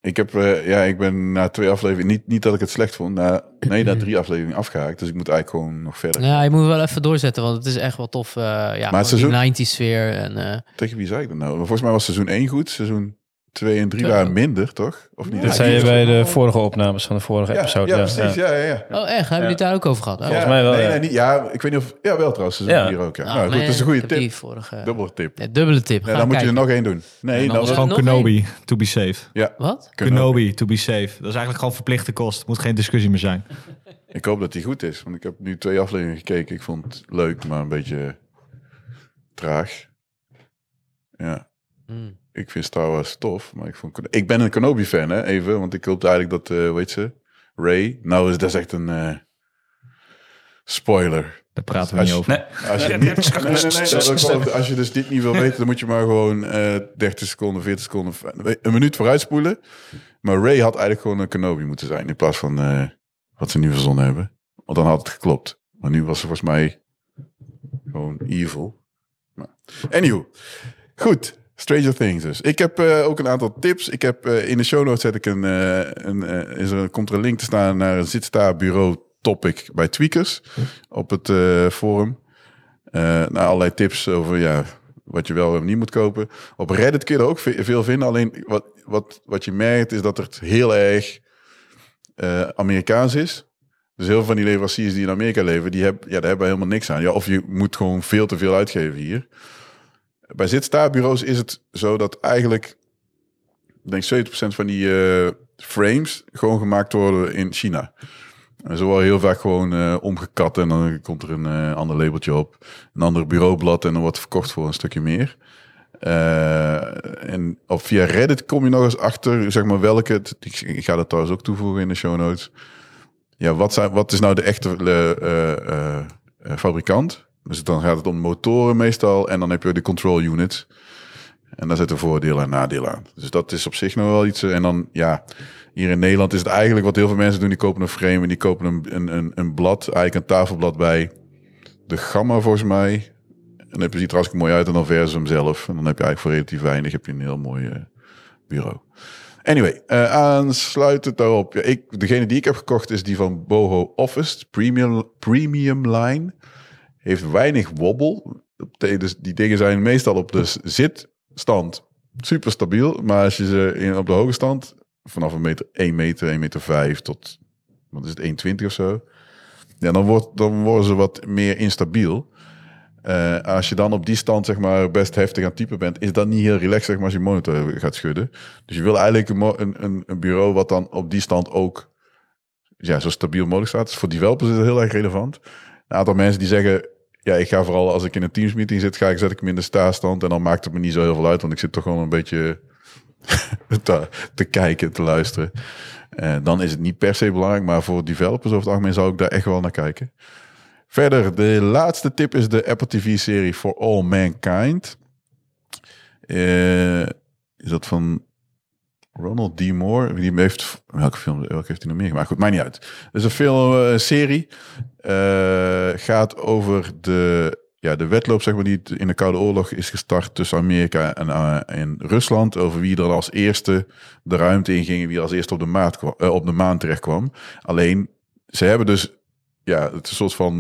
Ik, heb, eh, ja, ik ben na twee afleveringen, niet, niet dat ik het slecht vond, na, nee, na drie afleveringen afgehaakt. Dus ik moet eigenlijk gewoon nog verder. Ja, je moet wel even doorzetten, want het is echt wel tof. eh ja, gewoon seizoen- die 90s sfeer. En, eh, Tegen wie zei ik dat nou? Volgens mij was seizoen 1 goed, seizoen 2 en 3 Ja. waren minder, toch? Of niet? Dat zei je bij de vorige opnames van de vorige ja, episode. ja, Ja, precies. Ja, ja, ja. Oh, echt? Hebben jullie het daar ook over gehad? Oh, Ja, mij wel, Nee, ja. nee, niet, ja, ik weet niet of... Ja, wel trouwens, Ja. 4 ook. Ja. Oh, nou, goed, man, dat is een goede tip. die vorige... Dubbele tip. Ja, dubbele tip. Dan moet je er kijken. nog één doen. Nee, dan... anders- Gewoon Kenobi, to be safe. Ja, Wat? Kenobi, to be safe. Dat is eigenlijk gewoon verplichte kost. Moet geen discussie meer zijn. Ik hoop dat die goed is, want ik heb nu twee afleveringen gekeken. Ik vond het leuk, maar een beetje traag. Ja, Hmm. Ik vind Star Wars tof, maar ik vond... Ik ben een Kenobi-fan, hè, even. Want ik hoopte eigenlijk dat, eh weet ze, Ray... Nou, is dat is echt een eh, spoiler. Daar praten we Als niet over. Nee. Als je, Ja, niet, ja, nee, nee, nee, dat is wel- als je dus dit niet wil weten, dan moet je maar gewoon eh 30 seconden, 40 seconden, een minuut vooruitspoelen. Maar Ray had eigenlijk gewoon een Kenobi moeten zijn, in plaats van eh, wat ze nu verzonnen hebben. Want dan had het geklopt. Maar nu was ze volgens mij gewoon evil. Anywho, goed. Stranger Things dus. Ik heb eh, ook een aantal tips. Ik heb eh, in de show notes zet ik een, eh, een is er, komt er een link te staan naar een zitsta bureau topic bij Tweakers op het forum. Naar allerlei tips over ja, wat je wel en niet moet kopen. Op Reddit kun je er ook ve- veel vinden. Alleen wat, wat, wat je merkt is dat het heel erg Amerikaans is. Dus heel veel van die leveranciers die in Amerika leven, die hebben, ja, daar hebben we helemaal niks aan. Ja, of je moet gewoon veel te veel uitgeven hier. Bij zitstaarbureaus is het zo dat eigenlijk, denk 70% van die eh, frames gewoon gemaakt worden in China. En zo worden heel vaak gewoon eh, omgekat en dan komt er een eh, ander labeltje op. Een ander bureaublad en dan wordt verkocht voor een stukje meer. En op via Reddit kom je nog eens achter, zeg maar, welke... Ik, ga dat trouwens ook toevoegen in de show notes. Ja, wat, zijn, wat is nou de echte fabrikant? Dus dan gaat het om motoren meestal en dan heb je de control units. En daar zitten voordelen en nadelen aan. Dus dat is op zich nog wel iets. eh, En dan, ja, hier in Nederland is het eigenlijk wat heel veel mensen doen. Die kopen een frame en die kopen een, een, een, blad, eigenlijk een tafelblad bij de Gamma volgens mij. En dan ziet er hartstikke mooi uit en dan Versum zelf. En dan heb je eigenlijk voor relatief weinig heb je een heel mooi eh, bureau. Anyway, eh aansluitend daarop. Ja, ik, degene die ik heb gekocht is die van Boho Office, Premium, premium Line. Heeft weinig wobbel. Dus die dingen zijn meestal op de zitstand super stabiel. Maar als je ze in, op de hoge stand, vanaf een meter, 1 meter, 1 meter 5 tot, wat is het, 1,20 of zo. Ja, dan, wordt, dan worden ze wat meer instabiel. Eh, als je dan op die stand zeg maar best heftig aan het typen bent, is dat niet heel relaxed zeg maar, als je monitor gaat schudden. Dus je wil eigenlijk een, een, een, bureau wat dan op die stand ook ja, zo stabiel mogelijk staat. Dus voor developers is het heel erg relevant. Een aantal mensen die zeggen, ja, ik ga vooral als ik in een Teams meeting zit, ga ik, zet ik hem in de sta-stand en dan maakt het me niet zo heel veel uit, want ik zit toch gewoon een beetje te, te kijken, te luisteren. Eh, dan is het niet per se belangrijk, maar voor developers over het algemeen zou ik daar echt wel naar kijken. Verder, de laatste tip is de Apple TV-serie For All Mankind. Eh, is dat van Ronald D. Moore? Die heeft, welke film welke heeft hij nog meer gemaakt? Goed, maakt niet uit. Is een film, eh, een serie. Eh, gaat over de, ja, de wedloop zeg maar, die in de Koude Oorlog is gestart tussen Amerika en, eh, en Rusland. Over wie er als eerste de ruimte in ging. Wie als eerste op de, maat op de maan terecht kwam. Alleen, ze hebben dus ja, het is een soort van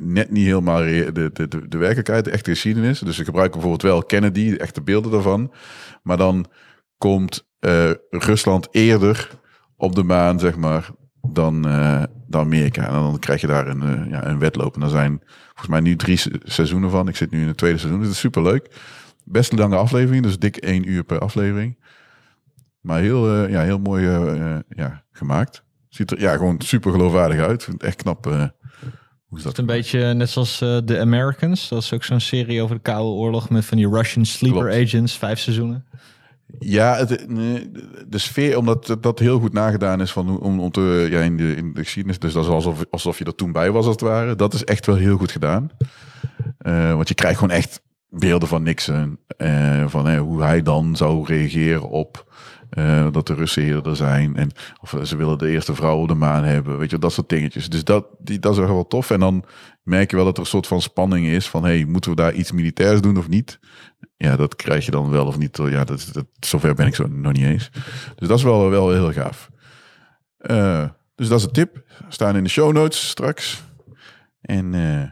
net niet helemaal de, de, de, de werkelijkheid, de echte geschiedenis. Dus ze gebruiken bijvoorbeeld wel Kennedy, de echte beelden daarvan. Maar dan komt eh, Rusland eerder op de maan, zeg maar, dan, eh, dan Amerika. En dan krijg je daar een, eh, ja, een wedloop. En er zijn volgens mij nu drie se- seizoenen van. Ik zit nu in het tweede seizoen. Dus het is superleuk. Best een lange aflevering, dus dik één uur per aflevering. Maar heel, ja, heel mooi ja, gemaakt. Ziet er ja, gewoon super geloofwaardig uit. Het echt knap. hoe is Het dat? is een beetje net zoals The Americans. Dat is ook zo'n serie over de Koude Oorlog met van die Russian sleeper Klopt. agents, vijf seizoenen. Ja, de sfeer, omdat dat heel goed nagedaan is van, om, om te, ja, in, de, in de geschiedenis. Dus dat is alsof, alsof je er toen bij was, als het ware. Dat is echt wel heel goed gedaan. Eh, want je krijgt gewoon echt beelden van Nixon. eh, van hoe hij dan zou reageren op eh, dat de Russen hier er zijn. En of ze willen de eerste vrouw de maan hebben. Weet je, dat soort dingetjes. Dus dat, die, dat is wel tof. En dan merk je wel dat er een soort van spanning is. Van, hey, moeten we daar iets militairs doen of niet? Ja, dat krijg je dan wel of niet. Ja, dat, dat, zover ben ik zo nog niet eens. Dus dat is wel, wel heel gaaf. Eh, dus dat is een tip. Staan in de show notes straks. En eh,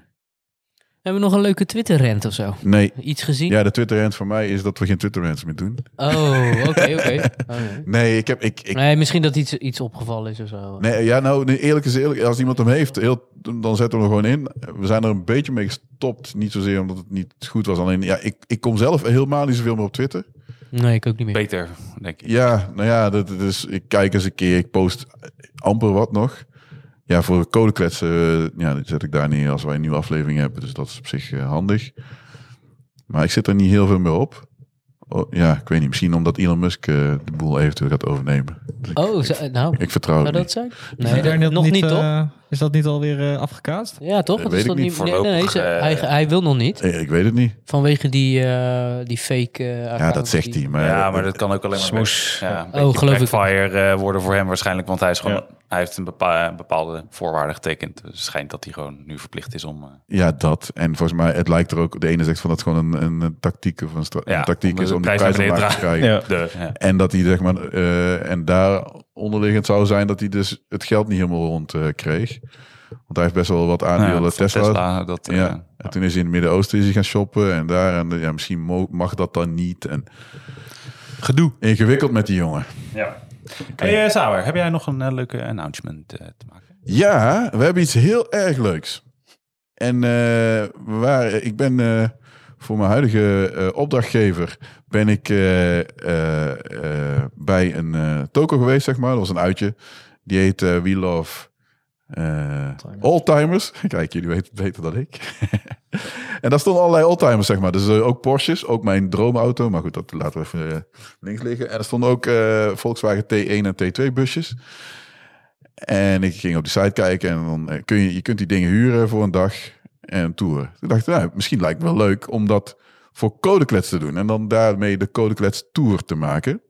Hebben we nog een leuke Twitter-rent of zo? nee, Iets gezien? ja, de Twitter-rant voor mij is dat we geen Twitter-rants meer doen. Oh, oké, oké. Oh, nee. Nee, ik heb... Ik, ik, Nee, misschien dat iets, iets opgevallen is of zo. Nee, ja, nou, nee, eerlijk is eerlijk. Als iemand hem heeft, heel, dan zetten we hem er gewoon in. We zijn er een beetje mee gestopt. Niet zozeer omdat het niet goed was. Alleen, ja, ik, ik kom zelf helemaal niet zoveel meer op Twitter. Nee, ik ook niet meer. Beter, denk ik. Ja, nou ja, dat, dat is, ik kijk eens een keer. Ik post amper wat nog. Ja, voor codekletsen eh, ja, dat zet ik daar neer als wij een nieuwe aflevering hebben. Dus dat is op zich eh, handig. Maar ik zit er niet heel veel meer op. Oh, ja, ik weet niet. Misschien omdat Elon Musk eh, de boel eventueel gaat overnemen. Dus ik, Oh, zo- nou, ik vertrouw zou dat niet. zijn? Is Nee, daar nog niet, toch? eh, is dat niet alweer eh afgekaast? Ja, toch? Dat weet is ik niet. Nee, nee, nee, Voorlopig, ze- hij, hij wil nog niet. Ik weet het niet. Vanwege die, eh, die fake Ja, dat zegt die- hij. Maar, ja, maar dat kan ook alleen maar Smoes. Ja, een Oh, beetje geloof ik. eh, worden voor hem waarschijnlijk, want hij is gewoon, Ja. Hij heeft een bepa- bepaalde voorwaarden getekend. Dus het schijnt dat hij gewoon nu verplicht is om. eh, Ja, dat. En volgens mij, het lijkt er ook... De ene zegt van dat het gewoon een, een, tactiek of een, Ja, een tactiek om is om de prijs omlaag te krijgen. Ja. de, ja. En dat hij, zeg maar... eh, en daar onderliggend zou zijn dat hij dus het geld niet helemaal rond eh, kreeg. Want hij heeft best wel wat aandelen Ja, Tesla. dat, eh, Ja. En toen is hij in het Midden-Oosten is hij gaan shoppen. En daar, en ja, misschien mag dat dan niet. En Gedoe. ingewikkeld met die jongen. Ja. Hey, eh, Sauer, heb jij nog een eh, leuke announcement eh, te maken? Ja, we hebben iets heel erg leuks. En eh, waar, ik ben voor mijn huidige opdrachtgever ben ik bij een toko geweest, zeg maar. Dat was een uitje. Die heet We Love Oldtimers. Kijk, jullie weten het beter dan ik. en daar stonden allerlei oldtimers, zeg maar. Dus eh, ook Porsches, ook mijn droomauto. Maar goed, dat laten we even eh, links liggen. En er stonden ook eh, Volkswagen T1 en T2 busjes. En ik ging op de site kijken en dan eh, kun je, je kunt die dingen huren voor een dag en tour. Toen dacht ik, nou, misschien lijkt het wel leuk om dat voor Codeklets te doen. En dan daarmee de Codeklets Tour te maken.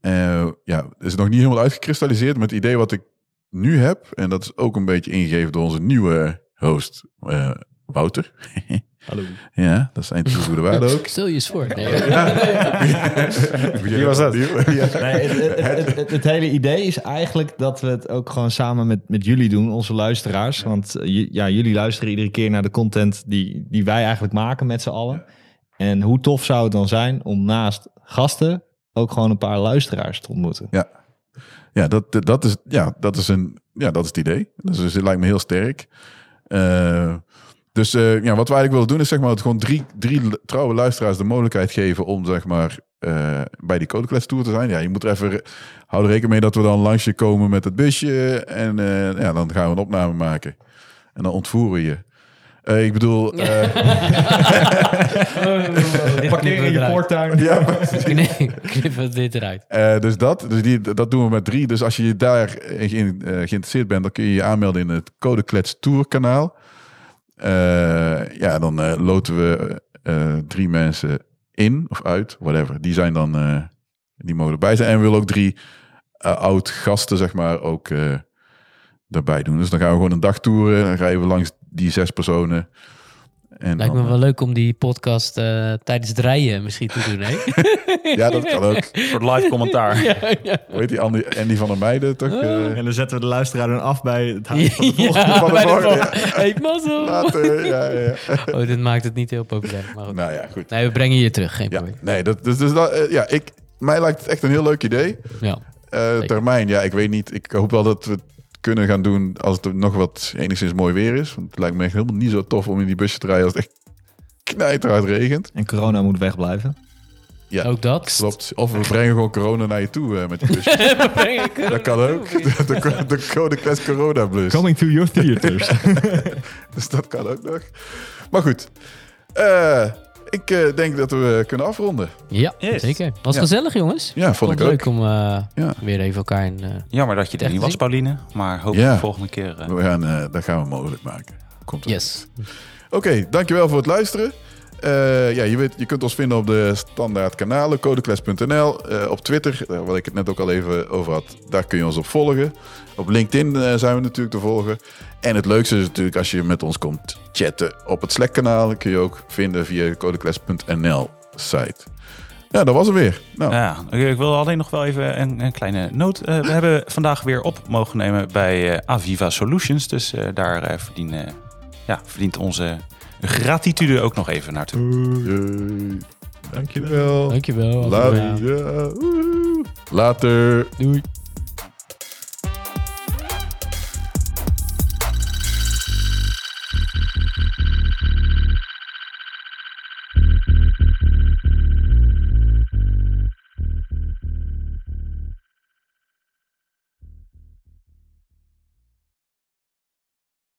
Eh, ja, is nog niet helemaal uitgekristalliseerd. Maar het idee wat ik nu heb, en dat is ook een beetje ingegeven door onze nieuwe host, eh, Wouter. Hallo. ja, dat is zijn toegevoegde waarde ook. Stel je eens voor. Nee. Wie was dat? Nee, het, het, het, hele idee is eigenlijk dat we het ook gewoon samen met, met jullie doen, onze luisteraars. Want eh, ja, jullie luisteren iedere keer naar de content die, die wij eigenlijk maken met z'n allen. En hoe tof zou het dan zijn om naast gasten ook gewoon een paar luisteraars te ontmoeten? Ja, ja, dat, dat, is, ja, dat, is, een, ja dat is het idee. Dus het lijkt me heel sterk. Eh, dus eh, ja, wat wij eigenlijk willen doen is zeg maar het gewoon drie, drie trouwe luisteraars de mogelijkheid geven om zeg maar eh, bij die Codeklets Tour te zijn. Ja, je moet er even re- hou er rekening mee dat we dan langs je komen met het busje en ja, dan gaan we een opname maken en dan ontvoeren we je. Eh, ik bedoel, eh, Parkeer in je voortuin. ja, Nee, knippen dit eruit. Eh, dus dat, dus die, dat doen we met drie. Dus als je daar ge- eh, geïnteresseerd bent, dan kun je je aanmelden in het Code Klets Tour kanaal. Eh, ja, dan eh, loten we eh, drie mensen in of uit, whatever. Die zijn dan, eh, die mogen erbij zijn. En we willen ook drie oud gasten, zeg maar, ook eh daarbij doen. Dus dan gaan we gewoon een dag toeren. Dan rijden we langs die zes personen. En Lijkt me wel leuk om die podcast eh, tijdens het rijden misschien te doen, hè? Ja, dat kan ook. Voor het live commentaar. ja, ja. Hoe heet die Andy, Andy van der Meijden, toch? Eh, En dan zetten we de luisteraar dan af bij het huis van de Ja, volgende. van de bij de volgende, volgende. Hey, mazzel. later, ja, ja. Oh, dit maakt het niet heel populair. Maar goed. Nou ja, goed. Nee, we brengen je terug, geen Ja, probleem. nee, dat, dus, dus dat, eh, ja, ik, mij lijkt het echt een heel leuk idee. Ja. Eh, termijn, ja, ik weet niet. Ik hoop wel dat we het kunnen gaan doen als het nog wat enigszins mooi weer is. Want het lijkt me echt helemaal niet zo tof om in die busje te rijden als het echt knijterhard regent. En corona moet wegblijven. Ja, Ook dat. klopt. Of we brengen gewoon corona naar je toe eh, met die busjes. dat kan ook. De, de, de Code Quest Corona Bus. Coming to your theaters. Dus dat kan ook nog. Maar goed. Eh, ik eh, denk dat we kunnen afronden. Ja, Yes. zeker. Was Ja. gezellig, jongens. Ja, vond ik leuk ook. om eh, Ja. weer even elkaar in... eh, Jammer dat je er Echt niet was? Pauline. Maar hopelijk Ja. de volgende keer. eh, We gaan, eh, dat gaan we mogelijk maken. Komt yes. Oké, dankjewel voor het luisteren. Eh, ja, je, weet, je kunt ons vinden op de standaard kanalen, codeclass.nl. eh, op Twitter, eh, waar ik het net ook al even over had, daar kun je ons op volgen. Op LinkedIn zijn we natuurlijk te volgen. En het leukste is natuurlijk als je met ons komt chatten op het Slack-kanaal. kun je ook vinden via de codeclass.nl site. Ja, dat was het weer. Nou, Ja, ik wil alleen nog wel even een, een kleine noot. We hebben vandaag weer op mogen nemen bij Aviva Solutions. Dus daar ja, verdient onze gratitude ook nog even naartoe. yay. dankjewel. Dankjewel. Later. Later. Doei.